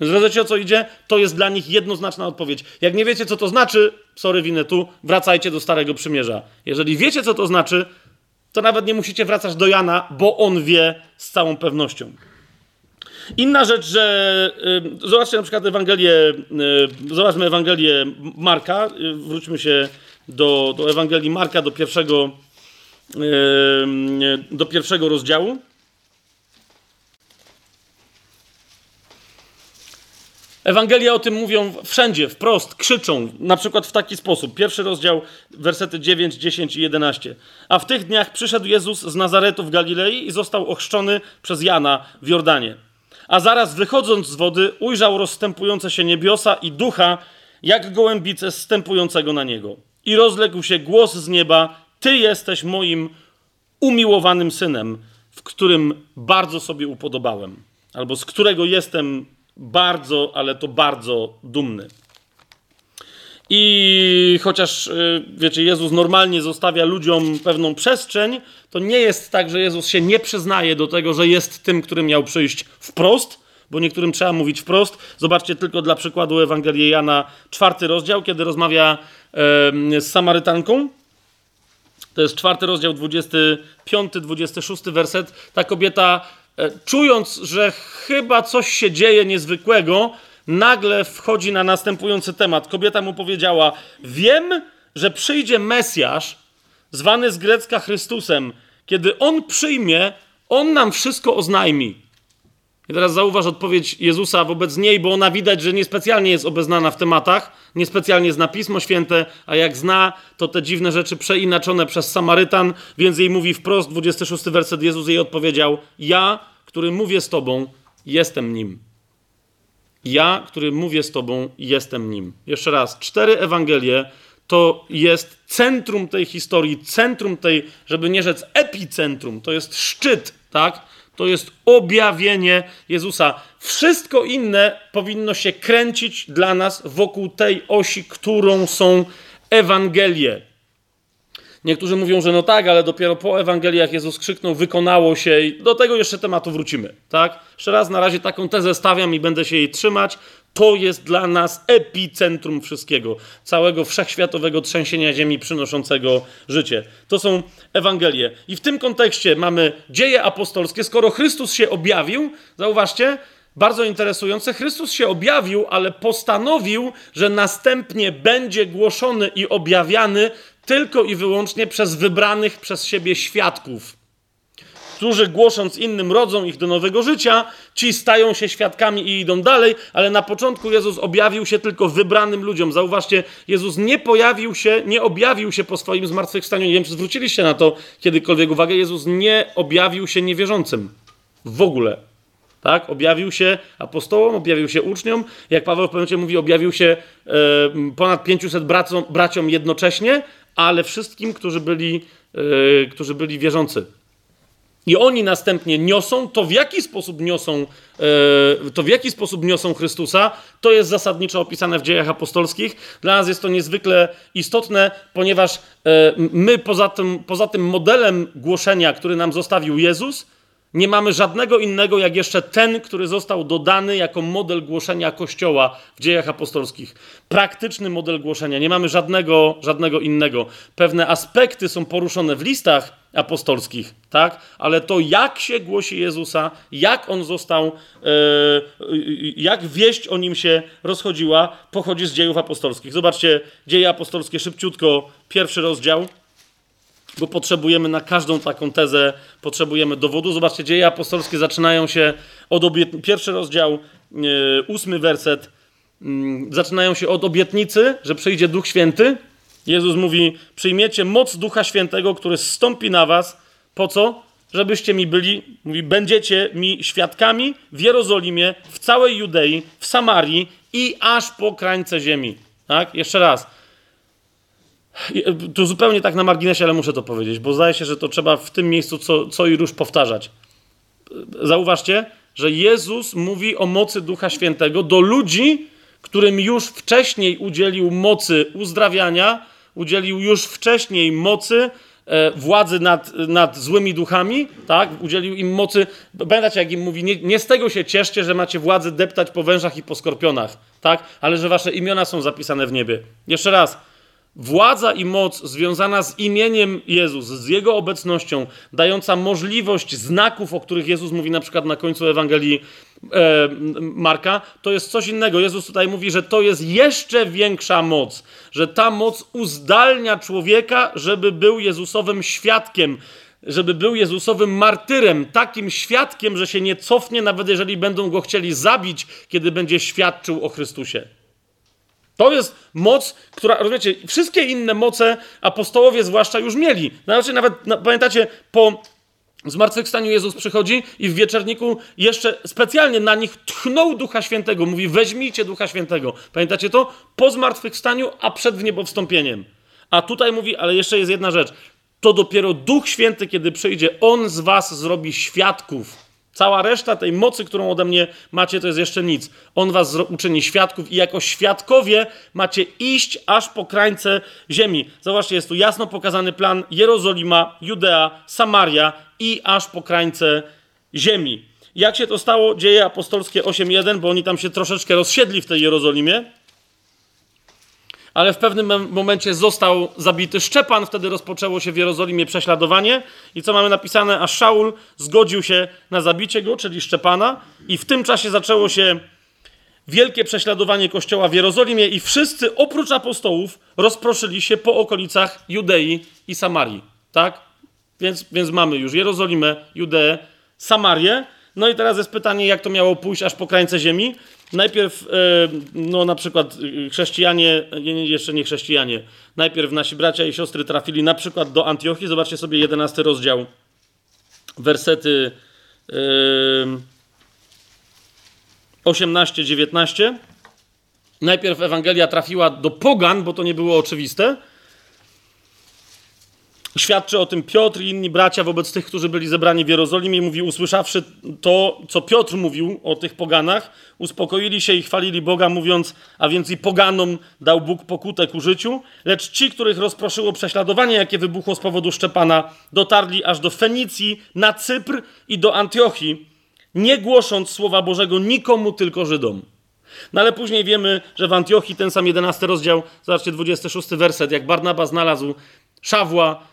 Zrozumiecie o co idzie? To jest dla nich jednoznaczna odpowiedź. Jak nie wiecie, co to znaczy, sorry, winę tu, wracajcie do Starego Przymierza. Jeżeli wiecie, co to znaczy, to nawet nie musicie wracać do Jana, bo on wie z całą pewnością. Inna rzecz, że y, zobaczcie na przykład Ewangelię, y, zobaczmy Ewangelię Marka, y, wróćmy się do, do Ewangelii Marka, do pierwszego, do pierwszego rozdziału. Ewangelia o tym mówią wszędzie, wprost, krzyczą, na przykład w taki sposób. Pierwszy rozdział, wersety 9, 10 i 11. A w tych dniach przyszedł Jezus z Nazaretu w Galilei i został ochrzczony przez Jana w Jordanie. A zaraz wychodząc z wody, ujrzał rozstępujące się niebiosa i ducha, jak gołębice zstępującego na niego i rozległ się głos z nieba: Ty jesteś moim umiłowanym synem, w którym bardzo sobie upodobałem, albo z którego jestem bardzo, ale to bardzo dumny. I chociaż, y, wiecie, Jezus normalnie zostawia ludziom pewną przestrzeń, to nie jest tak, że Jezus się nie przyznaje do tego, że jest tym, który miał przyjść wprost, bo niektórym trzeba mówić wprost. Zobaczcie tylko dla przykładu Ewangelię Jana, czwarty rozdział, kiedy rozmawia z Samarytanką. To jest czwarty rozdział, 25, 26 werset. Ta kobieta, e, czując, że chyba coś się dzieje niezwykłego, nagle wchodzi na następujący temat. Kobieta mu powiedziała: Wiem, że przyjdzie Mesjasz, zwany z grecka Chrystusem. Kiedy on przyjmie, on nam wszystko oznajmi. I teraz zauważ odpowiedź Jezusa wobec niej, bo ona widać, że niespecjalnie jest obeznana w tematach, niespecjalnie zna Pismo Święte, a jak zna, to te dziwne rzeczy przeinaczone przez Samarytan, więc jej mówi wprost, 26 werset Jezus jej odpowiedział, ja, który mówię z tobą, jestem nim. Ja, który mówię z tobą, jestem nim. Jeszcze raz, cztery Ewangelie to jest centrum tej historii, centrum tej, żeby nie rzec epicentrum, to jest szczyt, tak? To jest objawienie Jezusa. Wszystko inne powinno się kręcić dla nas wokół tej osi, którą są Ewangelie. Niektórzy mówią, że no tak, ale dopiero po Ewangeliach Jezus krzyknął, wykonało się i do tego jeszcze tematu wrócimy, tak? Jeszcze raz na razie taką tezę stawiam i będę się jej trzymać. To jest dla nas epicentrum wszystkiego, całego wszechświatowego trzęsienia ziemi przynoszącego życie. To są Ewangelie. I w tym kontekście mamy dzieje apostolskie. Skoro Chrystus się objawił, zauważcie, bardzo interesujące, Chrystus się objawił, ale postanowił, że następnie będzie głoszony i objawiany tylko i wyłącznie przez wybranych przez siebie świadków którzy głosząc innym rodzą ich do nowego życia, ci stają się świadkami i idą dalej, ale na początku Jezus objawił się tylko wybranym ludziom. Zauważcie, Jezus nie pojawił się, nie objawił się po swoim zmartwychwstaniu. Nie wiem, czy zwróciliście na to kiedykolwiek uwagę. Jezus nie objawił się niewierzącym. W ogóle. Tak? Objawił się apostołom, objawił się uczniom. Jak Paweł w pewnym momencie mówi, objawił się ponad 500 braciom, braciom jednocześnie, ale wszystkim, którzy byli, e, którzy byli wierzący. I oni następnie niosą, to w jaki sposób niosą, e, to w jaki sposób niosą Chrystusa, to jest zasadniczo opisane w dziejach apostolskich. Dla nas jest to niezwykle istotne, ponieważ e, my poza tym, poza tym modelem głoszenia, który nam zostawił Jezus, nie mamy żadnego innego, jak jeszcze ten, który został dodany jako model głoszenia Kościoła w dziejach apostolskich. Praktyczny model głoszenia. Nie mamy żadnego, żadnego innego. Pewne aspekty są poruszone w listach apostolskich, tak? Ale to, jak się głosi Jezusa, jak on został, yy, jak wieść o nim się rozchodziła, pochodzi z dziejów apostolskich. Zobaczcie, dzieje apostolskie szybciutko, pierwszy rozdział bo potrzebujemy na każdą taką tezę, potrzebujemy dowodu. Zobaczcie, dzieje apostolskie zaczynają się od obietnicy, pierwszy rozdział, yy, ósmy werset, yy, zaczynają się od obietnicy, że przyjdzie Duch Święty. Jezus mówi, przyjmiecie moc Ducha Świętego, który zstąpi na was. Po co? Żebyście mi byli, mówi, będziecie mi świadkami w Jerozolimie, w całej Judei, w Samarii i aż po krańce ziemi. Tak? Jeszcze raz tu zupełnie tak na marginesie, ale muszę to powiedzieć, bo zdaje się, że to trzeba w tym miejscu co, co i róż powtarzać. Zauważcie, że Jezus mówi o mocy Ducha Świętego do ludzi, którym już wcześniej udzielił mocy uzdrawiania, udzielił już wcześniej mocy e, władzy nad, nad złymi duchami, tak? Udzielił im mocy. Pamiętacie, jak im mówi, nie, nie z tego się cieszcie, że macie władzę deptać po wężach i po skorpionach, tak? Ale że wasze imiona są zapisane w niebie. Jeszcze raz Władza i moc związana z imieniem Jezus, z Jego obecnością, dająca możliwość znaków, o których Jezus mówi na przykład na końcu Ewangelii Marka, to jest coś innego. Jezus tutaj mówi, że to jest jeszcze większa moc, że ta moc uzdalnia człowieka, żeby był Jezusowym świadkiem, żeby był Jezusowym martyrem, takim świadkiem, że się nie cofnie, nawet jeżeli będą go chcieli zabić, kiedy będzie świadczył o Chrystusie. To jest moc, która, rozumiecie, wszystkie inne moce apostołowie zwłaszcza już mieli. Znaczy nawet, pamiętacie, po zmartwychwstaniu Jezus przychodzi i w wieczerniku jeszcze specjalnie na nich tchnął Ducha Świętego. Mówi, weźmijcie Ducha Świętego. Pamiętacie to? Po zmartwychwstaniu, a przed w niebo wstąpieniem. A tutaj mówi, ale jeszcze jest jedna rzecz. To dopiero Duch Święty, kiedy przyjdzie, On z was zrobi świadków Cała reszta tej mocy, którą ode mnie macie, to jest jeszcze nic. On was uczyni świadków i jako świadkowie macie iść aż po krańce ziemi. Zobaczcie, jest tu jasno pokazany plan Jerozolima, Judea, Samaria i aż po krańce ziemi. Jak się to stało? Dzieje apostolskie 8.1, bo oni tam się troszeczkę rozsiedli w tej Jerozolimie ale w pewnym momencie został zabity Szczepan, wtedy rozpoczęło się w Jerozolimie prześladowanie. I co mamy napisane, a Szaul zgodził się na zabicie go, czyli Szczepana. I w tym czasie zaczęło się wielkie prześladowanie kościoła w Jerozolimie i wszyscy oprócz apostołów rozproszyli się po okolicach Judei i Samarii, tak? Więc, więc mamy już Jerozolimę, Judeę, Samarię, No i teraz jest pytanie, jak to miało pójść aż po krańce ziemi. Najpierw, no na przykład chrześcijanie, nie, jeszcze nie chrześcijanie, najpierw nasi bracia i siostry trafili na przykład do Antiochii. Zobaczcie sobie 11 rozdział, wersety 18-19. Najpierw Ewangelia trafiła do pogan, bo to nie było oczywiste. Świadczy o tym Piotr i inni bracia wobec tych, którzy byli zebrani w Jerozolimie. Mówi, usłyszawszy to, co Piotr mówił o tych poganach, uspokoili się i chwalili Boga, mówiąc, a więc i poganom dał Bóg pokutę ku życiu. Lecz ci, których rozproszyło prześladowanie, jakie wybuchło z powodu Szczepana, dotarli aż do Fenicji, na Cypr i do Antiochii, nie głosząc Słowa Bożego nikomu, tylko Żydom. No ale później wiemy, że w Antiochii ten sam 11 rozdział, zobaczcie 26 werset, jak Barnaba znalazł Szawła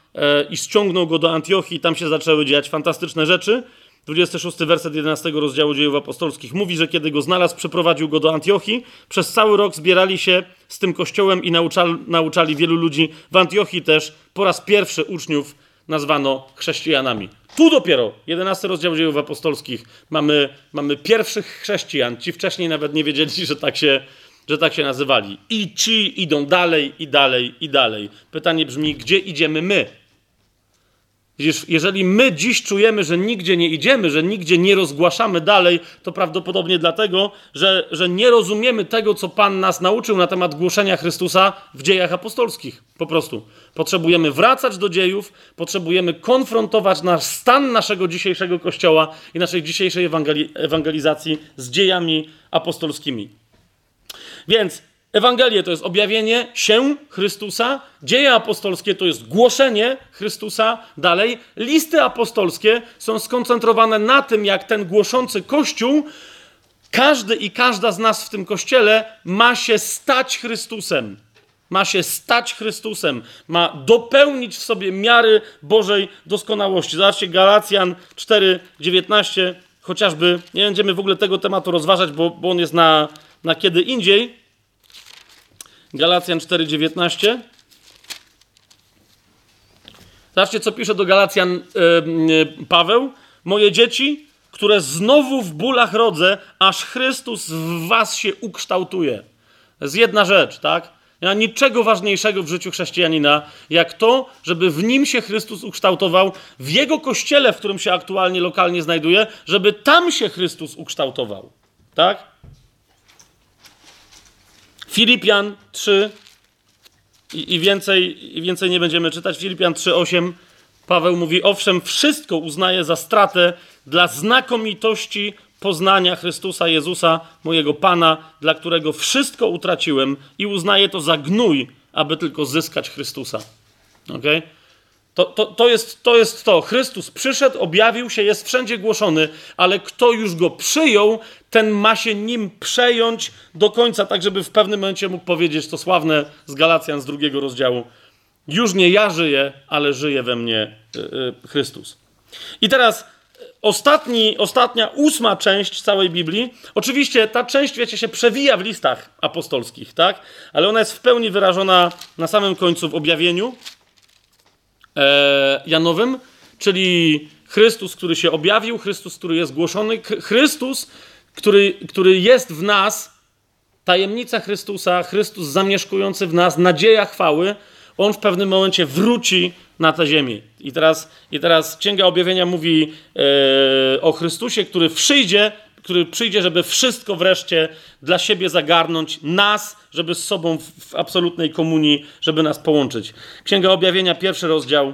i ściągnął go do Antiochii, tam się zaczęły dziać fantastyczne rzeczy. 26 werset 11 rozdziału dziejów apostolskich mówi, że kiedy go znalazł, przeprowadził go do Antiochii. Przez cały rok zbierali się z tym kościołem i nauczali, nauczali wielu ludzi. W Antiochii też po raz pierwszy uczniów nazwano chrześcijanami. Tu dopiero, 11 rozdział dziejów apostolskich, mamy, mamy pierwszych chrześcijan. Ci wcześniej nawet nie wiedzieli, że tak, się, że tak się nazywali. I ci idą dalej, i dalej, i dalej. Pytanie brzmi, gdzie idziemy my? Jeżeli my dziś czujemy, że nigdzie nie idziemy, że nigdzie nie rozgłaszamy dalej, to prawdopodobnie dlatego, że, że nie rozumiemy tego, co Pan nas nauczył na temat głoszenia Chrystusa w dziejach apostolskich. Po prostu. Potrzebujemy wracać do dziejów, potrzebujemy konfrontować nasz stan naszego dzisiejszego kościoła i naszej dzisiejszej ewangelizacji z dziejami apostolskimi. Więc Ewangelie to jest objawienie się Chrystusa, dzieje apostolskie to jest głoszenie Chrystusa dalej. Listy apostolskie są skoncentrowane na tym, jak ten głoszący Kościół, każdy i każda z nas w tym kościele ma się stać Chrystusem. Ma się stać Chrystusem, ma dopełnić w sobie miary Bożej doskonałości. Zobaczcie, Galacjan 4:19, chociażby nie będziemy w ogóle tego tematu rozważać, bo, bo on jest na, na kiedy indziej Galacjan 4:19. Zobaczcie, co pisze do Galacjan yy, Paweł. Moje dzieci, które znowu w bólach rodzę, aż Chrystus w was się ukształtuje. To jest jedna rzecz, tak? Nie ma niczego ważniejszego w życiu chrześcijanina, jak to, żeby w nim się Chrystus ukształtował, w jego kościele, w którym się aktualnie, lokalnie znajduje, żeby tam się Chrystus ukształtował. Tak? Filipian 3 i, i, więcej, i więcej nie będziemy czytać. Filipian 3:8 Paweł mówi: Owszem, wszystko uznaję za stratę dla znakomitości poznania Chrystusa Jezusa, mojego Pana, dla którego wszystko utraciłem i uznaję to za gnój, aby tylko zyskać Chrystusa. Okay? To, to, to, jest, to jest to. Chrystus przyszedł, objawił się, jest wszędzie głoszony, ale kto już go przyjął, ten ma się nim przejąć do końca, tak żeby w pewnym momencie mógł powiedzieć to sławne z Galacjan z drugiego rozdziału. Już nie ja żyję, ale żyje we mnie yy, Chrystus. I teraz ostatni, ostatnia, ósma część całej Biblii. Oczywiście ta część, wiecie, się przewija w listach apostolskich, tak? Ale ona jest w pełni wyrażona na samym końcu w objawieniu Janowym, czyli Chrystus, który się objawił, Chrystus, który jest głoszony, Chrystus, który, który jest w nas, tajemnica Chrystusa, Chrystus zamieszkujący w nas, nadzieja chwały, on w pewnym momencie wróci na tę ziemię. I teraz, i teraz Księga Objawienia mówi e, o Chrystusie, który przyjdzie, który przyjdzie, żeby wszystko wreszcie dla siebie zagarnąć, nas, żeby z sobą w, absolutnej komunii, żeby nas połączyć. Księga Objawienia, pierwszy rozdział,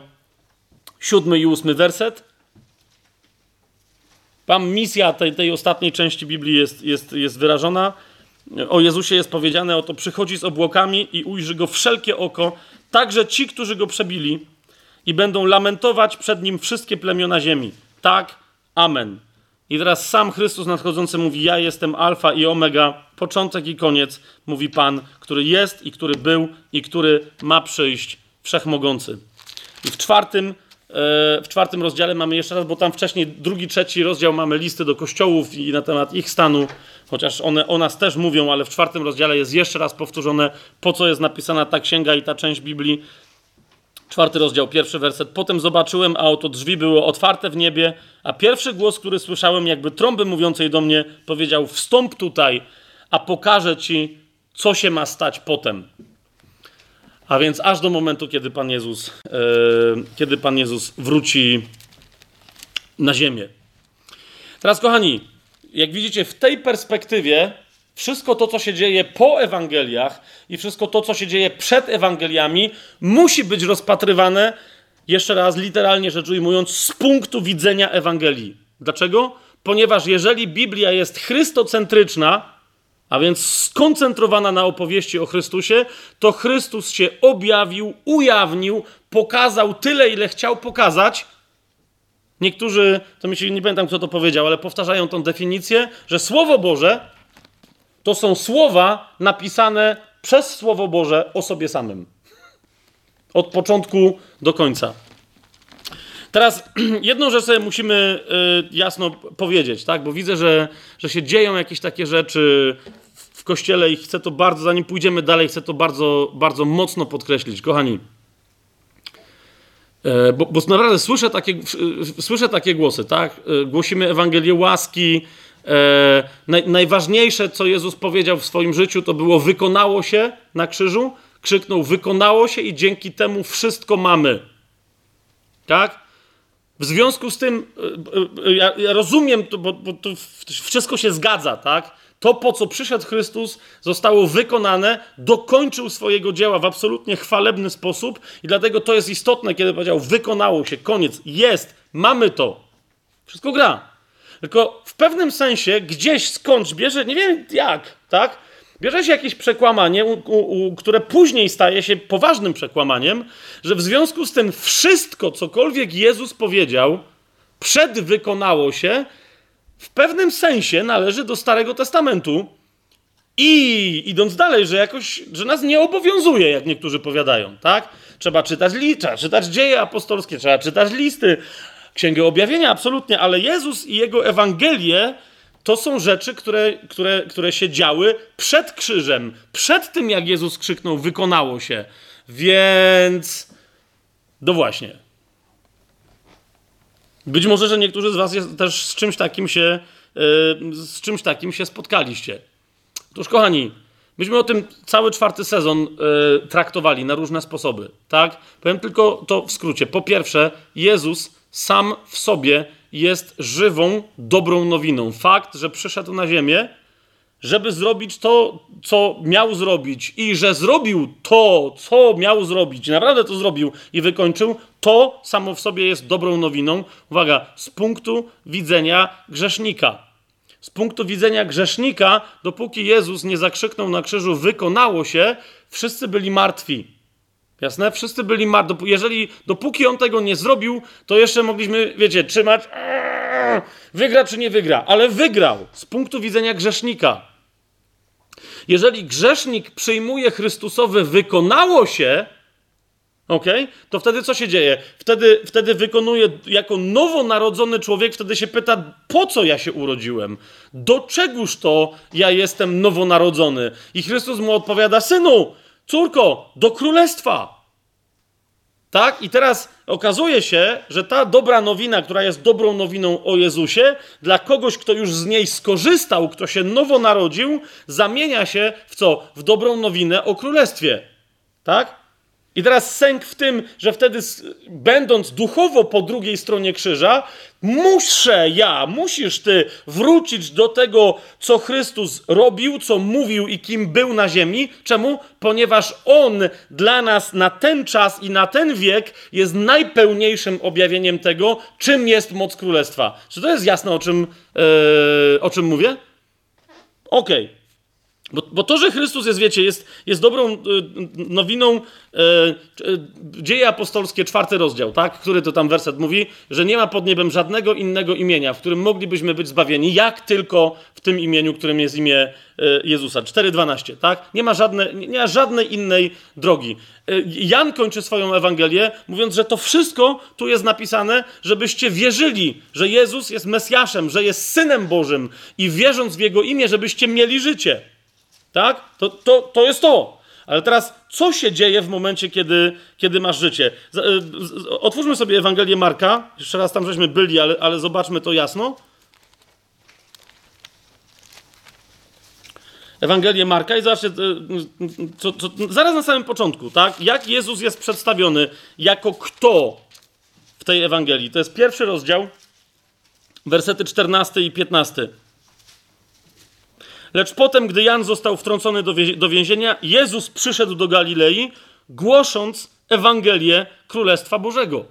siódmy i ósmy werset. Tam misja tej, tej ostatniej części Biblii jest, jest, jest wyrażona. O Jezusie jest powiedziane, oto przychodzi z obłokami i ujrzy go wszelkie oko, także ci, którzy go przebili i będą lamentować przed nim wszystkie plemiona ziemi. Tak, amen. I teraz sam Chrystus nadchodzący mówi: Ja jestem Alfa i Omega, początek i koniec, mówi Pan, który jest i który był i który ma przyjść, wszechmogący. I w czwartym, e, w czwartym rozdziale mamy jeszcze raz, bo tam wcześniej drugi, trzeci rozdział mamy listy do kościołów i na temat ich stanu, chociaż one o nas też mówią, ale w czwartym rozdziale jest jeszcze raz powtórzone, po co jest napisana ta księga i ta część Biblii. Czwarty rozdział, pierwszy werset. Potem zobaczyłem, a oto drzwi były otwarte w niebie, a pierwszy głos, który słyszałem, jakby trąby mówiącej do mnie, powiedział: Wstąp tutaj, a pokażę ci, co się ma stać potem. A więc aż do momentu, kiedy Pan Jezus, yy, kiedy Pan Jezus wróci na ziemię. Teraz, kochani, jak widzicie, w tej perspektywie wszystko to, co się dzieje po Ewangeliach i wszystko to, co się dzieje przed Ewangeliami, musi być rozpatrywane, jeszcze raz literalnie rzecz ujmując, z punktu widzenia Ewangelii. Dlaczego? Ponieważ jeżeli Biblia jest chrystocentryczna, a więc skoncentrowana na opowieści o Chrystusie, to Chrystus się objawił, ujawnił, pokazał tyle, ile chciał pokazać. Niektórzy, to mi się nie pamiętam, kto to powiedział, ale powtarzają tą definicję, że Słowo Boże to są słowa napisane przez Słowo Boże o sobie samym. Od początku do końca. Teraz jedną rzecz sobie musimy y, jasno powiedzieć, tak? bo widzę, że, że się dzieją jakieś takie rzeczy w kościele i chcę to bardzo, zanim pójdziemy dalej, chcę to bardzo, bardzo mocno podkreślić. Kochani, e, bo, bo naprawdę słyszę takie, słyszę takie głosy, tak? E, głosimy Ewangelię łaski, naj, najważniejsze, co Jezus powiedział w swoim życiu, to było wykonało się na krzyżu. Krzyknął, wykonało się i dzięki temu wszystko mamy. Tak? W związku z tym, e, e, ja, ja rozumiem, bo, bo to wszystko się zgadza, tak? To, po co przyszedł Chrystus, zostało wykonane, dokończył swojego dzieła w absolutnie chwalebny sposób i dlatego to jest istotne, kiedy powiedział, wykonało się, koniec, jest, mamy to. Wszystko gra. Tylko w pewnym sensie gdzieś skądś bierze, nie wiem jak, tak? Bierze się jakieś przekłamanie, u, u, które później staje się poważnym przekłamaniem, że w związku z tym wszystko, cokolwiek Jezus powiedział, przedwykonało się, w pewnym sensie należy do Starego Testamentu. I idąc dalej, że jakoś, że nas nie obowiązuje, jak niektórzy powiadają, tak? Trzeba czytać, li, trzeba czytać dzieje apostolskie, trzeba czytać listy, Księgę Objawienia, absolutnie, ale Jezus i Jego Ewangelie to są rzeczy, które, które, które się działy przed krzyżem, przed tym, jak Jezus krzyknął, wykonało się. Więc, no właśnie. Być może, że niektórzy z Was jest, też z czymś takim się, yy, z czymś takim się spotkaliście. Otóż, kochani, myśmy o tym cały czwarty sezon yy, traktowali na różne sposoby, tak? Powiem tylko to w skrócie. Po pierwsze, Jezus sam w sobie jest żywą, dobrą nowiną. Fakt, że przyszedł na ziemię, żeby zrobić to, co miał zrobić, i że zrobił to, co miał zrobić, naprawdę to zrobił i wykończył, to samo w sobie jest dobrą nowiną. Uwaga, z punktu widzenia grzesznika. Z punktu widzenia grzesznika, dopóki Jezus nie zakrzyknął na krzyżu, wykonało się, wszyscy byli martwi. Jasne? Wszyscy byli martwi. Jeżeli, dopóki on tego nie zrobił, to jeszcze mogliśmy, wiecie, trzymać. Wygra czy nie wygra, ale wygrał z punktu widzenia grzesznika. Jeżeli grzesznik przyjmuje Chrystusowe wykonało się, ok, to wtedy co się dzieje? Wtedy, wtedy wykonuje jako nowonarodzony człowiek, wtedy się pyta, po co ja się urodziłem? Do czegóż to ja jestem nowonarodzony? I Chrystus mu odpowiada, synu, córko, do królestwa. Tak? I teraz okazuje się, że ta dobra nowina, która jest dobrą nowiną o Jezusie, dla kogoś, kto już z niej skorzystał, kto się nowo narodził, zamienia się w co? W dobrą nowinę o królestwie. Tak? I teraz sęk w tym, że wtedy, będąc duchowo po drugiej stronie krzyża, muszę ja, musisz ty wrócić do tego, co Chrystus robił, co mówił i kim był na ziemi. Czemu? Ponieważ On dla nas na ten czas i na ten wiek jest najpełniejszym objawieniem tego, czym jest moc królestwa. Czy to jest jasne, o czym, yy, o czym mówię? Okej. Okay. Bo, bo, to, że Chrystus jest, wiecie, jest, jest dobrą y, nowiną, y, dzieje apostolskie, czwarty rozdział, tak? Który to tam werset mówi, że nie ma pod niebem żadnego innego imienia, w którym moglibyśmy być zbawieni, jak tylko w tym imieniu, którym jest imię Jezusa. 4.12, tak? Nie ma, żadne, nie ma żadnej innej drogi. Jan kończy swoją Ewangelię, mówiąc, że to wszystko tu jest napisane, żebyście wierzyli, że Jezus jest Mesjaszem, że jest Synem Bożym i wierząc w Jego imię, żebyście mieli życie. Tak? To, to, to jest to. Ale teraz, co się dzieje w momencie, kiedy, kiedy masz życie? Z, otwórzmy sobie Ewangelię Marka. Jeszcze raz tam żeśmy byli, ale, ale zobaczmy to jasno. Ewangelię Marka i zobaczcie, co, co, zaraz na samym początku, tak? Jak Jezus jest przedstawiony jako kto w tej Ewangelii. To jest pierwszy rozdział, wersety 14 i 15. Lecz potem, gdy Jan został wtrącony do więzienia, Jezus przyszedł do Galilei, głosząc Ewangelię Królestwa Bożego.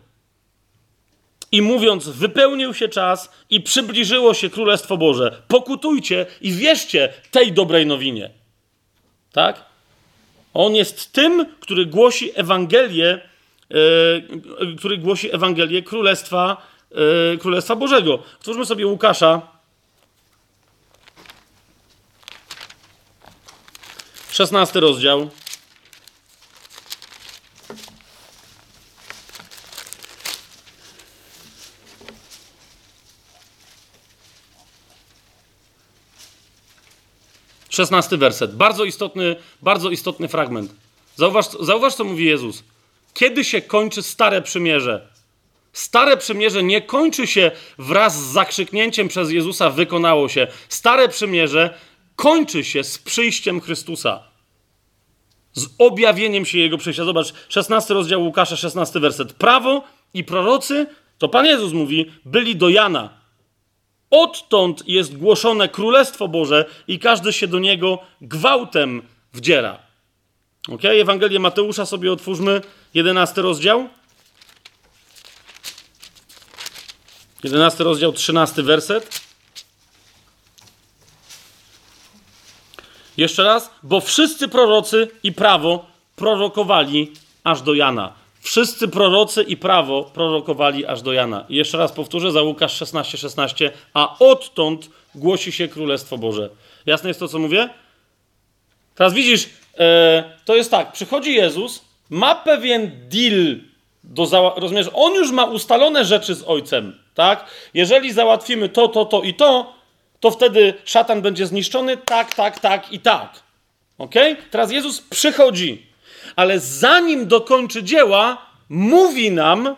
I mówiąc, wypełnił się czas i przybliżyło się Królestwo Boże. Pokutujcie i wierzcie tej dobrej nowinie. Tak? On jest tym, który głosi Ewangelię, yy, który głosi Ewangelię Królestwa, yy, Królestwa Bożego. Otwórzmy sobie Łukasza, 16 rozdział. Szesnasty werset. Bardzo istotny, bardzo istotny fragment. Zauważ, zauważ, co mówi Jezus. Kiedy się kończy stare przymierze? Stare przymierze nie kończy się wraz z zakrzyknięciem przez Jezusa wykonało się. Stare przymierze kończy się z przyjściem Chrystusa. Z objawieniem się Jego przyjścia. Zobacz, 16 rozdział Łukasza, 16 werset. Prawo i prorocy, to Pan Jezus mówi, byli do Jana. Odtąd jest głoszone Królestwo Boże i każdy się do niego gwałtem wdziera. Ok? Ewangelię Mateusza sobie otwórzmy, 11 rozdział. 11 rozdział, 13 werset. Jeszcze raz, bo wszyscy prorocy i prawo prorokowali aż do Jana. Wszyscy prorocy i prawo prorokowali aż do Jana. I jeszcze raz powtórzę za Łukasz 16:16, 16, a odtąd głosi się Królestwo Boże. Jasne jest to, co mówię? Teraz widzisz, e, to jest tak, przychodzi Jezus, ma pewien deal do załatwienia. Rozumiesz, on już ma ustalone rzeczy z Ojcem, tak? Jeżeli załatwimy to, to, to i to, to wtedy szatan będzie zniszczony tak, tak, tak i tak. Ok? Teraz Jezus przychodzi, ale zanim dokończy dzieła, mówi nam,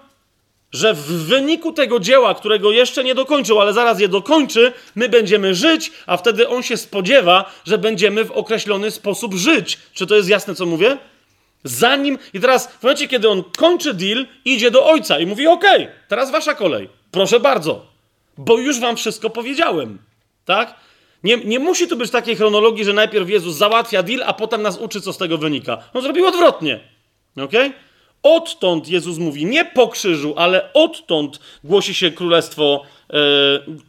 że w wyniku tego dzieła, którego jeszcze nie dokończył, ale zaraz je dokończy, my będziemy żyć, a wtedy on się spodziewa, że będziemy w określony sposób żyć. Czy to jest jasne, co mówię? Zanim, i teraz w momencie, kiedy on kończy deal, idzie do ojca i mówi: OK, teraz wasza kolej, proszę bardzo, bo już wam wszystko powiedziałem. Tak? Nie, nie musi tu być takiej chronologii, że najpierw Jezus załatwia deal, a potem nas uczy, co z tego wynika. On zrobił odwrotnie. Okay? Odtąd Jezus mówi, nie po krzyżu, ale odtąd głosi się królestwo, e,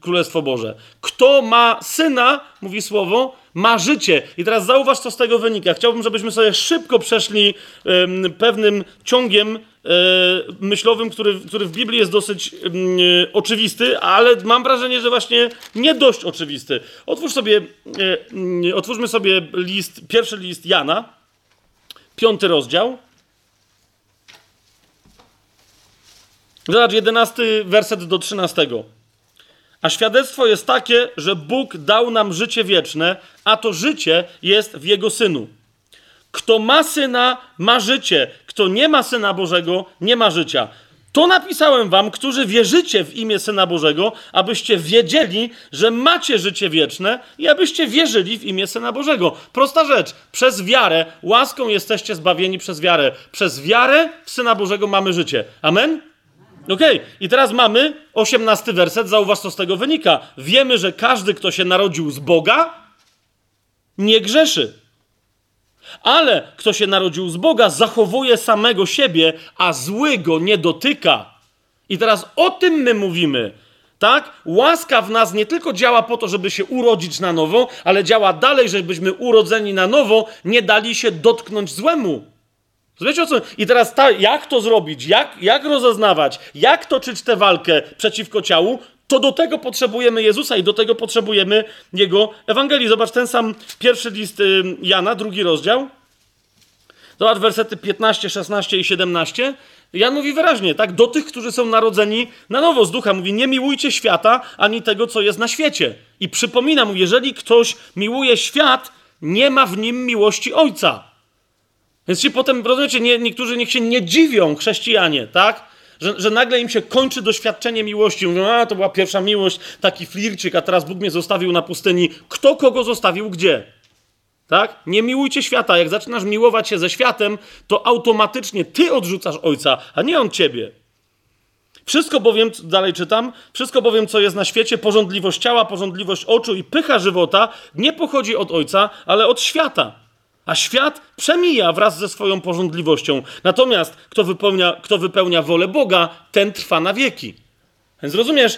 królestwo Boże. Kto ma syna, mówi słowo, ma życie. I teraz zauważ, co z tego wynika. Chciałbym, żebyśmy sobie szybko przeszli pewnym ciągiem myślowym, który, który w Biblii jest dosyć mm, e, oczywisty, ale mam wrażenie, że właśnie nie dość oczywisty. Otwórz sobie, e, mm, otwórzmy sobie list, pierwszy list Jana, piąty rozdział. Zobacz, jedenasty werset do trzynastego. A świadectwo jest takie, że Bóg dał nam życie wieczne, a to życie jest w Jego Synu. Kto ma syna, ma życie. Kto nie ma syna Bożego, nie ma życia. To napisałem wam, którzy wierzycie w imię Syna Bożego, abyście wiedzieli, że macie życie wieczne i abyście wierzyli w imię Syna Bożego. Prosta rzecz. Przez wiarę, łaską jesteście zbawieni przez wiarę. Przez wiarę w Syna Bożego mamy życie. Amen? Okej, okay. i teraz mamy osiemnasty werset, zauważ co z tego wynika. Wiemy, że każdy, kto się narodził z Boga, nie grzeszy. Ale kto się narodził z Boga, zachowuje samego siebie, a zły go nie dotyka. I teraz o tym my mówimy. Tak? Łaska w nas nie tylko działa po to, żeby się urodzić na nowo, ale działa dalej, żebyśmy urodzeni na nowo nie dali się dotknąć złemu. Wiecie o co? I teraz ta, jak to zrobić? Jak, jak rozeznawać? Jak toczyć tę walkę przeciwko ciału? To do tego potrzebujemy Jezusa i do tego potrzebujemy Jego Ewangelii. Zobacz ten sam pierwszy list Jana, drugi rozdział. Zobacz wersety 15, 16 i 17. Jan mówi wyraźnie, tak? Do tych, którzy są narodzeni na nowo z ducha. Mówi, nie miłujcie świata, ani tego, co jest na świecie. I przypomina mu, jeżeli ktoś miłuje świat, nie ma w nim miłości Ojca. Więc się potem, rozumiecie, nie, niektórzy niech się nie dziwią, chrześcijanie, tak? Że, że nagle im się kończy doświadczenie miłości. Mówią, a to była pierwsza miłość, taki flirczyk, a teraz Bóg mnie zostawił na pustyni. Kto kogo zostawił gdzie? Tak? Nie miłujcie świata. Jak zaczynasz miłować się ze światem, to automatycznie ty odrzucasz ojca, a nie on ciebie. Wszystko bowiem, dalej czytam, wszystko bowiem, co jest na świecie, porządliwość ciała, porządliwość oczu i pycha żywota, nie pochodzi od ojca, ale od świata. A świat przemija wraz ze swoją porządliwością. Natomiast kto wypełnia, kto wypełnia wolę Boga, ten trwa na wieki. Więc rozumiesz,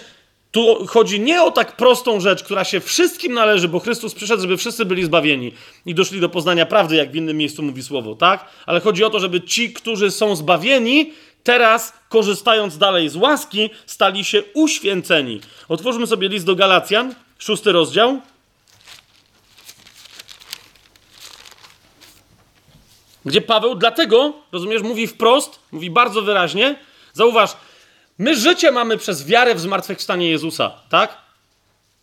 tu chodzi nie o tak prostą rzecz, która się wszystkim należy, bo Chrystus przyszedł, żeby wszyscy byli zbawieni i doszli do poznania prawdy, jak w innym miejscu mówi słowo, tak? Ale chodzi o to, żeby ci, którzy są zbawieni, teraz, korzystając dalej z łaski, stali się uświęceni. Otwórzmy sobie list do Galacjan, szósty rozdział. Gdzie Paweł dlatego, rozumiesz, mówi wprost, mówi bardzo wyraźnie. Zauważ, my życie mamy przez wiarę w zmartwychwstanie Jezusa, tak?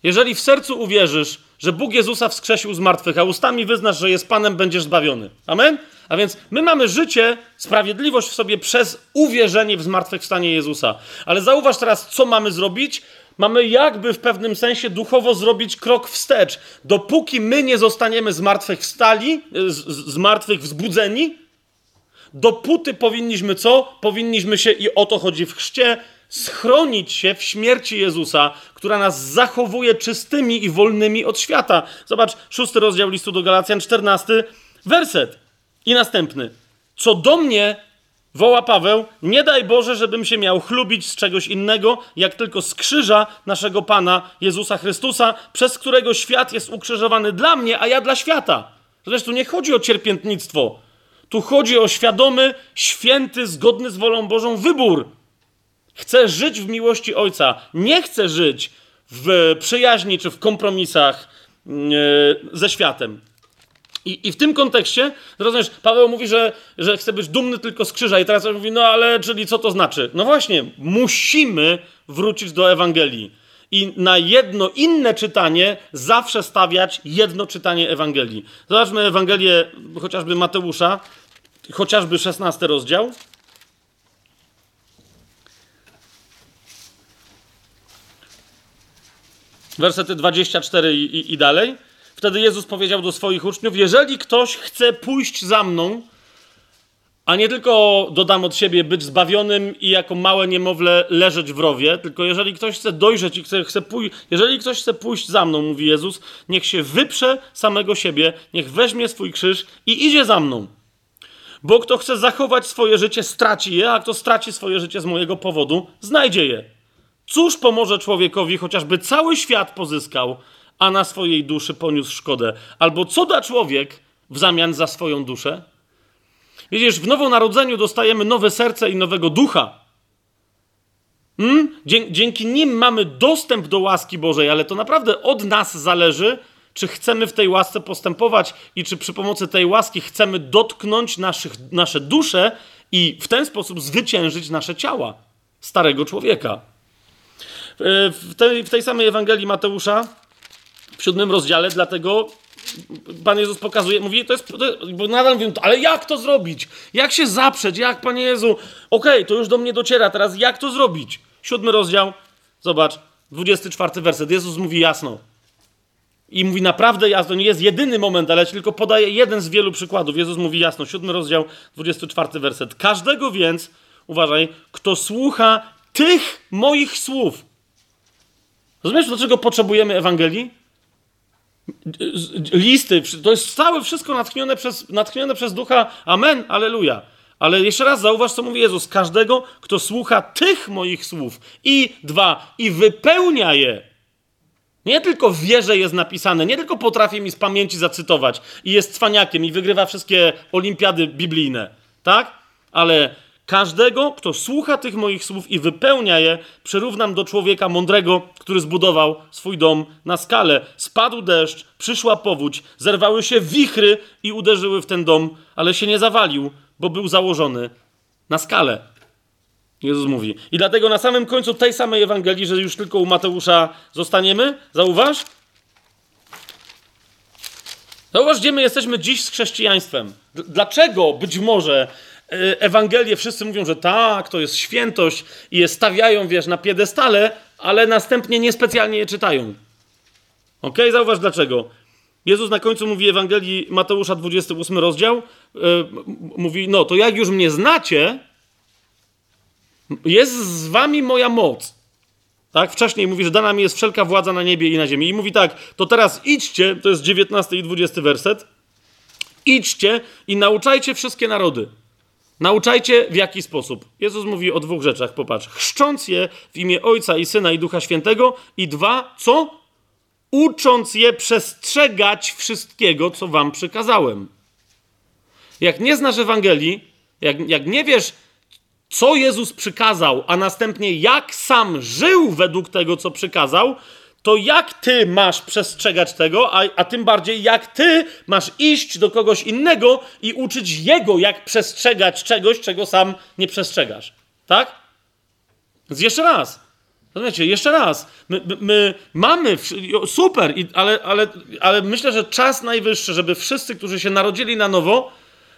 Jeżeli w sercu uwierzysz, że Bóg Jezusa wskrzesił z martwych, a ustami wyznasz, że jest Panem, będziesz zbawiony. Amen? A więc my mamy życie, sprawiedliwość w sobie przez uwierzenie w zmartwychwstanie Jezusa. Ale zauważ teraz, co mamy zrobić? Mamy jakby w pewnym sensie duchowo zrobić krok wstecz. Dopóki my nie zostaniemy zmartwychwstali, z, z dopóty powinniśmy co? Powinniśmy się, i o to chodzi w chrzcie, schronić się w śmierci Jezusa, która nas zachowuje czystymi i wolnymi od świata. Zobacz, szósty rozdział listu do Galacjan, czternasty werset. I następny. Co do mnie, woła Paweł, nie daj Boże, żebym się miał chlubić z czegoś innego, jak tylko z krzyża naszego Pana Jezusa Chrystusa, przez którego świat jest ukrzyżowany dla mnie, a ja dla świata. Zresztą nie chodzi o cierpiętnictwo. Tu chodzi o świadomy, święty, zgodny z wolą Bożą wybór. Chcę żyć w miłości Ojca. Nie chcę żyć w przyjaźni czy w kompromisach mm, e, ze światem. I, I, w tym kontekście, rozumiesz, Paweł mówi, że, że chce być dumny tylko z krzyża, i teraz on mówi, no ale czyli co to znaczy? No właśnie, musimy wrócić do Ewangelii. I na jedno inne czytanie zawsze stawiać jedno czytanie Ewangelii. Zobaczmy Ewangelię chociażby Mateusza, chociażby 16 rozdział. Wersety 24 i, i, i dalej. Wtedy Jezus powiedział do swoich uczniów: Jeżeli ktoś chce pójść za mną, a nie tylko dodam od siebie być zbawionym i jako małe niemowlę leżeć w rowie, tylko jeżeli ktoś chce dojrzeć i chce, chce pójść, jeżeli ktoś chce pójść za mną, mówi Jezus, niech się wyprze samego siebie, niech weźmie swój krzyż i idzie za mną. Bo kto chce zachować swoje życie, straci je, a kto straci swoje życie z mojego powodu, znajdzie je. Cóż pomoże człowiekowi, chociażby cały świat pozyskał, a na swojej duszy poniósł szkodę? Albo co da człowiek w zamian za swoją duszę? Widzisz, w nowonarodzeniu dostajemy nowe serce i nowego ducha. Hmm? Dzięki nim mamy dostęp do łaski Bożej, ale to naprawdę od nas zależy, czy chcemy w tej łasce postępować i czy przy pomocy tej łaski chcemy dotknąć naszych, nasze dusze i w ten sposób zwyciężyć nasze ciała starego człowieka. W tej, w tej samej Ewangelii Mateusza, w siódmym rozdziale, dlatego Pan Jezus pokazuje, mówi, to jest, bo nadal mówię, ale jak to zrobić? Jak się zaprzeć? Jak, Panie Jezu? Okej, okay, to już do mnie dociera, teraz jak to zrobić? Siódmy rozdział, zobacz, 24 werset, Jezus mówi jasno. I mówi naprawdę jasno, nie jest jedyny moment, ale tylko podaje jeden z wielu przykładów. Jezus mówi jasno, siódmy rozdział, 24 werset. Każdego więc, uważaj, kto słucha tych moich słów. Rozumiesz, dlaczego potrzebujemy Ewangelii? Listy, to jest całe wszystko natchnione przez, natchnione przez ducha. Amen, aleluja. Ale jeszcze raz zauważ, co mówi Jezus. Każdego, kto słucha tych moich słów i dwa, i wypełnia je. Nie tylko wie, że jest napisane, nie tylko potrafi mi z pamięci zacytować i jest cwaniakiem i wygrywa wszystkie olimpiady biblijne, tak? Ale Każdego, kto słucha tych moich słów i wypełnia je, przyrównam do człowieka mądrego, który zbudował swój dom na skale. Spadł deszcz, przyszła powódź, zerwały się wichry i uderzyły w ten dom, ale się nie zawalił, bo był założony na skale. Jezus mówi. I dlatego na samym końcu tej samej Ewangelii, że już tylko u Mateusza zostaniemy, zauważ? Zauważ, gdzie my jesteśmy dziś z chrześcijaństwem. Dlaczego być może e, Ewangelie wszyscy mówią, że tak, to jest świętość i je stawiają, wiesz, na piedestale, ale następnie niespecjalnie je czytają. Ok? Zauważ dlaczego. Jezus na końcu mówi Ewangelii Mateusza 28 rozdział, yy, mówi, no to jak już mnie znacie, jest z wami moja moc. Tak? Wcześniej mówi, że dana mi jest wszelka władza na niebie i na ziemi. I mówi tak, to teraz idźcie, to jest 19 i 20 werset, idźcie i nauczajcie wszystkie narody. Nauczajcie w jaki sposób. Jezus mówi o dwóch rzeczach, popatrz. Chrzcząc je w imię Ojca i Syna i Ducha Świętego i dwa, co? Ucząc je przestrzegać wszystkiego, co wam przykazałem. Jak nie znasz Ewangelii, jak, jak nie wiesz, co Jezus przykazał, a następnie jak sam żył według tego, co przykazał, to jak ty masz przestrzegać tego, a, a tym bardziej jak ty masz iść do kogoś innego i uczyć jego, jak przestrzegać czegoś, czego sam nie przestrzegasz. Tak? Więc jeszcze raz. Rozumiecie, jeszcze raz. My, my, my mamy, super, ale, ale, ale myślę, że czas najwyższy, żeby wszyscy, którzy się narodzili na nowo,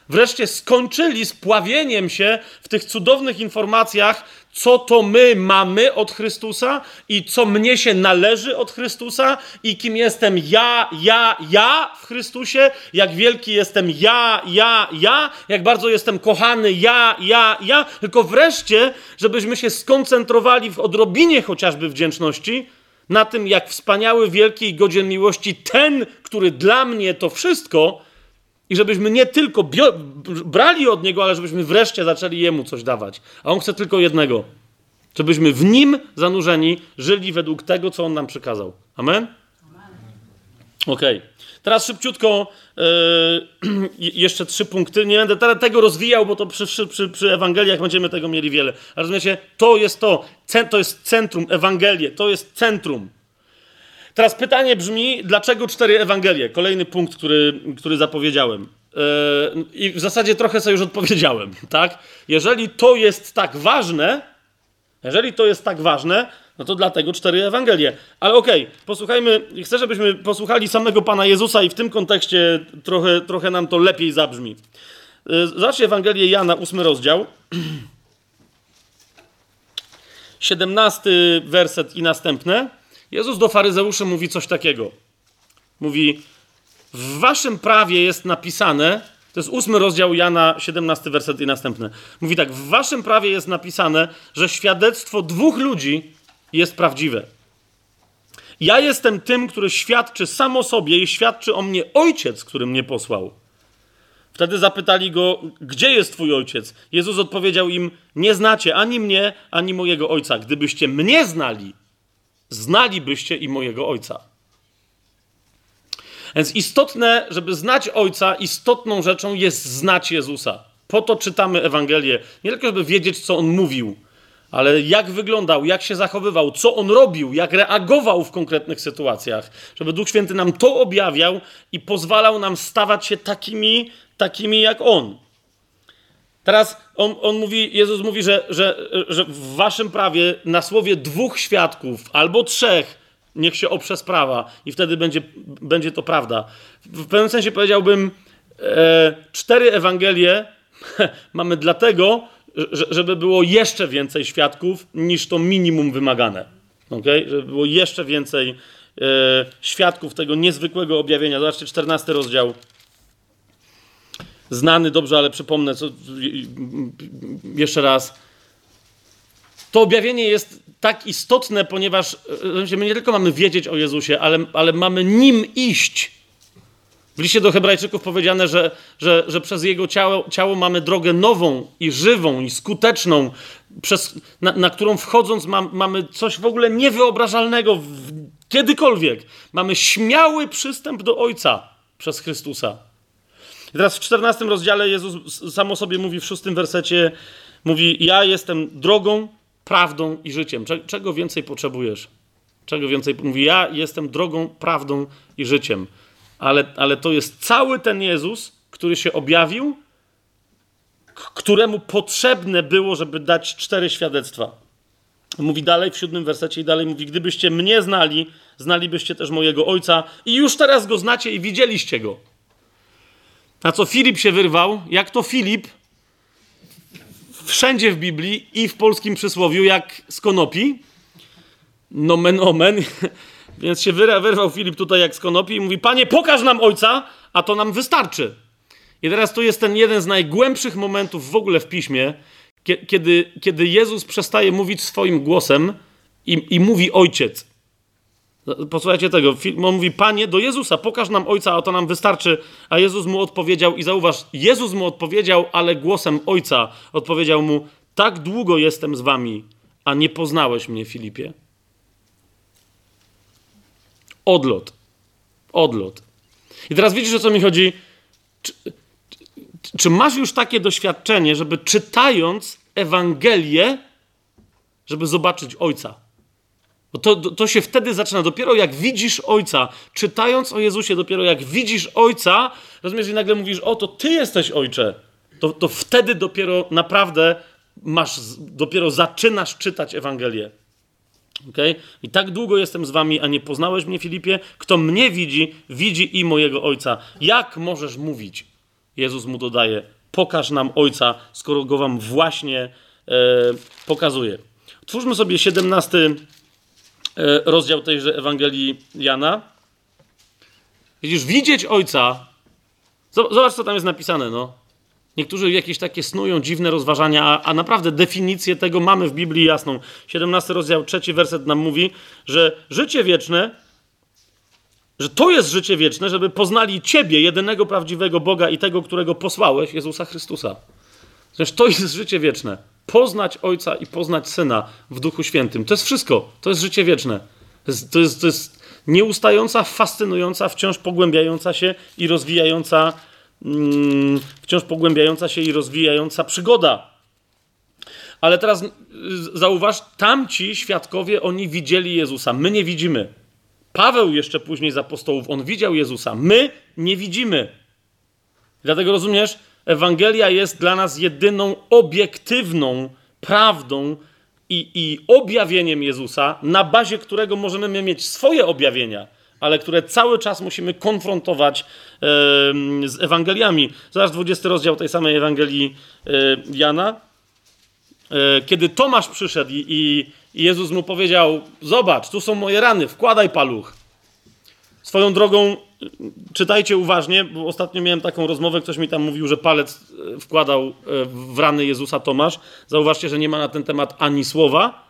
wreszcie skończyli z pławieniem się w tych cudownych informacjach, co to my mamy od Chrystusa i co mnie się należy od Chrystusa i kim jestem ja, ja, ja w Chrystusie, jak wielki jestem ja, ja, ja, jak bardzo jestem kochany ja, ja, ja, tylko wreszcie, żebyśmy się skoncentrowali w odrobinie chociażby wdzięczności na tym, jak wspaniały, wielki i godzien miłości ten, który dla mnie to wszystko, i żebyśmy nie tylko brali od Niego, ale żebyśmy wreszcie zaczęli Jemu coś dawać. A On chce tylko jednego. Żebyśmy w Nim zanurzeni żyli według tego, co On nam przykazał. Amen? Okej. Okay. Teraz szybciutko yy, jeszcze trzy punkty. Nie będę tego rozwijał, bo to przy, przy, przy Ewangeliach będziemy tego mieli wiele. Ale rozumiecie, to jest to. To jest centrum, Ewangelie. To jest centrum. Teraz pytanie brzmi, dlaczego cztery Ewangelie? Kolejny punkt, który, który zapowiedziałem. Yy, I w zasadzie trochę sobie już odpowiedziałem, tak? Jeżeli to jest tak ważne, jeżeli to jest tak ważne, no to dlatego cztery Ewangelie. Ale okej, okay, posłuchajmy, chcę, żebyśmy posłuchali samego Pana Jezusa i w tym kontekście trochę, trochę nam to lepiej zabrzmi. Yy, zacznij Ewangelię Jana, ósmy rozdział. 17 werset i następne. Jezus do faryzeuszy mówi coś takiego. Mówi, w waszym prawie jest napisane, to jest ósmy rozdział Jana, 17 werset i następne. Mówi tak, w waszym prawie jest napisane, że świadectwo dwóch ludzi jest prawdziwe. Ja jestem tym, który świadczy sam o sobie i świadczy o mnie ojciec, który mnie posłał. Wtedy zapytali go, gdzie jest twój ojciec? Jezus odpowiedział im, nie znacie ani mnie, ani mojego ojca. Gdybyście mnie znali, znalibyście i mojego Ojca. Więc istotne, żeby znać Ojca, istotną rzeczą jest znać Jezusa. Po to czytamy Ewangelię. Nie tylko, żeby wiedzieć, co On mówił, ale jak wyglądał, jak się zachowywał, co On robił, jak reagował w konkretnych sytuacjach. Żeby Duch Święty nam to objawiał i pozwalał nam stawać się takimi, takimi jak On. Teraz on, on mówi, Jezus mówi, że, że, że w waszym prawie na słowie dwóch świadków albo trzech niech się oprze sprawa i wtedy będzie, będzie to prawda. W pewnym sensie powiedziałbym, e, cztery Ewangelie mamy dlatego, że, żeby było jeszcze więcej świadków niż to minimum wymagane. Okay? Żeby było jeszcze więcej e, świadków tego niezwykłego objawienia. Zobaczcie, 14 rozdział znany dobrze, ale przypomnę co, jeszcze raz. To objawienie jest tak istotne, ponieważ e, my nie tylko mamy wiedzieć o Jezusie, ale, ale mamy nim iść. W liście do Hebrajczyków powiedziane, że, że, że przez Jego ciało, ciało mamy drogę nową i żywą i skuteczną, przez, na, na którą wchodząc mam, mamy coś w ogóle niewyobrażalnego w, kiedykolwiek. Mamy śmiały przystęp do Ojca przez Chrystusa. I teraz w 14 rozdziale Jezus sam o sobie mówi w szóstym wersecie, mówi, ja jestem drogą, prawdą i życiem. Czego więcej potrzebujesz? Czego więcej? Mówi, ja jestem drogą, prawdą i życiem. Ale, ale to jest cały ten Jezus, który się objawił, któremu potrzebne było, żeby dać cztery świadectwa. Mówi dalej w siódmym wersecie i dalej mówi, gdybyście mnie znali, znalibyście też mojego Ojca i już teraz go znacie i widzieliście go. Na co Filip się wyrwał, jak to Filip wszędzie w Biblii i w polskim przysłowiu, jak z konopi. Nomen omen. Więc się wyrwał Filip tutaj jak z konopi i mówi: Panie, pokaż nam ojca, a to nam wystarczy. I teraz tu jest ten jeden z najgłębszych momentów w ogóle w piśmie, kiedy, kiedy Jezus przestaje mówić swoim głosem i, i mówi ojciec. Posłuchajcie tego. On mówi, Panie, do Jezusa, pokaż nam Ojca, a to nam wystarczy. A Jezus mu odpowiedział, i zauważ, Jezus mu odpowiedział, ale głosem Ojca odpowiedział mu, tak długo jestem z wami, a nie poznałeś mnie, Filipie. Odlot. Odlot. I teraz widzisz, o co mi chodzi? Czy, czy masz już takie doświadczenie, żeby czytając Ewangelię, żeby zobaczyć Ojca? Bo to, to się wtedy zaczyna. Dopiero jak widzisz Ojca, czytając o Jezusie, dopiero jak widzisz Ojca, rozumiesz, i nagle mówisz, o, to Ty jesteś Ojcze. To, to wtedy dopiero naprawdę masz, dopiero zaczynasz czytać Ewangelię. Okay? I tak długo jestem z wami, a nie poznałeś mnie, Filipie? Kto mnie widzi, widzi i mojego Ojca. Jak możesz mówić? Jezus mu dodaje, pokaż nam Ojca, skoro go wam właśnie e, pokazuje. Twórzmy sobie 17 E, rozdział tejże Ewangelii Jana. Widzisz, widzieć Ojca. Zobacz, co tam jest napisane, no. Niektórzy jakieś takie snują dziwne rozważania, a, a, naprawdę definicję tego mamy w Biblii jasną. 17 rozdział, trzeci werset nam mówi, że życie wieczne, że to jest życie wieczne, żeby poznali Ciebie, jedynego prawdziwego Boga i tego, którego posłałeś, Jezusa Chrystusa. Zresztą to jest życie wieczne poznać Ojca i poznać Syna w Duchu Świętym. To jest wszystko. To jest życie wieczne. To jest, to jest, to jest nieustająca, fascynująca, wciąż pogłębiająca się i rozwijająca, mm, wciąż pogłębiająca się i rozwijająca przygoda. Ale teraz zauważ, tamci świadkowie, oni widzieli Jezusa. My nie widzimy. Paweł jeszcze później z apostołów, on widział Jezusa. My nie widzimy. Dlatego rozumiesz, Ewangelia jest dla nas jedyną obiektywną prawdą i, i objawieniem Jezusa, na bazie którego możemy mieć swoje objawienia, ale które cały czas musimy konfrontować z Ewangeliami. Zaraz 20 rozdział tej samej Ewangelii e, Jana. E, kiedy Tomasz przyszedł i, i Jezus mu powiedział: Zobacz, tu są moje rany, wkładaj paluch. Swoją drogą, czytajcie uważnie, bo ostatnio miałem taką rozmowę, ktoś mi tam mówił, że palec e, wkładał e, w rany Jezusa Tomasz. Zauważcie, że nie ma na ten temat ani słowa.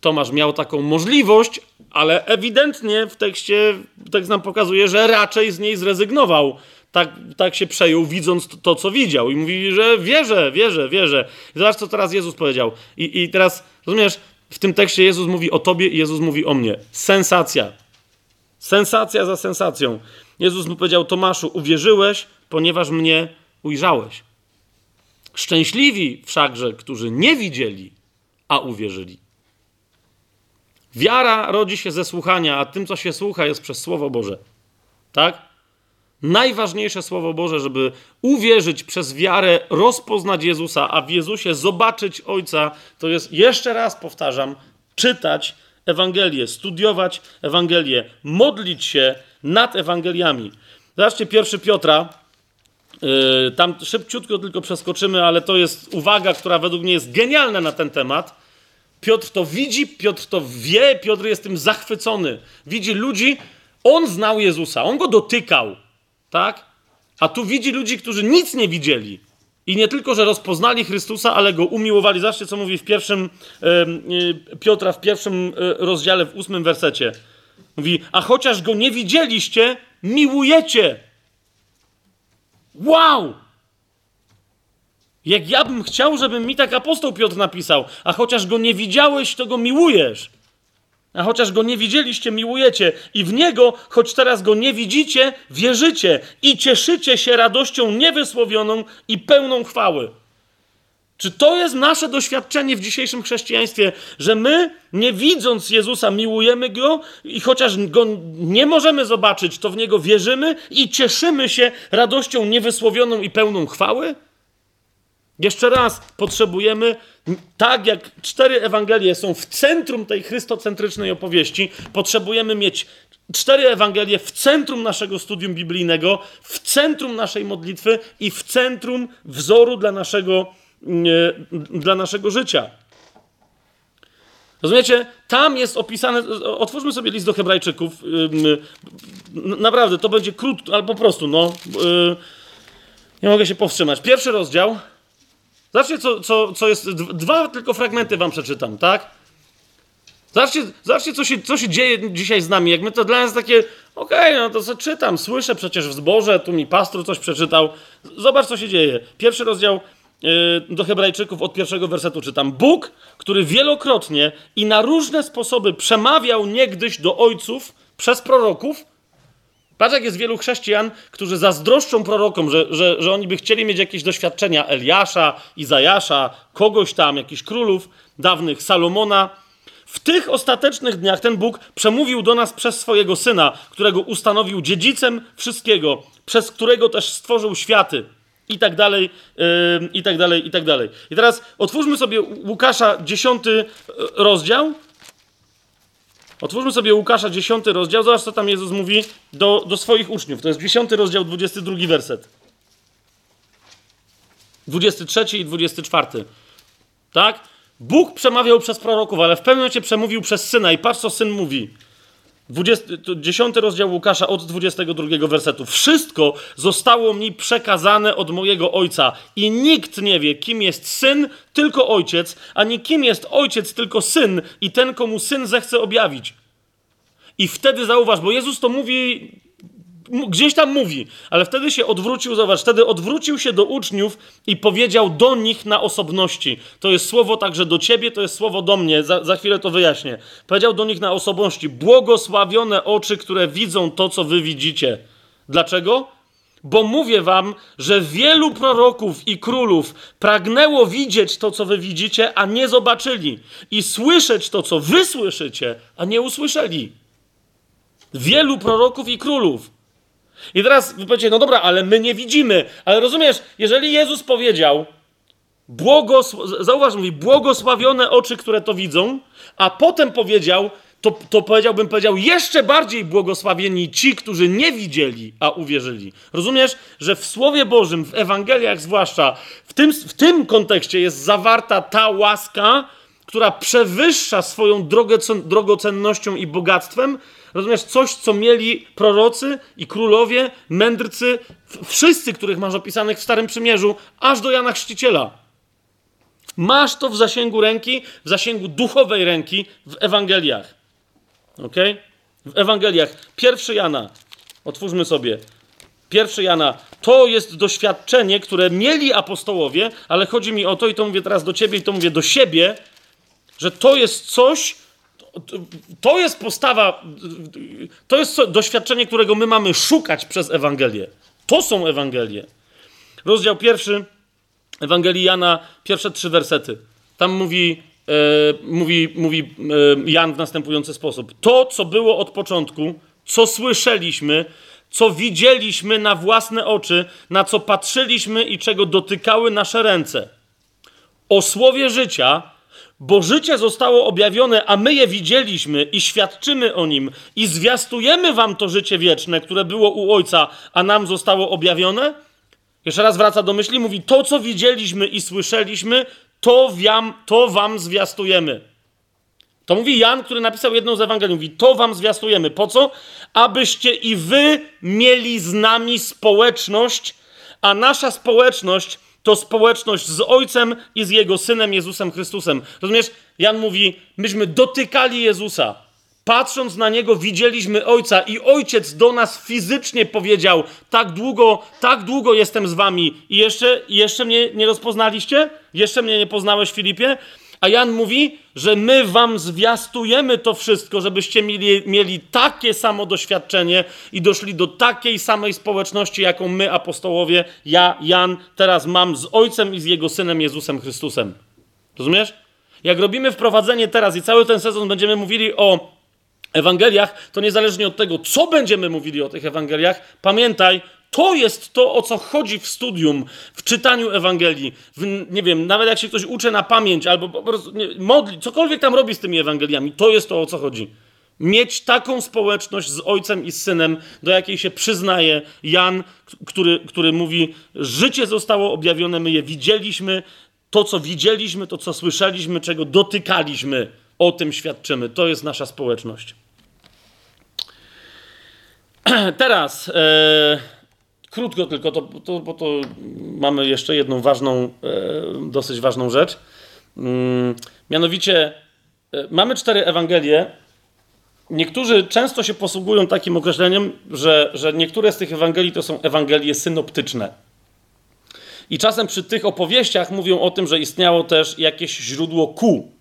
Tomasz miał taką możliwość, ale ewidentnie w tekście tekst nam pokazuje, że raczej z niej zrezygnował. Tak, tak się przejął, widząc to, to, co widział. I mówi, że wierzę, wierzę, wierzę. I zobacz, co teraz Jezus powiedział. I, I teraz, rozumiesz, w tym tekście Jezus mówi o tobie i Jezus mówi o mnie. Sensacja. Sensacja za sensacją. Jezus mu powiedział: Tomaszu, uwierzyłeś, ponieważ mnie ujrzałeś. Szczęśliwi wszakże, którzy nie widzieli, a uwierzyli. Wiara rodzi się ze słuchania, a tym, co się słucha, jest przez Słowo Boże. Tak? Najważniejsze Słowo Boże, żeby uwierzyć przez wiarę, rozpoznać Jezusa, a w Jezusie zobaczyć Ojca, to jest, jeszcze raz powtarzam, czytać Ewangelię, studiować Ewangelię, modlić się nad Ewangeliami. Zobaczcie, pierwszy Piotra, yy, tam szybciutko tylko przeskoczymy, ale to jest uwaga, która według mnie jest genialna na ten temat. Piotr to widzi, Piotr to wie, Piotr jest tym zachwycony. Widzi ludzi, on znał Jezusa, on go dotykał, tak? A tu widzi ludzi, którzy nic nie widzieli. I nie tylko, że rozpoznali Chrystusa, ale go umiłowali. Zobaczcie, co mówi w pierwszym e, Piotra, w pierwszym e, rozdziale, w ósmym wersecie. Mówi, a chociaż go nie widzieliście, miłujecie. Wow! Jak ja bym chciał, żeby mi tak apostoł Piotr napisał, a chociaż go nie widziałeś, to go miłujesz. A chociaż go nie widzieliście, miłujecie i w niego, choć teraz go nie widzicie, wierzycie i cieszycie się radością niewysłowioną i pełną chwały. Czy to jest nasze doświadczenie w dzisiejszym chrześcijaństwie, że my, nie widząc Jezusa, miłujemy Go i chociaż Go nie możemy zobaczyć, to w Niego wierzymy i cieszymy się radością niewysłowioną i pełną chwały? Jeszcze raz, potrzebujemy, tak jak cztery Ewangelie są w centrum tej chrystocentrycznej opowieści, potrzebujemy mieć cztery Ewangelie w centrum naszego studium biblijnego, w centrum naszej modlitwy i w centrum wzoru dla naszego, dla naszego życia. Rozumiecie? Tam jest opisane. Otwórzmy sobie list do Hebrajczyków. Naprawdę, to będzie krótko, ale po prostu, no. Y, nie mogę się powstrzymać. Pierwszy rozdział. Zobaczcie, co, co, co jest. Dwa tylko fragmenty wam przeczytam, tak? Zobaczcie, zobaczcie co, się, co się dzieje dzisiaj z nami. Jak my to dla nas takie, okej, okay, no to co czytam, słyszę przecież w zborze, tu mi pastor coś przeczytał. Zobacz, co się dzieje. Pierwszy rozdział yy, do Hebrajczyków od pierwszego wersetu czytam. Bóg, który wielokrotnie i na różne sposoby przemawiał niegdyś do ojców przez proroków. Patrz, jak jest wielu chrześcijan, którzy zazdroszczą prorokom, że, że, że oni by chcieli mieć jakieś doświadczenia Eliasza, Izajasza, kogoś tam, jakichś królów dawnych, Salomona w tych ostatecznych dniach ten Bóg przemówił do nas przez swojego syna, którego ustanowił dziedzicem wszystkiego, przez którego też stworzył światy. I tak dalej, yy, i tak dalej, i tak dalej. I teraz otwórzmy sobie Łukasza 10 yy, rozdział. Otwórzmy sobie Łukasza 10 rozdział. Zobacz, co tam Jezus mówi do, do swoich uczniów. To jest 10 rozdział, 22 werset. 23 i 24. Tak? Bóg przemawiał przez proroków, ale w pewnym momencie przemówił przez syna. I patrz, co syn mówi. 20, 10 rozdział Łukasza od 22 wersetu. Wszystko zostało mi przekazane od mojego ojca, i nikt nie wie, kim jest syn, tylko ojciec, ani kim jest ojciec, tylko syn, i ten, komu syn zechce objawić. I wtedy zauważ, bo Jezus to mówi gdzieś tam mówi, ale wtedy się odwrócił, zobacz, wtedy odwrócił się do uczniów i powiedział do nich na osobności. To jest słowo także do ciebie, to jest słowo do mnie, za, za chwilę to wyjaśnię. Powiedział do nich na osobności: Błogosławione oczy, które widzą to, co wy widzicie. Dlaczego? Bo mówię wam, że wielu proroków i królów pragnęło widzieć to, co wy widzicie, a nie zobaczyli, i słyszeć to, co wy słyszycie, a nie usłyszeli. Wielu proroków i królów. I teraz wy powiecie, no dobra, ale my nie widzimy. Ale rozumiesz, jeżeli Jezus powiedział, błogosł... zauważ, mówi, błogosławione oczy, które to widzą, a potem powiedział, to, to powiedziałbym, powiedział, jeszcze bardziej błogosławieni ci, którzy nie widzieli, a uwierzyli. Rozumiesz, że w Słowie Bożym, w Ewangeliach zwłaszcza, w tym, w tym kontekście jest zawarta ta łaska, która przewyższa swoją drogocennością i bogactwem, Rozumiesz, coś, co mieli prorocy i królowie, mędrcy, wszyscy, których masz opisanych w Starym Przymierzu, aż do Jana Chrzciciela. Masz to w zasięgu ręki, w zasięgu duchowej ręki w Ewangeliach. Ok? W Ewangeliach. Pierwszy Jana. Otwórzmy sobie. Pierwszy Jana. To jest doświadczenie, które mieli apostołowie, ale chodzi mi o to, i to mówię teraz do ciebie, i to mówię do siebie, że to jest coś, to jest postawa, to jest doświadczenie, którego my mamy szukać przez Ewangelię. To są Ewangelie. Rozdział pierwszy Ewangelii Jana, pierwsze trzy wersety. Tam mówi, e, mówi, mówi e, Jan w następujący sposób. To, co było od początku, co słyszeliśmy, co widzieliśmy na własne oczy, na co patrzyliśmy i czego dotykały nasze ręce. O słowie życia, bo życie zostało objawione, a my je widzieliśmy i świadczymy o nim i zwiastujemy wam to życie wieczne, które było u Ojca, a nam zostało objawione? Jeszcze raz wraca do myśli, mówi: To, co widzieliśmy i słyszeliśmy, to wam, to wam zwiastujemy. To mówi Jan, który napisał jedną z Ewangelii. Mówi: To wam zwiastujemy. Po co? Abyście i wy mieli z nami społeczność, a nasza społeczność to społeczność z Ojcem i z Jego Synem Jezusem Chrystusem. Rozumiesz? Jan mówi, myśmy dotykali Jezusa. Patrząc na Niego widzieliśmy Ojca i Ojciec do nas fizycznie powiedział, tak długo, tak długo jestem z wami i jeszcze, jeszcze mnie nie rozpoznaliście? Jeszcze mnie nie poznałeś, Filipie? A Jan mówi, że my wam zwiastujemy to wszystko, żebyście mieli, mieli takie samo doświadczenie i doszli do takiej samej społeczności, jaką my, apostołowie, ja, Jan, teraz mam z Ojcem i z Jego Synem Jezusem Chrystusem. Rozumiesz? Jak robimy wprowadzenie teraz i cały ten sezon będziemy mówili o Ewangeliach, to niezależnie od tego, co będziemy mówili o tych Ewangeliach, pamiętaj, to jest to, o co chodzi w studium, w czytaniu Ewangelii. W, nie wiem, nawet jak się ktoś uczy na pamięć albo po prostu nie, modli, cokolwiek tam robi z tymi Ewangeliami, to jest to, o co chodzi. Mieć taką społeczność z ojcem i z synem, do jakiej się przyznaje Jan, który, który mówi: Życie zostało objawione, my je widzieliśmy, to co widzieliśmy, to co słyszeliśmy, czego dotykaliśmy, o tym świadczymy. To jest nasza społeczność. Teraz. E, krótko tylko, to, to, bo to mamy jeszcze jedną ważną, e, dosyć ważną rzecz. Mm, mianowicie e, mamy cztery Ewangelie. Niektórzy często się posługują takim określeniem, że, że niektóre z tych Ewangelii to są Ewangelie synoptyczne. I czasem przy tych opowieściach mówią o tym, że istniało też jakieś źródło ku.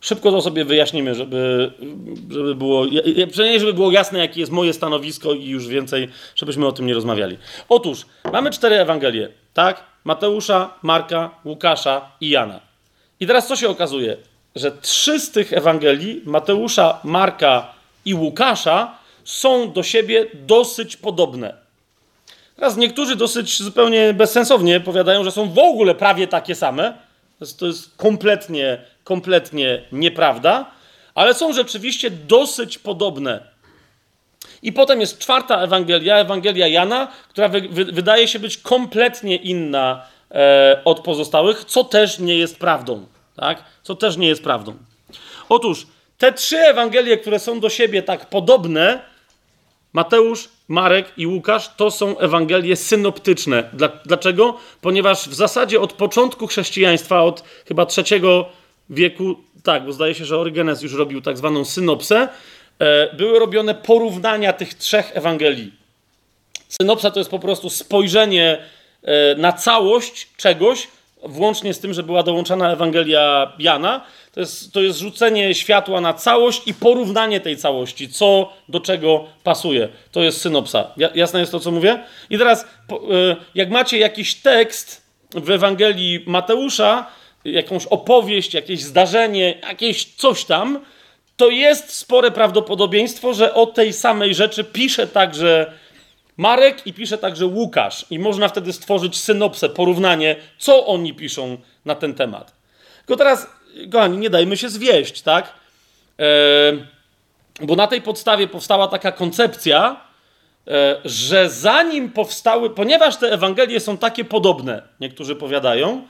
Szybko to sobie wyjaśnimy, żeby, żeby było, przynajmniej żeby było jasne, jakie jest moje stanowisko i już więcej, żebyśmy o tym nie rozmawiali. Otóż, mamy cztery Ewangelie, tak? Mateusza, Marka, Łukasza i Jana. I teraz co się okazuje? Że trzy z tych Ewangelii, Mateusza, Marka i Łukasza, są do siebie dosyć podobne. Teraz niektórzy dosyć zupełnie bezsensownie powiadają, że są w ogóle prawie takie same. To jest kompletnie, kompletnie nieprawda, ale są rzeczywiście dosyć podobne. I potem jest czwarta Ewangelia, Ewangelia Jana, która wy, wy, wydaje się być kompletnie inna e, od pozostałych, co też nie jest prawdą. Tak? Co też nie jest prawdą. Otóż te trzy Ewangelie, które są do siebie tak podobne, Mateusz, Marek i Łukasz to są Ewangelie synoptyczne. Dlaczego? Ponieważ w zasadzie od początku chrześcijaństwa, od chyba trzeciego wieku, tak, bo zdaje się, że Orygenes już robił tak zwaną synopsę, e, były robione porównania tych trzech Ewangelii. Synopsa to jest po prostu spojrzenie e, na całość czegoś, włącznie z tym, że była dołączana Ewangelia Jana, to jest, to jest rzucenie światła na całość i porównanie tej całości, co do czego pasuje. To jest synopsa. Jasne jest to, co mówię? I teraz, e, jak macie jakiś tekst w Ewangelii Mateusza, jakąś opowieść, jakieś zdarzenie, jakieś coś tam, to jest spore prawdopodobieństwo, że o tej samej rzeczy pisze także Marek i pisze także Łukasz. I można wtedy stworzyć synopsę, porównanie, co oni piszą na ten temat. Tylko teraz, kochani, nie dajmy się zwieść, tak? E, bo na tej podstawie powstała taka koncepcja, e, że zanim powstały, ponieważ te Ewangelie są takie podobne, niektórzy powiadają,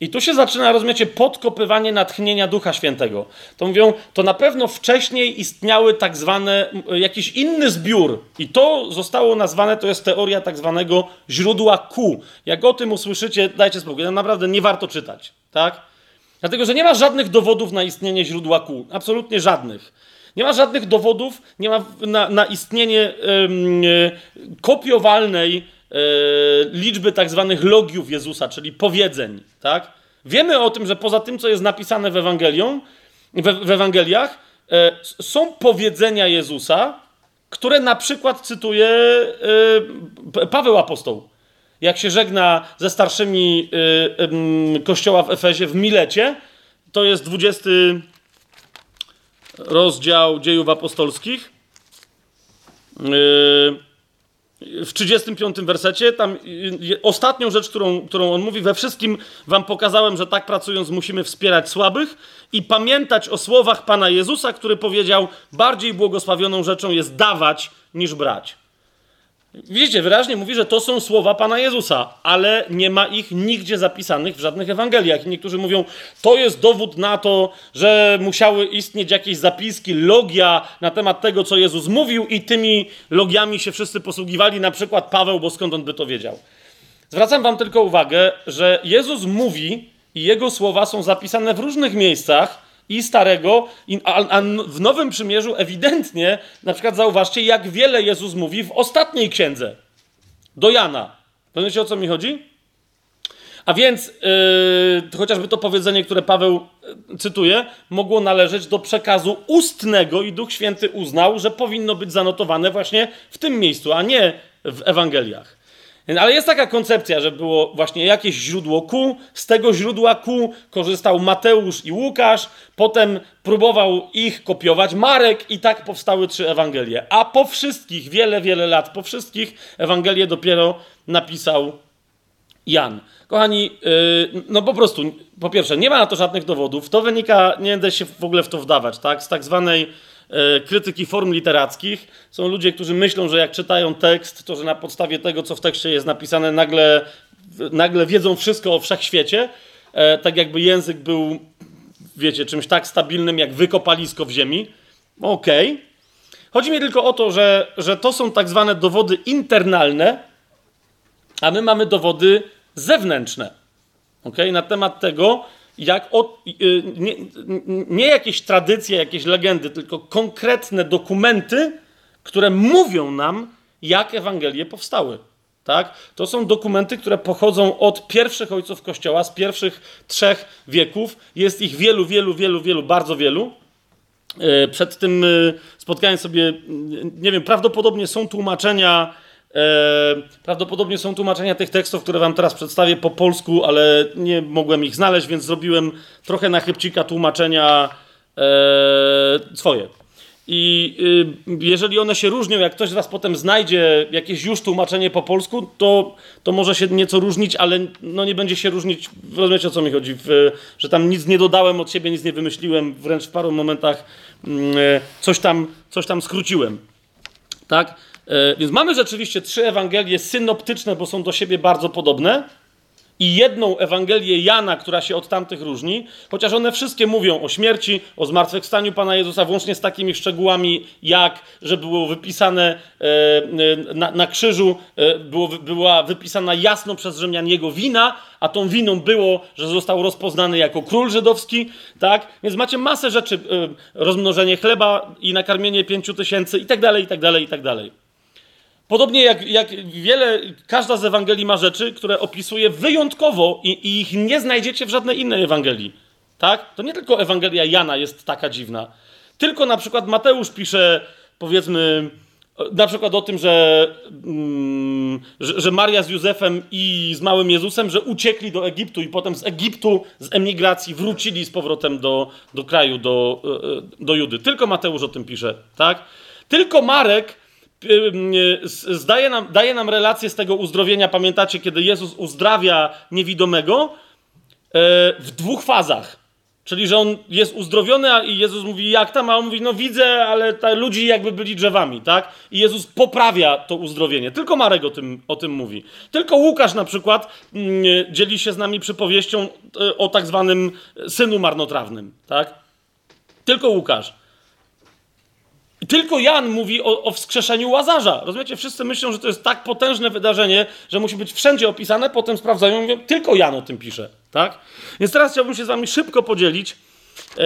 i tu się zaczyna, rozumiecie, podkopywanie natchnienia Ducha Świętego. To mówią, to na pewno wcześniej istniały tak zwane, jakiś inny zbiór i to zostało nazwane, to jest teoria tak zwanego źródła Q. Jak o tym usłyszycie, dajcie spokój, naprawdę nie warto czytać, tak? Dlatego, że nie ma żadnych dowodów na istnienie źródła Q. Absolutnie żadnych. Nie ma żadnych dowodów nie ma na, na istnienie yy, kopiowalnej E, liczby tak zwanych logiów Jezusa, czyli powiedzeń, tak? Wiemy o tym, że poza tym, co jest napisane w, Ewangelią, w, w Ewangeliach, e, są powiedzenia Jezusa, które na przykład cytuje e, Paweł Apostoł. Jak się żegna ze starszymi kościoła w Efezie w Milecie, to jest 20 rozdział dziejów apostolskich w 35 wersecie, tam ostatnią rzecz, którą, którą on mówi, we wszystkim wam pokazałem, że tak pracując musimy wspierać słabych i pamiętać o słowach Pana Jezusa, który powiedział, bardziej błogosławioną rzeczą jest dawać niż brać. Widzicie, wyraźnie mówi, że to są słowa Pana Jezusa, ale nie ma ich nigdzie zapisanych w żadnych Ewangeliach. I niektórzy mówią, to jest dowód na to, że musiały istnieć jakieś zapiski, logia na temat tego, co Jezus mówił, i tymi logiami się wszyscy posługiwali, na przykład Paweł, bo skąd on by to wiedział. Zwracam Wam tylko uwagę, że Jezus mówi i jego słowa są zapisane w różnych miejscach i Starego, a, a w Nowym Przymierzu ewidentnie, na przykład zauważcie, jak wiele Jezus mówi w ostatniej księdze, do Jana. Rozumiecie, o co mi chodzi? A więc yy, chociażby to powiedzenie, które Paweł yy, cytuje, mogło należeć do przekazu ustnego i Duch Święty uznał, że powinno być zanotowane właśnie w tym miejscu, a nie w Ewangeliach. Ale jest taka koncepcja, że było właśnie jakieś źródło ku, z tego źródła ku korzystał Mateusz i Łukasz, potem próbował ich kopiować Marek i tak powstały trzy Ewangelie. A po wszystkich, wiele, wiele lat po wszystkich, Ewangelie dopiero napisał Jan. Kochani, yy, no po prostu, po pierwsze, nie ma na to żadnych dowodów. To wynika, nie będę się w ogóle w to wdawać, tak? Z tak zwanej krytyki form literackich. Są ludzie, którzy myślą, że jak czytają tekst, to że na podstawie tego, co w tekście jest napisane, nagle, nagle wiedzą wszystko o wszechświecie. E, tak jakby język był, wiecie, czymś tak stabilnym jak wykopalisko w ziemi. Okej. Okay. Chodzi mi tylko o to, że, że to są tak zwane dowody internalne, a my mamy dowody zewnętrzne. Okay? Na temat tego, jak od, y, nie, nie jakieś tradycje, jakieś legendy, tylko konkretne dokumenty, które mówią nam, jak Ewangelie powstały. Tak? To są dokumenty, które pochodzą od pierwszych ojców Kościoła, z pierwszych trzech wieków. Jest ich wielu, wielu, wielu, wielu, bardzo wielu. E, przed tym spotkaniem sobie, nie wiem, prawdopodobnie są tłumaczenia, prawdopodobnie są tłumaczenia tych tekstów, które wam teraz przedstawię po polsku, ale nie mogłem ich znaleźć, więc zrobiłem trochę na chybcika tłumaczenia swoje. I y, jeżeli one się różnią, jak ktoś z Was potem znajdzie jakieś już tłumaczenie po polsku, to, to może się nieco różnić, ale no nie będzie się różnić. Rozumiecie o co mi chodzi? W, że tam nic nie dodałem od siebie, nic nie wymyśliłem, wręcz w paru momentach mm, e, coś, tam, coś tam skróciłem. Tak? E, więc mamy rzeczywiście trzy Ewangelie synoptyczne, bo są do siebie bardzo podobne i jedną Ewangelię Jana, która się od tamtych różni, chociaż one wszystkie mówią o śmierci, o zmartwychwstaniu Pana Jezusa, włącznie z takimi szczegółami, jak, że było wypisane e, e, na, na, krzyżu, było, była wypisana jasno przez Rzymian jego wina, a tą winą było, że został rozpoznany jako król żydowski, tak? Więc macie masę rzeczy, rozmnożenie chleba i nakarmienie pięciu tysięcy i tak dalej, i tak dalej, i tak dalej. Podobnie jak, jak wiele, każda z Ewangelii ma rzeczy, które opisuje wyjątkowo i, i, ich nie znajdziecie w żadnej innej Ewangelii. Tak? To nie tylko Ewangelia Jana jest taka dziwna. Tylko na przykład Mateusz pisze, powiedzmy, na przykład o tym, że, mm, że, że, Maria z Józefem i z małym Jezusem, że uciekli do Egiptu i potem z Egiptu, z emigracji wrócili z powrotem do, do kraju, do, e, do Judy. Tylko Mateusz o tym pisze, tak? Tylko Marek zdaje nam, daje nam relację z tego uzdrowienia. Pamiętacie, kiedy Jezus uzdrawia niewidomego e, w dwóch fazach. Czyli, że on jest uzdrowiony, a Jezus mówi, jak tam? A on mówi, no widzę, ale ta, ludzi jakby byli drzewami, tak? I Jezus poprawia to uzdrowienie. Tylko Marek o tym, o tym mówi. Tylko Łukasz na przykład mm, dzieli się z nami przypowieścią e, o tak zwanym synu marnotrawnym, tak? Tylko Łukasz. Tylko Jan mówi o, o, wskrzeszeniu Łazarza. Rozumiecie? Wszyscy myślą, że to jest tak potężne wydarzenie, że musi być wszędzie opisane, potem sprawdzają i mówią, tylko Jan o tym pisze. Tak? Więc teraz chciałbym się z wami szybko podzielić yy,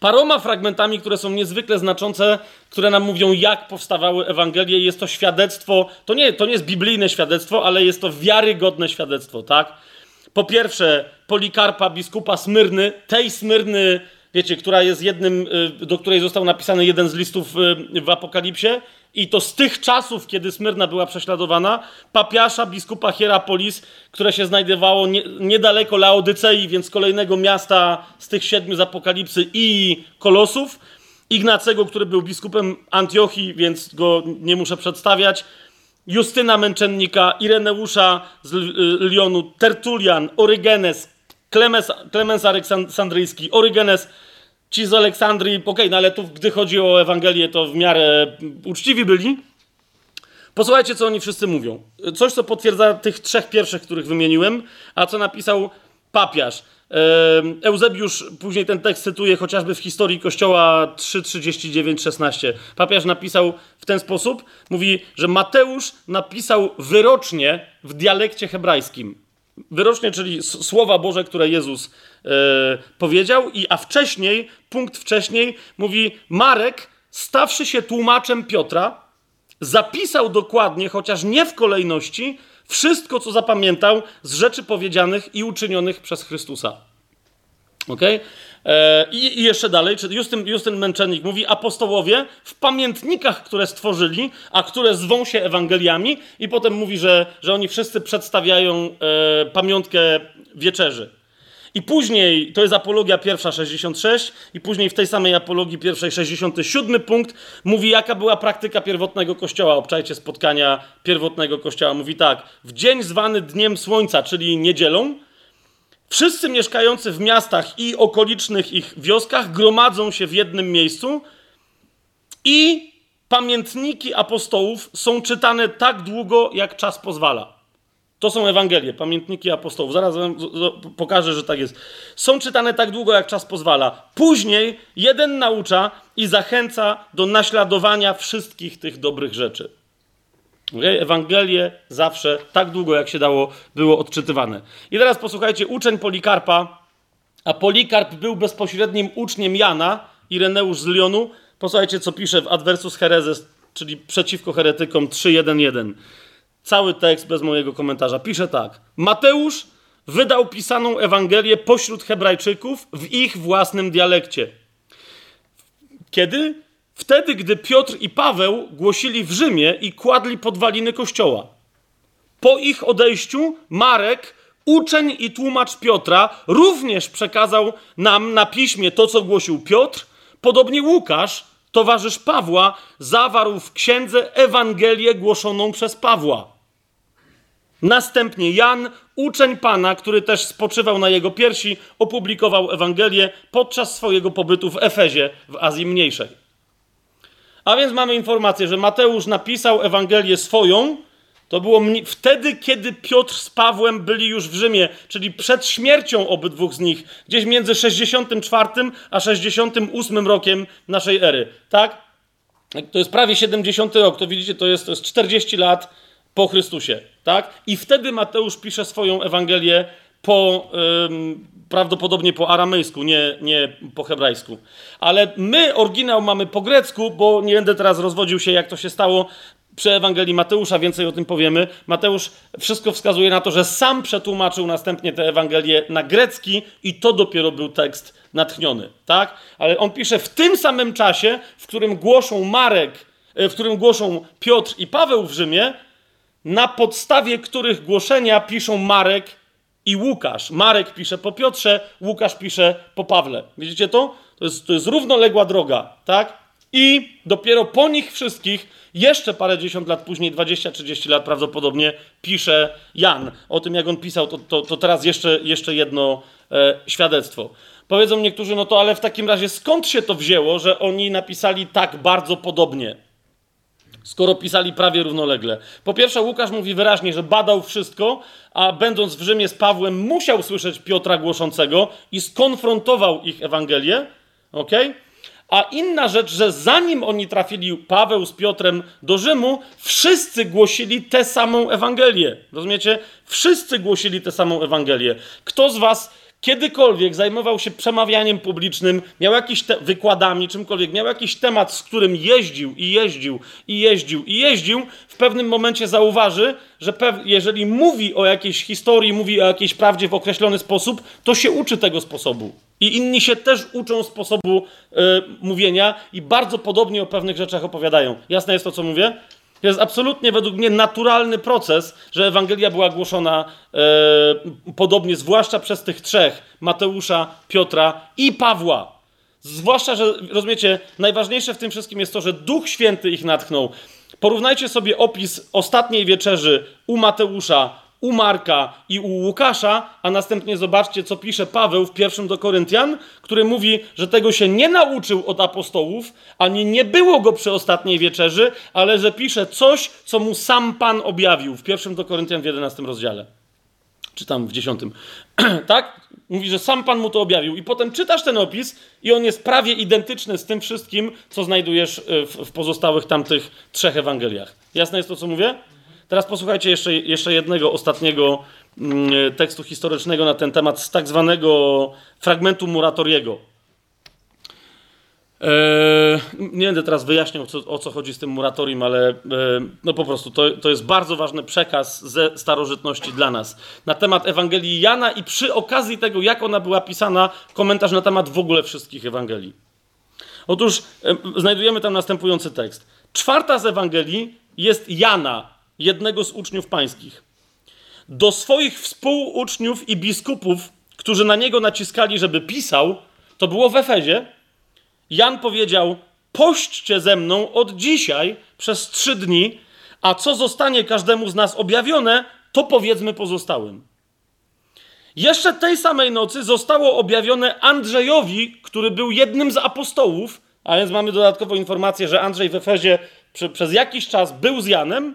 paroma fragmentami, które są niezwykle znaczące, które nam mówią, jak powstawały Ewangelie. Jest to świadectwo, to nie, to nie jest biblijne świadectwo, ale jest to wiarygodne świadectwo. Tak? Po pierwsze, Polikarpa, biskupa Smyrny, tej Smyrny wiecie, która jest jednym, y, do której został napisany jeden z listów y, w Apokalipsie. I to z tych czasów, kiedy Smyrna była prześladowana, papiasza, biskupa Hierapolis, które się znajdowało nie, niedaleko Laodycei, więc kolejnego miasta z tych siedmiu z Apokalipsy i Kolosów. Ignacego, który był biskupem Antiochii, więc go nie muszę przedstawiać. Justyna Męczennika, Ireneusza z Lyonu, Tertulian, Orygenes, Klemens, Klemens Aleksandryjski, Orygenes, ci z Aleksandrii, okej, okay, no ale tu, gdy chodzi o Ewangelię, to w miarę uczciwi byli. Posłuchajcie, co oni wszyscy mówią. Coś, co potwierdza tych trzech pierwszych, których wymieniłem, a co napisał papiarz. Eusebiusz później ten tekst cytuje chociażby w historii Kościoła 3:39-16. Papiarz napisał w ten sposób, mówi, że Mateusz napisał wyrocznie w dialekcie hebrajskim. Wyrocznie, czyli słowa Boże, które Jezus e, powiedział, i a wcześniej, punkt wcześniej, mówi Marek, stawszy się tłumaczem Piotra, zapisał dokładnie, chociaż nie w kolejności, wszystko, co zapamiętał z rzeczy powiedzianych i uczynionych przez Chrystusa. Okay? E, I, jeszcze dalej, Justyn, Justyn Męczennik mówi, apostołowie w pamiętnikach, które stworzyli, a które zwą się Ewangeliami, i potem mówi, że, że oni wszyscy przedstawiają e, pamiątkę wieczerzy. I później, to jest apologia pierwsza 66, i później w tej samej apologii pierwszej 67 punkt mówi, jaka była praktyka pierwotnego kościoła. Obczajcie spotkania pierwotnego kościoła. Mówi tak, w dzień zwany Dniem Słońca, czyli niedzielą, Wszyscy mieszkający w miastach i okolicznych ich wioskach gromadzą się w jednym miejscu i pamiętniki apostołów są czytane tak długo, jak czas pozwala. To są Ewangelie, pamiętniki apostołów. Zaraz wam pokażę, że tak jest. Są czytane tak długo, jak czas pozwala. Później jeden naucza i zachęca do naśladowania wszystkich tych dobrych rzeczy. Ewangelie zawsze tak długo, jak się dało, było odczytywane. I teraz posłuchajcie, uczeń Polikarpa, a Polikarp był bezpośrednim uczniem Jana, Ireneusz z Lyonu. Posłuchajcie, co pisze w Adversus Herezes, czyli przeciwko heretykom 3.1.1. Cały tekst bez mojego komentarza. Pisze tak. Mateusz wydał pisaną Ewangelię pośród Hebrajczyków w ich własnym dialekcie. Kiedy? Wtedy, gdy Piotr i Paweł głosili w Rzymie i kładli podwaliny kościoła. Po ich odejściu Marek, uczeń i tłumacz Piotra, również przekazał nam na piśmie to, co głosił Piotr. Podobnie Łukasz, towarzysz Pawła, zawarł w księdze Ewangelię głoszoną przez Pawła. Następnie Jan, uczeń Pana, który też spoczywał na jego piersi, opublikował Ewangelię podczas swojego pobytu w Efezie w Azji Mniejszej. A więc mamy informację, że Mateusz napisał Ewangelię swoją. To było wtedy, kiedy Piotr z Pawłem byli już w Rzymie, czyli przed śmiercią obydwóch z nich, gdzieś między 64 a 68 rokiem naszej ery. Tak? To jest prawie 70 rok, to widzicie, to jest, to jest 40 lat po Chrystusie. Tak? I wtedy Mateusz pisze swoją Ewangelię po, ym, prawdopodobnie po aramejsku, nie, nie po hebrajsku. Ale my oryginał mamy po grecku, bo nie będę teraz rozwodził się, jak to się stało przy Ewangelii Mateusza, więcej o tym powiemy. Mateusz wszystko wskazuje na to, że sam przetłumaczył następnie tę Ewangelię na grecki i to dopiero był tekst natchniony, tak? Ale on pisze w tym samym czasie, w którym głoszą Marek, e, w którym głoszą Piotr i Paweł w Rzymie, na podstawie których głoszenia piszą Marek i Łukasz. Marek pisze po Piotrze, Łukasz pisze po Pawle. Widzicie to? To jest, to jest równoległa droga, tak? I dopiero po nich wszystkich, jeszcze parę dziesiąt lat później, 20-30 lat prawdopodobnie, pisze Jan. O tym, jak on pisał, to, to, to teraz jeszcze, jeszcze jedno e, świadectwo. Powiedzą niektórzy, no to ale w takim razie skąd się to wzięło, że oni napisali tak bardzo podobnie? Skoro pisali prawie równolegle. Po pierwsze, Łukasz mówi wyraźnie, że badał wszystko, a będąc w Rzymie z Pawłem, musiał słyszeć Piotra głoszącego i skonfrontował ich Ewangelię. ok? A inna rzecz, że zanim oni trafili, Paweł z Piotrem, do Rzymu, wszyscy głosili tę samą Ewangelię. Rozumiecie? Wszyscy głosili tę samą Ewangelię. Kto z Was kiedykolwiek zajmował się przemawianiem publicznym, miał jakiś te- wykładami, czymkolwiek, miał jakiś temat, z którym jeździł i jeździł i jeździł i jeździł, w pewnym momencie zauważy, że jeżeli mówi o jakiejś historii, mówi o jakiejś prawdzie w określony sposób, to się uczy tego sposobu. I inni się też uczą sposobu yy, mówienia i bardzo podobnie o pewnych rzeczach opowiadają. Jasne jest to, co mówię? To jest absolutnie według mnie naturalny proces, że Ewangelia była głoszona e, podobnie, zwłaszcza przez tych trzech: Mateusza, Piotra i Pawła. Zwłaszcza, że rozumiecie, najważniejsze w tym wszystkim jest to, że Duch Święty ich natchnął. Porównajcie sobie opis ostatniej wieczerzy u Mateusza u Marka i u Łukasza, a następnie zobaczcie, co pisze Paweł w pierwszym do Koryntian, który mówi, że tego się nie nauczył od apostołów, ani nie było go przy ostatniej wieczerzy, ale że pisze coś, co mu sam Pan objawił w pierwszym do Koryntian w 11 rozdziale. Czy tam w dziesiątym. tak? Mówi, że sam Pan mu to objawił. I potem czytasz ten opis i on jest prawie identyczny z tym wszystkim, co znajdujesz w, w pozostałych tamtych trzech Ewangeliach. Jasne jest to, co mówię? Teraz posłuchajcie jeszcze, jeszcze jednego ostatniego mm, tekstu historycznego na ten temat z tak zwanego fragmentu Muratoriego. Eee, nie będę teraz wyjaśniał, co, o co chodzi z tym moratorium, ale e, no po prostu to, to jest bardzo ważny przekaz ze starożytności dla nas. Na temat Ewangelii Jana i przy okazji tego, jak ona była pisana, komentarz na temat w ogóle wszystkich Ewangelii. Otóż e, znajdujemy tam następujący tekst. Czwarta z Ewangelii jest Jana, jednego z uczniów pańskich. Do swoich współuczniów i biskupów, którzy na niego naciskali, żeby pisał, to było w Efezie, Jan powiedział: Pośćcie ze mną od dzisiaj przez trzy dni, a co zostanie każdemu z nas objawione, to powiedzmy pozostałym. Jeszcze tej samej nocy zostało objawione Andrzejowi, który był jednym z apostołów, a więc mamy dodatkową informację, że Andrzej w Efezie przy, przez jakiś czas był z Janem.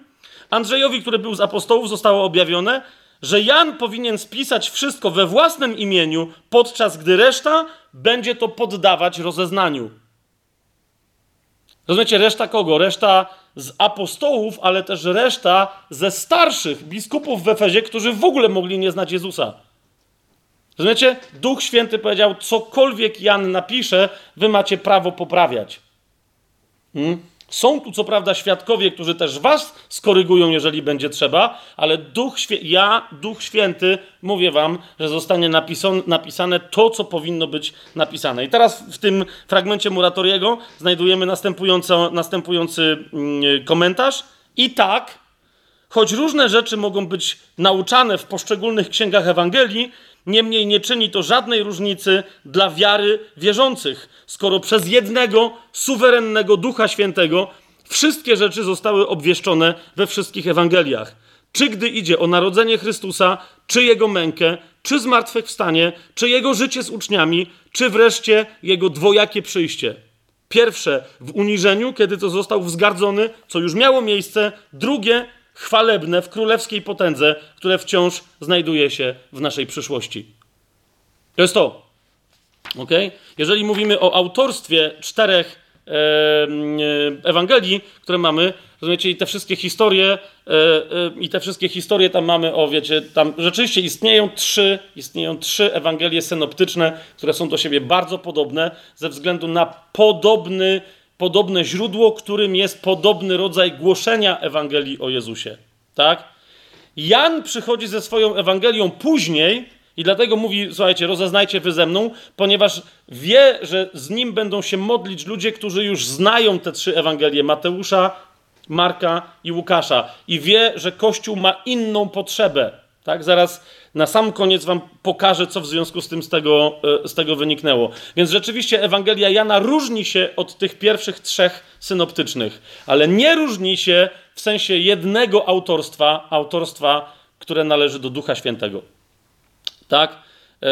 Andrzejowi, który był z apostołów, zostało objawione, że Jan powinien spisać wszystko we własnym imieniu, podczas gdy reszta będzie to poddawać rozeznaniu. Rozumiecie, reszta kogo? Reszta z apostołów, ale też reszta ze starszych biskupów w Efezie, którzy w ogóle mogli nie znać Jezusa. Rozumiecie? Duch Święty powiedział, cokolwiek Jan napisze, wy macie prawo poprawiać. Hmm? Są tu co prawda świadkowie, którzy też was skorygują, jeżeli będzie trzeba, ale Duch Świę- ja, Duch Święty, mówię wam, że zostanie napisane, to, co powinno być napisane. I teraz w tym fragmencie Muratoriego znajdujemy następujący mm, komentarz. I tak, choć różne rzeczy mogą być nauczane w poszczególnych księgach Ewangelii, Niemniej nie czyni to żadnej różnicy dla wiary wierzących, skoro przez jednego suwerennego Ducha Świętego wszystkie rzeczy zostały obwieszczone we wszystkich Ewangeliach. Czy gdy idzie o narodzenie Chrystusa, czy jego mękę, czy zmartwychwstanie, czy jego życie z uczniami, czy wreszcie jego dwojakie przyjście. Pierwsze w uniżeniu, kiedy to został wzgardzony, co już miało miejsce, drugie chwalebne w królewskiej potędze, które wciąż znajduje się w naszej przyszłości. To jest to. ok? Jeżeli mówimy o autorstwie czterech e, Ewangelii, które mamy, rozumiecie, i te wszystkie historie, e, e, i te wszystkie historie tam mamy, o wiecie, tam rzeczywiście istnieją trzy, istnieją trzy Ewangelie synoptyczne, które są do siebie bardzo podobne, ze względu na podobny podobne źródło, którym jest podobny rodzaj głoszenia Ewangelii o Jezusie. Tak? Jan przychodzi ze swoją Ewangelią później i dlatego mówi, słuchajcie, rozeznajcie wy ze mną, ponieważ wie, że z nim będą się modlić ludzie, którzy już znają te trzy Ewangelie, Mateusza, Marka i Łukasza i wie, że Kościół ma inną potrzebę. Tak? Zaraz na sam koniec wam pokażę, co w związku z tym z tego, e, z tego wyniknęło. Więc rzeczywiście Ewangelia Jana różni się od tych pierwszych trzech synoptycznych, ale nie różni się w sensie jednego autorstwa, autorstwa, które należy do Ducha Świętego. Tak? E,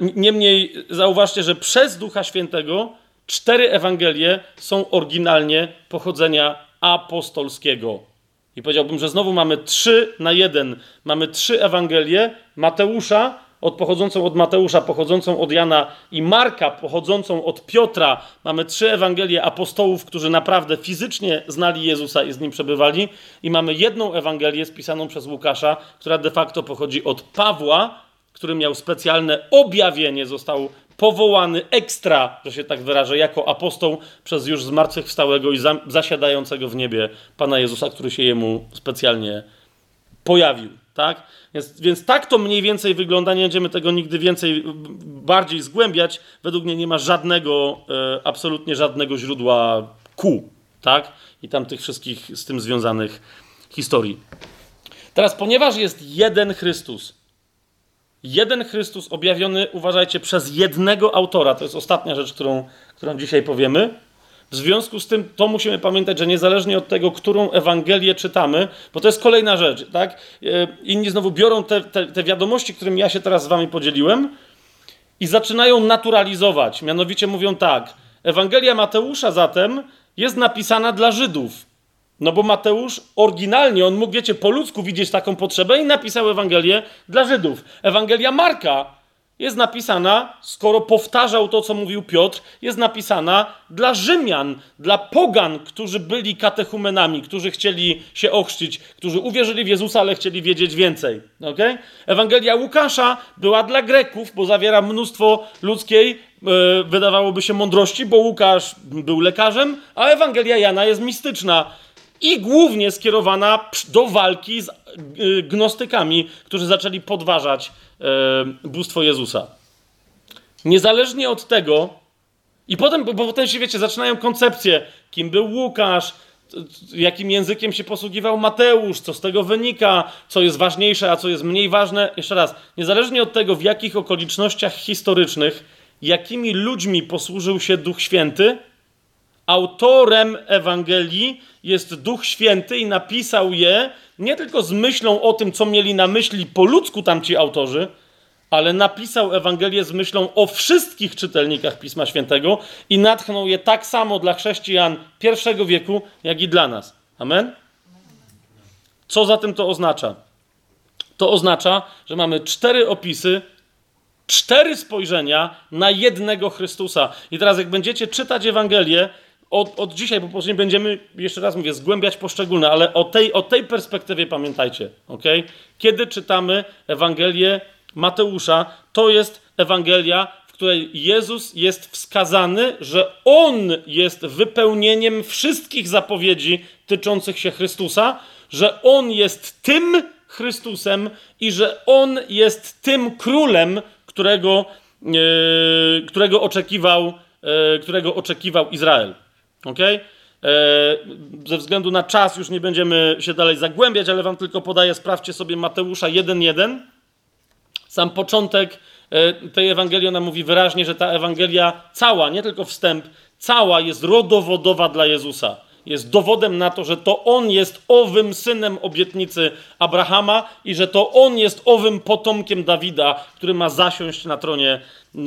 niemniej zauważcie, że przez Ducha Świętego cztery Ewangelie są oryginalnie pochodzenia apostolskiego. I powiedziałbym, że znowu mamy trzy na jeden. Mamy trzy Ewangelie Mateusza, od, pochodzącą od Mateusza, pochodzącą od Jana i Marka, pochodzącą od Piotra. Mamy trzy Ewangelie apostołów, którzy naprawdę fizycznie znali Jezusa i z nim przebywali. I mamy jedną Ewangelię spisaną przez Łukasza, która de facto pochodzi od Pawła, który miał specjalne objawienie, został powołany ekstra, że się tak wyrażę, jako apostoł przez już zmartwychwstałego i za, zasiadającego w niebie Pana Jezusa, który się jemu specjalnie pojawił. Tak? Więc, więc tak to mniej więcej wygląda. Nie będziemy tego nigdy więcej, bardziej zgłębiać. Według mnie nie ma żadnego, e, absolutnie żadnego źródła ku, tak? I tam tych wszystkich z tym związanych historii. Teraz, ponieważ jest jeden Chrystus, Jeden Chrystus objawiony, uważajcie, przez jednego autora. To jest ostatnia rzecz, którą, którą dzisiaj powiemy. W związku z tym to musimy pamiętać, że niezależnie od tego, którą Ewangelię czytamy, bo to jest kolejna rzecz, tak? E, inni znowu biorą te, te, te wiadomości, którymi ja się teraz z wami podzieliłem i zaczynają naturalizować. Mianowicie mówią tak, Ewangelia Mateusza zatem jest napisana dla Żydów. No bo Mateusz oryginalnie, on mógł, wiecie, po ludzku widzieć taką potrzebę i napisał Ewangelię dla Żydów. Ewangelia Marka jest napisana, skoro powtarzał to, co mówił Piotr, jest napisana dla Rzymian, dla pogan, którzy byli katechumenami, którzy chcieli się ochrzcić, którzy uwierzyli w Jezusa, ale chcieli wiedzieć więcej. Okay? Ewangelia Łukasza była dla Greków, bo zawiera mnóstwo ludzkiej, yy, wydawałoby się, mądrości, bo Łukasz był lekarzem, a Ewangelia Jana jest mistyczna i głównie skierowana do walki z y, gnostykami, którzy zaczęli podważać y, bóstwo Jezusa. Niezależnie od tego, i potem, bo potem się wiecie, zaczynają koncepcje, kim był Łukasz, jakim językiem się posługiwał Mateusz, co z tego wynika, co jest ważniejsze, a co jest mniej ważne. Jeszcze raz, niezależnie od tego, w jakich okolicznościach historycznych, jakimi ludźmi posłużył się Duch Święty, autorem Ewangelii jest Duch Święty i napisał je nie tylko z myślą o tym, co mieli na myśli po ludzku tamci autorzy, ale napisał Ewangelię z myślą o wszystkich czytelnikach Pisma Świętego i natchnął je tak samo dla chrześcijan pierwszego wieku, jak i dla nas. Amen? Co za tym to oznacza? To oznacza, że mamy cztery opisy, cztery spojrzenia na jednego Chrystusa. I teraz, jak będziecie czytać Ewangelię, od, od dzisiaj, bo później będziemy, jeszcze raz mówię, zgłębiać poszczególne, ale o tej, o tej perspektywie pamiętajcie, ok? Kiedy czytamy Ewangelię Mateusza, to jest Ewangelia, w której Jezus jest wskazany, że On jest wypełnieniem wszystkich zapowiedzi tyczących się Chrystusa, że On jest tym Chrystusem i że On jest tym królem, którego, yy, którego, oczekiwał, yy, którego oczekiwał Izrael. Okay? Ze względu na czas już nie będziemy się dalej zagłębiać, ale wam tylko podaję, sprawdźcie sobie Mateusza 1.1. Sam początek e, tej Ewangelii, ona mówi wyraźnie, że ta Ewangelia cała, nie tylko wstęp, cała jest rodowodowa dla Jezusa. Jest dowodem na to, że to On jest owym synem obietnicy Abrahama i że to On jest owym potomkiem Dawida, który ma zasiąść na tronie, e,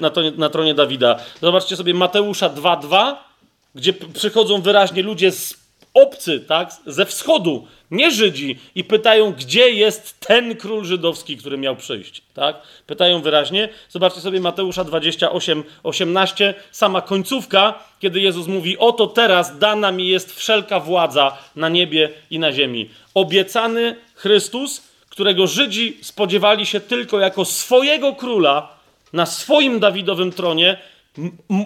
na tronie, na tronie Dawida. Zobaczcie sobie Mateusza 2.2 gdzie przychodzą wyraźnie ludzie z obcy, tak, ze wschodu, nie Żydzi, i pytają, gdzie jest ten król żydowski, który miał przyjść, tak? Pytają wyraźnie. Zobaczcie sobie Mateusza 28, 18, sama końcówka, kiedy Jezus mówi, oto teraz dana mi jest wszelka władza na niebie i na ziemi. Obiecany Chrystus, którego Żydzi spodziewali się tylko jako swojego króla na swoim Dawidowym tronie,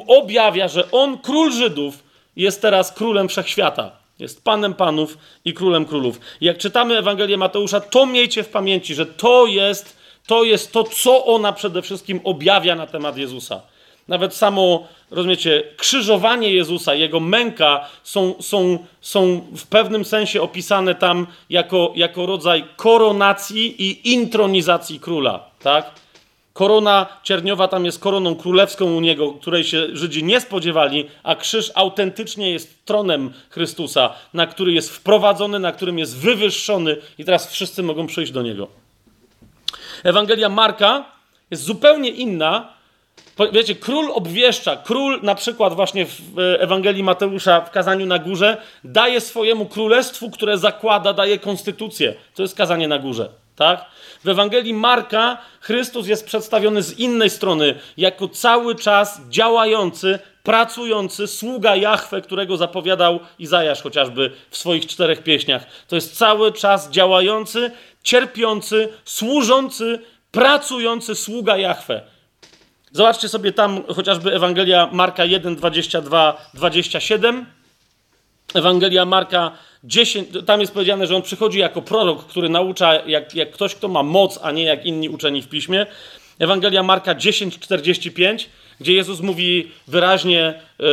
objawia, że on, król Żydów, jest teraz królem wszechświata. Jest panem panów i królem królów. Jak czytamy Ewangelię Mateusza, to miejcie w pamięci, że to jest, to jest to, co ona przede wszystkim objawia na temat Jezusa. Nawet samo, rozumiecie, krzyżowanie Jezusa, jego męka są, są, są w pewnym sensie opisane tam jako, jako rodzaj koronacji i intronizacji króla. Tak? Korona cierniowa tam jest koroną królewską u niego, której się Żydzi nie spodziewali, a krzyż autentycznie jest tronem Chrystusa, na który jest wprowadzony, na którym jest wywyższony i teraz wszyscy mogą przyjść do niego. Ewangelia Marka jest zupełnie inna. Wiecie, król obwieszcza, król na przykład właśnie w Ewangelii Mateusza w kazaniu na górze daje swojemu królestwu, które zakłada, daje konstytucję. To jest kazanie na górze, tak? W Ewangelii Marka Chrystus jest przedstawiony z innej strony, jako cały czas działający, pracujący sługa Jahwe, którego zapowiadał Izajasz chociażby w swoich czterech pieśniach. To jest cały czas działający, cierpiący, służący, pracujący sługa Jahwe. Zobaczcie sobie tam chociażby Ewangelia Marka 1, 22, 27. Ewangelia Marka 10, tam jest powiedziane, że on przychodzi jako prorok, który naucza jak, jak ktoś, kto ma moc, a nie jak inni uczeni w piśmie. Ewangelia Marka 10:45, gdzie Jezus mówi wyraźnie, yy,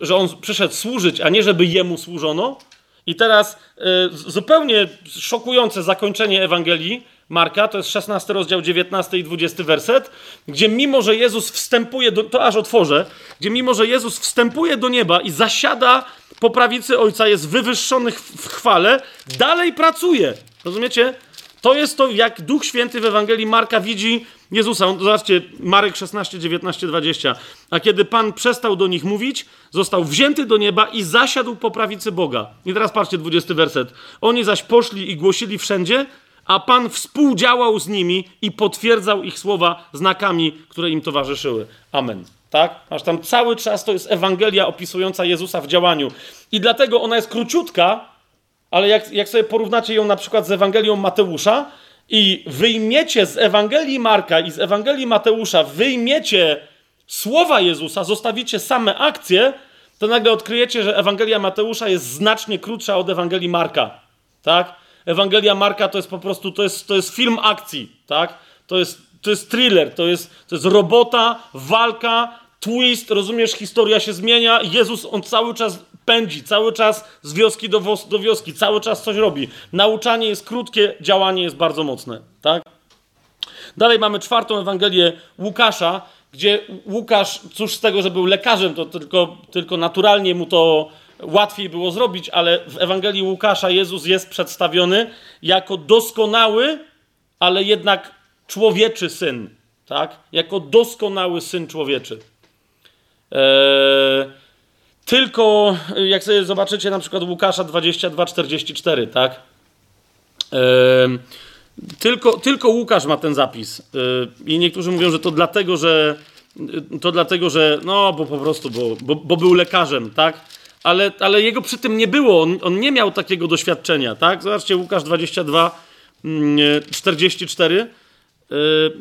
że on przyszedł służyć, a nie żeby jemu służono. I teraz yy, zupełnie szokujące zakończenie Ewangelii Marka, to jest 16 rozdział, 19 i 20 werset, gdzie mimo, że Jezus wstępuje, do, to aż otworzę, gdzie mimo, że Jezus wstępuje do nieba i zasiada po prawicy Ojca, jest wywyższony w chwale, dalej pracuje. Rozumiecie? To jest to, jak Duch Święty w Ewangelii Marka widzi Jezusa. On, zobaczcie, Marek 16, 19, 20. A kiedy Pan przestał do nich mówić, został wzięty do nieba i zasiadł po prawicy Boga. I teraz patrzcie, 20 werset. Oni zaś poszli i głosili wszędzie, a Pan współdziałał z nimi i potwierdzał ich słowa znakami, które im towarzyszyły. Amen. Tak? Aż tam cały czas to jest Ewangelia opisująca Jezusa w działaniu. I dlatego ona jest króciutka, ale jak, jak sobie porównacie ją na przykład z Ewangelią Mateusza i wyjmiecie z Ewangelii Marka i z Ewangelii Mateusza, wyjmiecie słowa Jezusa, zostawicie same akcje, to nagle odkryjecie, że Ewangelia Mateusza jest znacznie krótsza od Ewangelii Marka. Tak? Ewangelia Marka to jest po prostu, to jest, to jest film akcji, tak? To jest, to jest thriller, to jest, to jest robota, walka, twist, rozumiesz, historia się zmienia, Jezus, on cały czas pędzi, cały czas z wioski do, do wioski, cały czas coś robi. Nauczanie jest krótkie, działanie jest bardzo mocne, tak? Dalej mamy czwartą Ewangelię Łukasza, gdzie Łukasz, cóż z tego, że był lekarzem, to tylko, tylko naturalnie mu to łatwiej było zrobić, ale w Ewangelii Łukasza Jezus jest przedstawiony jako doskonały, ale jednak człowieczy syn, tak? Jako doskonały syn człowieczy. Eee, tylko, jak sobie zobaczycie na przykład Łukasza 22:44, tak? Eee, tylko, tylko Łukasz ma ten zapis. Eee, I niektórzy mówią, że to dlatego, że to dlatego, że no, bo po prostu, bo, bo, bo był lekarzem, tak? Ale, ale jego przy tym nie było, on, on nie miał takiego doświadczenia, tak? Zobaczcie, Łukasz 22, 44. Mm,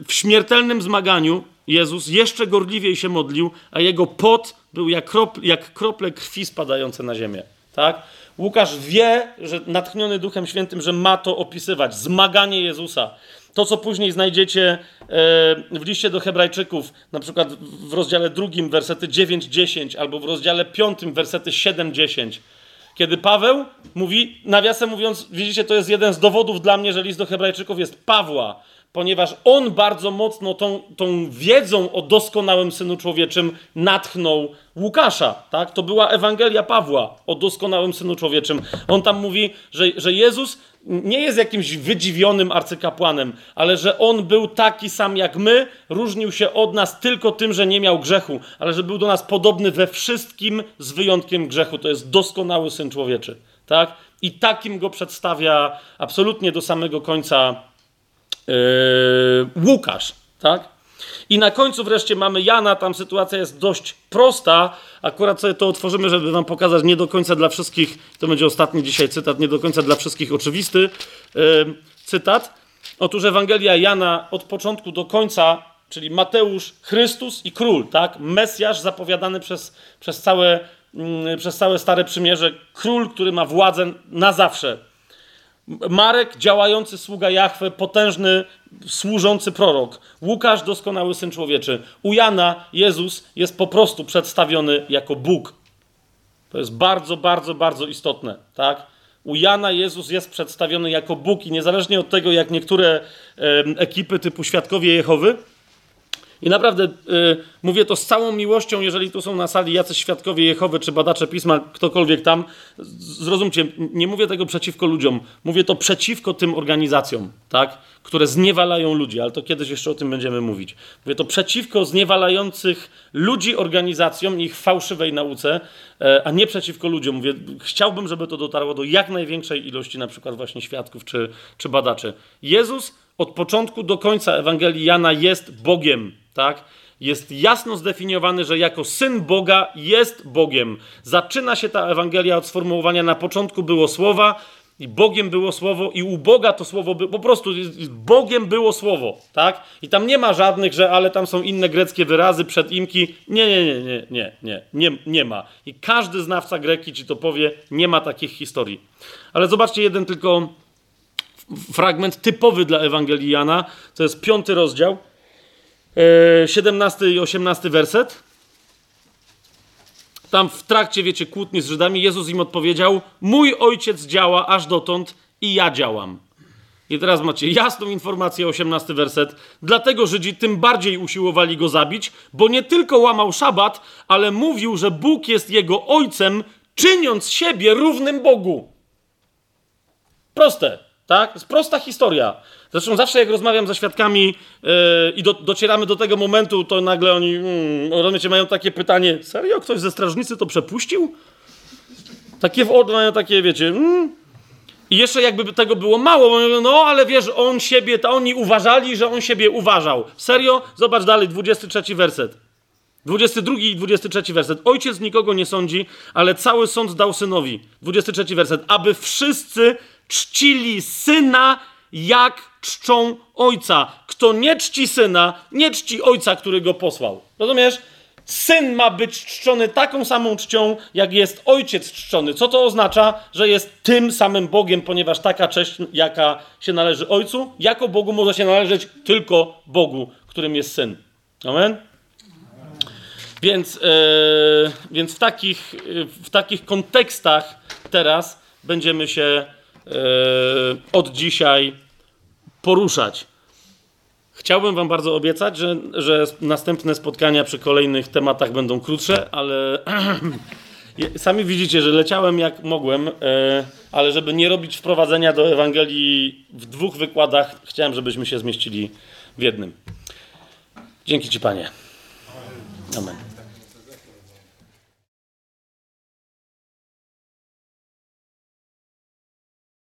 w śmiertelnym zmaganiu Jezus jeszcze gorliwiej się modlił, a jego pot był jak, kropl, jak krople krwi spadające na ziemię. Tak? Łukasz wie, że natchniony Duchem Świętym, że ma to opisywać. Zmaganie Jezusa. To, co później znajdziecie e, w liście do Hebrajczyków, na przykład w rozdziale drugim, wersety 9-10, albo w rozdziale piątym, wersety 7-10. Kiedy Paweł mówi, nawiasem mówiąc, widzicie, to jest jeden z dowodów dla mnie, że list do Hebrajczyków jest Pawła ponieważ on bardzo mocno tą, tą wiedzą o doskonałym Synu Człowieczym natchnął Łukasza. Tak? To była Ewangelia Pawła o doskonałym Synu Człowieczym. On tam mówi, że, że Jezus nie jest jakimś wydziwionym arcykapłanem, ale że on był taki sam jak my, różnił się od nas tylko tym, że nie miał grzechu, ale że był do nas podobny we wszystkim z wyjątkiem grzechu. To jest doskonały Syn Człowieczy. Tak? I takim go przedstawia absolutnie do samego końca Łukasz, tak? I na końcu wreszcie mamy Jana, tam sytuacja jest dość prosta. Akurat sobie to otworzymy, żeby wam pokazać nie do końca dla wszystkich, to będzie ostatni dzisiaj cytat, nie do końca dla wszystkich oczywisty yy, cytat. Otóż Ewangelia Jana od początku do końca, czyli Mateusz, Chrystus i Król, tak? Mesjasz zapowiadany przez, przez, całe, yy, przez całe Stare Przymierze, Król, który ma władzę na zawsze Marek, działający sługa Jahwe, potężny, służący prorok. Łukasz, doskonały syn człowieczy. U Jana Jezus jest po prostu przedstawiony jako Bóg. To jest bardzo, bardzo, bardzo istotne, tak? U Jana Jezus jest przedstawiony jako Bóg i niezależnie od tego, jak niektóre ekipy typu Świadkowie Jehowy i naprawdę y, mówię to z całą miłością, jeżeli tu są na sali jacyś świadkowie Jehowy czy badacze pisma, ktokolwiek tam. Zrozumcie, nie mówię tego przeciwko ludziom, mówię to przeciwko tym organizacjom, tak? które zniewalają ludzi, ale to kiedyś jeszcze o tym będziemy mówić. Mówię to przeciwko zniewalających ludzi organizacjom i ich fałszywej nauce, e, a nie przeciwko ludziom. Mówię, chciałbym, żeby to dotarło do jak największej ilości na przykład właśnie świadków czy, czy badaczy. Jezus od początku do końca Ewangelii Jana jest Bogiem tak? Jest jasno zdefiniowany, że jako syn Boga jest Bogiem. Zaczyna się ta Ewangelia od sformułowania na początku było słowa, i Bogiem było słowo, i u Boga to słowo było, po prostu Bogiem było słowo, tak? I tam nie ma żadnych, że ale tam są inne greckie wyrazy, przedimki. Nie, nie, nie, nie, nie, nie, nie, nie ma. I każdy znawca greki ci to powie, nie ma takich historii. Ale zobaczcie jeden tylko fragment typowy dla Ewangelii Jana, to jest piąty rozdział, 17 e, i 18 werset. Tam w trakcie, wiecie, kłótni z Żydami, Jezus im odpowiedział: Mój ojciec działa aż dotąd i ja działam. I teraz macie jasną informację, 18 werset. Dlatego Żydzi tym bardziej usiłowali go zabić, bo nie tylko łamał szabat, ale mówił, że Bóg jest jego ojcem, czyniąc siebie równym Bogu. Proste, tak? To jest prosta historia. Zresztą zawsze jak rozmawiam ze świadkami yy, i do, docieramy do tego momentu, to nagle oni, mm, mają takie pytanie, serio, ktoś ze strażnicy to przepuścił? Takie w mają takie, wiecie, mm. I jeszcze jakby tego było mało, no ale wiesz, on siebie, to oni uważali, że on siebie uważał. Serio? Zobacz dalej, 23 werset. 22 i 23 werset. Ojciec nikogo nie sądzi, ale cały sąd dał synowi. 23 werset. Aby wszyscy czcili syna jak czczą ojca. Kto nie czci syna, nie czci ojca, który go posłał. Rozumiesz? Syn ma być czczony taką samą czcią, jak jest ojciec czczony. Co to oznacza? Że jest tym samym Bogiem, ponieważ taka cześć, jaka się należy ojcu, jako Bogu może się należeć tylko Bogu, którym jest syn. Amen? Więc, yy, więc w, takich, w takich kontekstach teraz będziemy się od dzisiaj poruszać. Chciałbym Wam bardzo obiecać, że, że następne spotkania przy kolejnych tematach będą krótsze, ale Sami widzicie, że leciałem jak mogłem, e, ale żeby nie robić wprowadzenia do Ewangelii w dwóch wykładach, chciałem, żebyśmy się zmieścili w jednym. Dzięki Ci, Panie. Amen.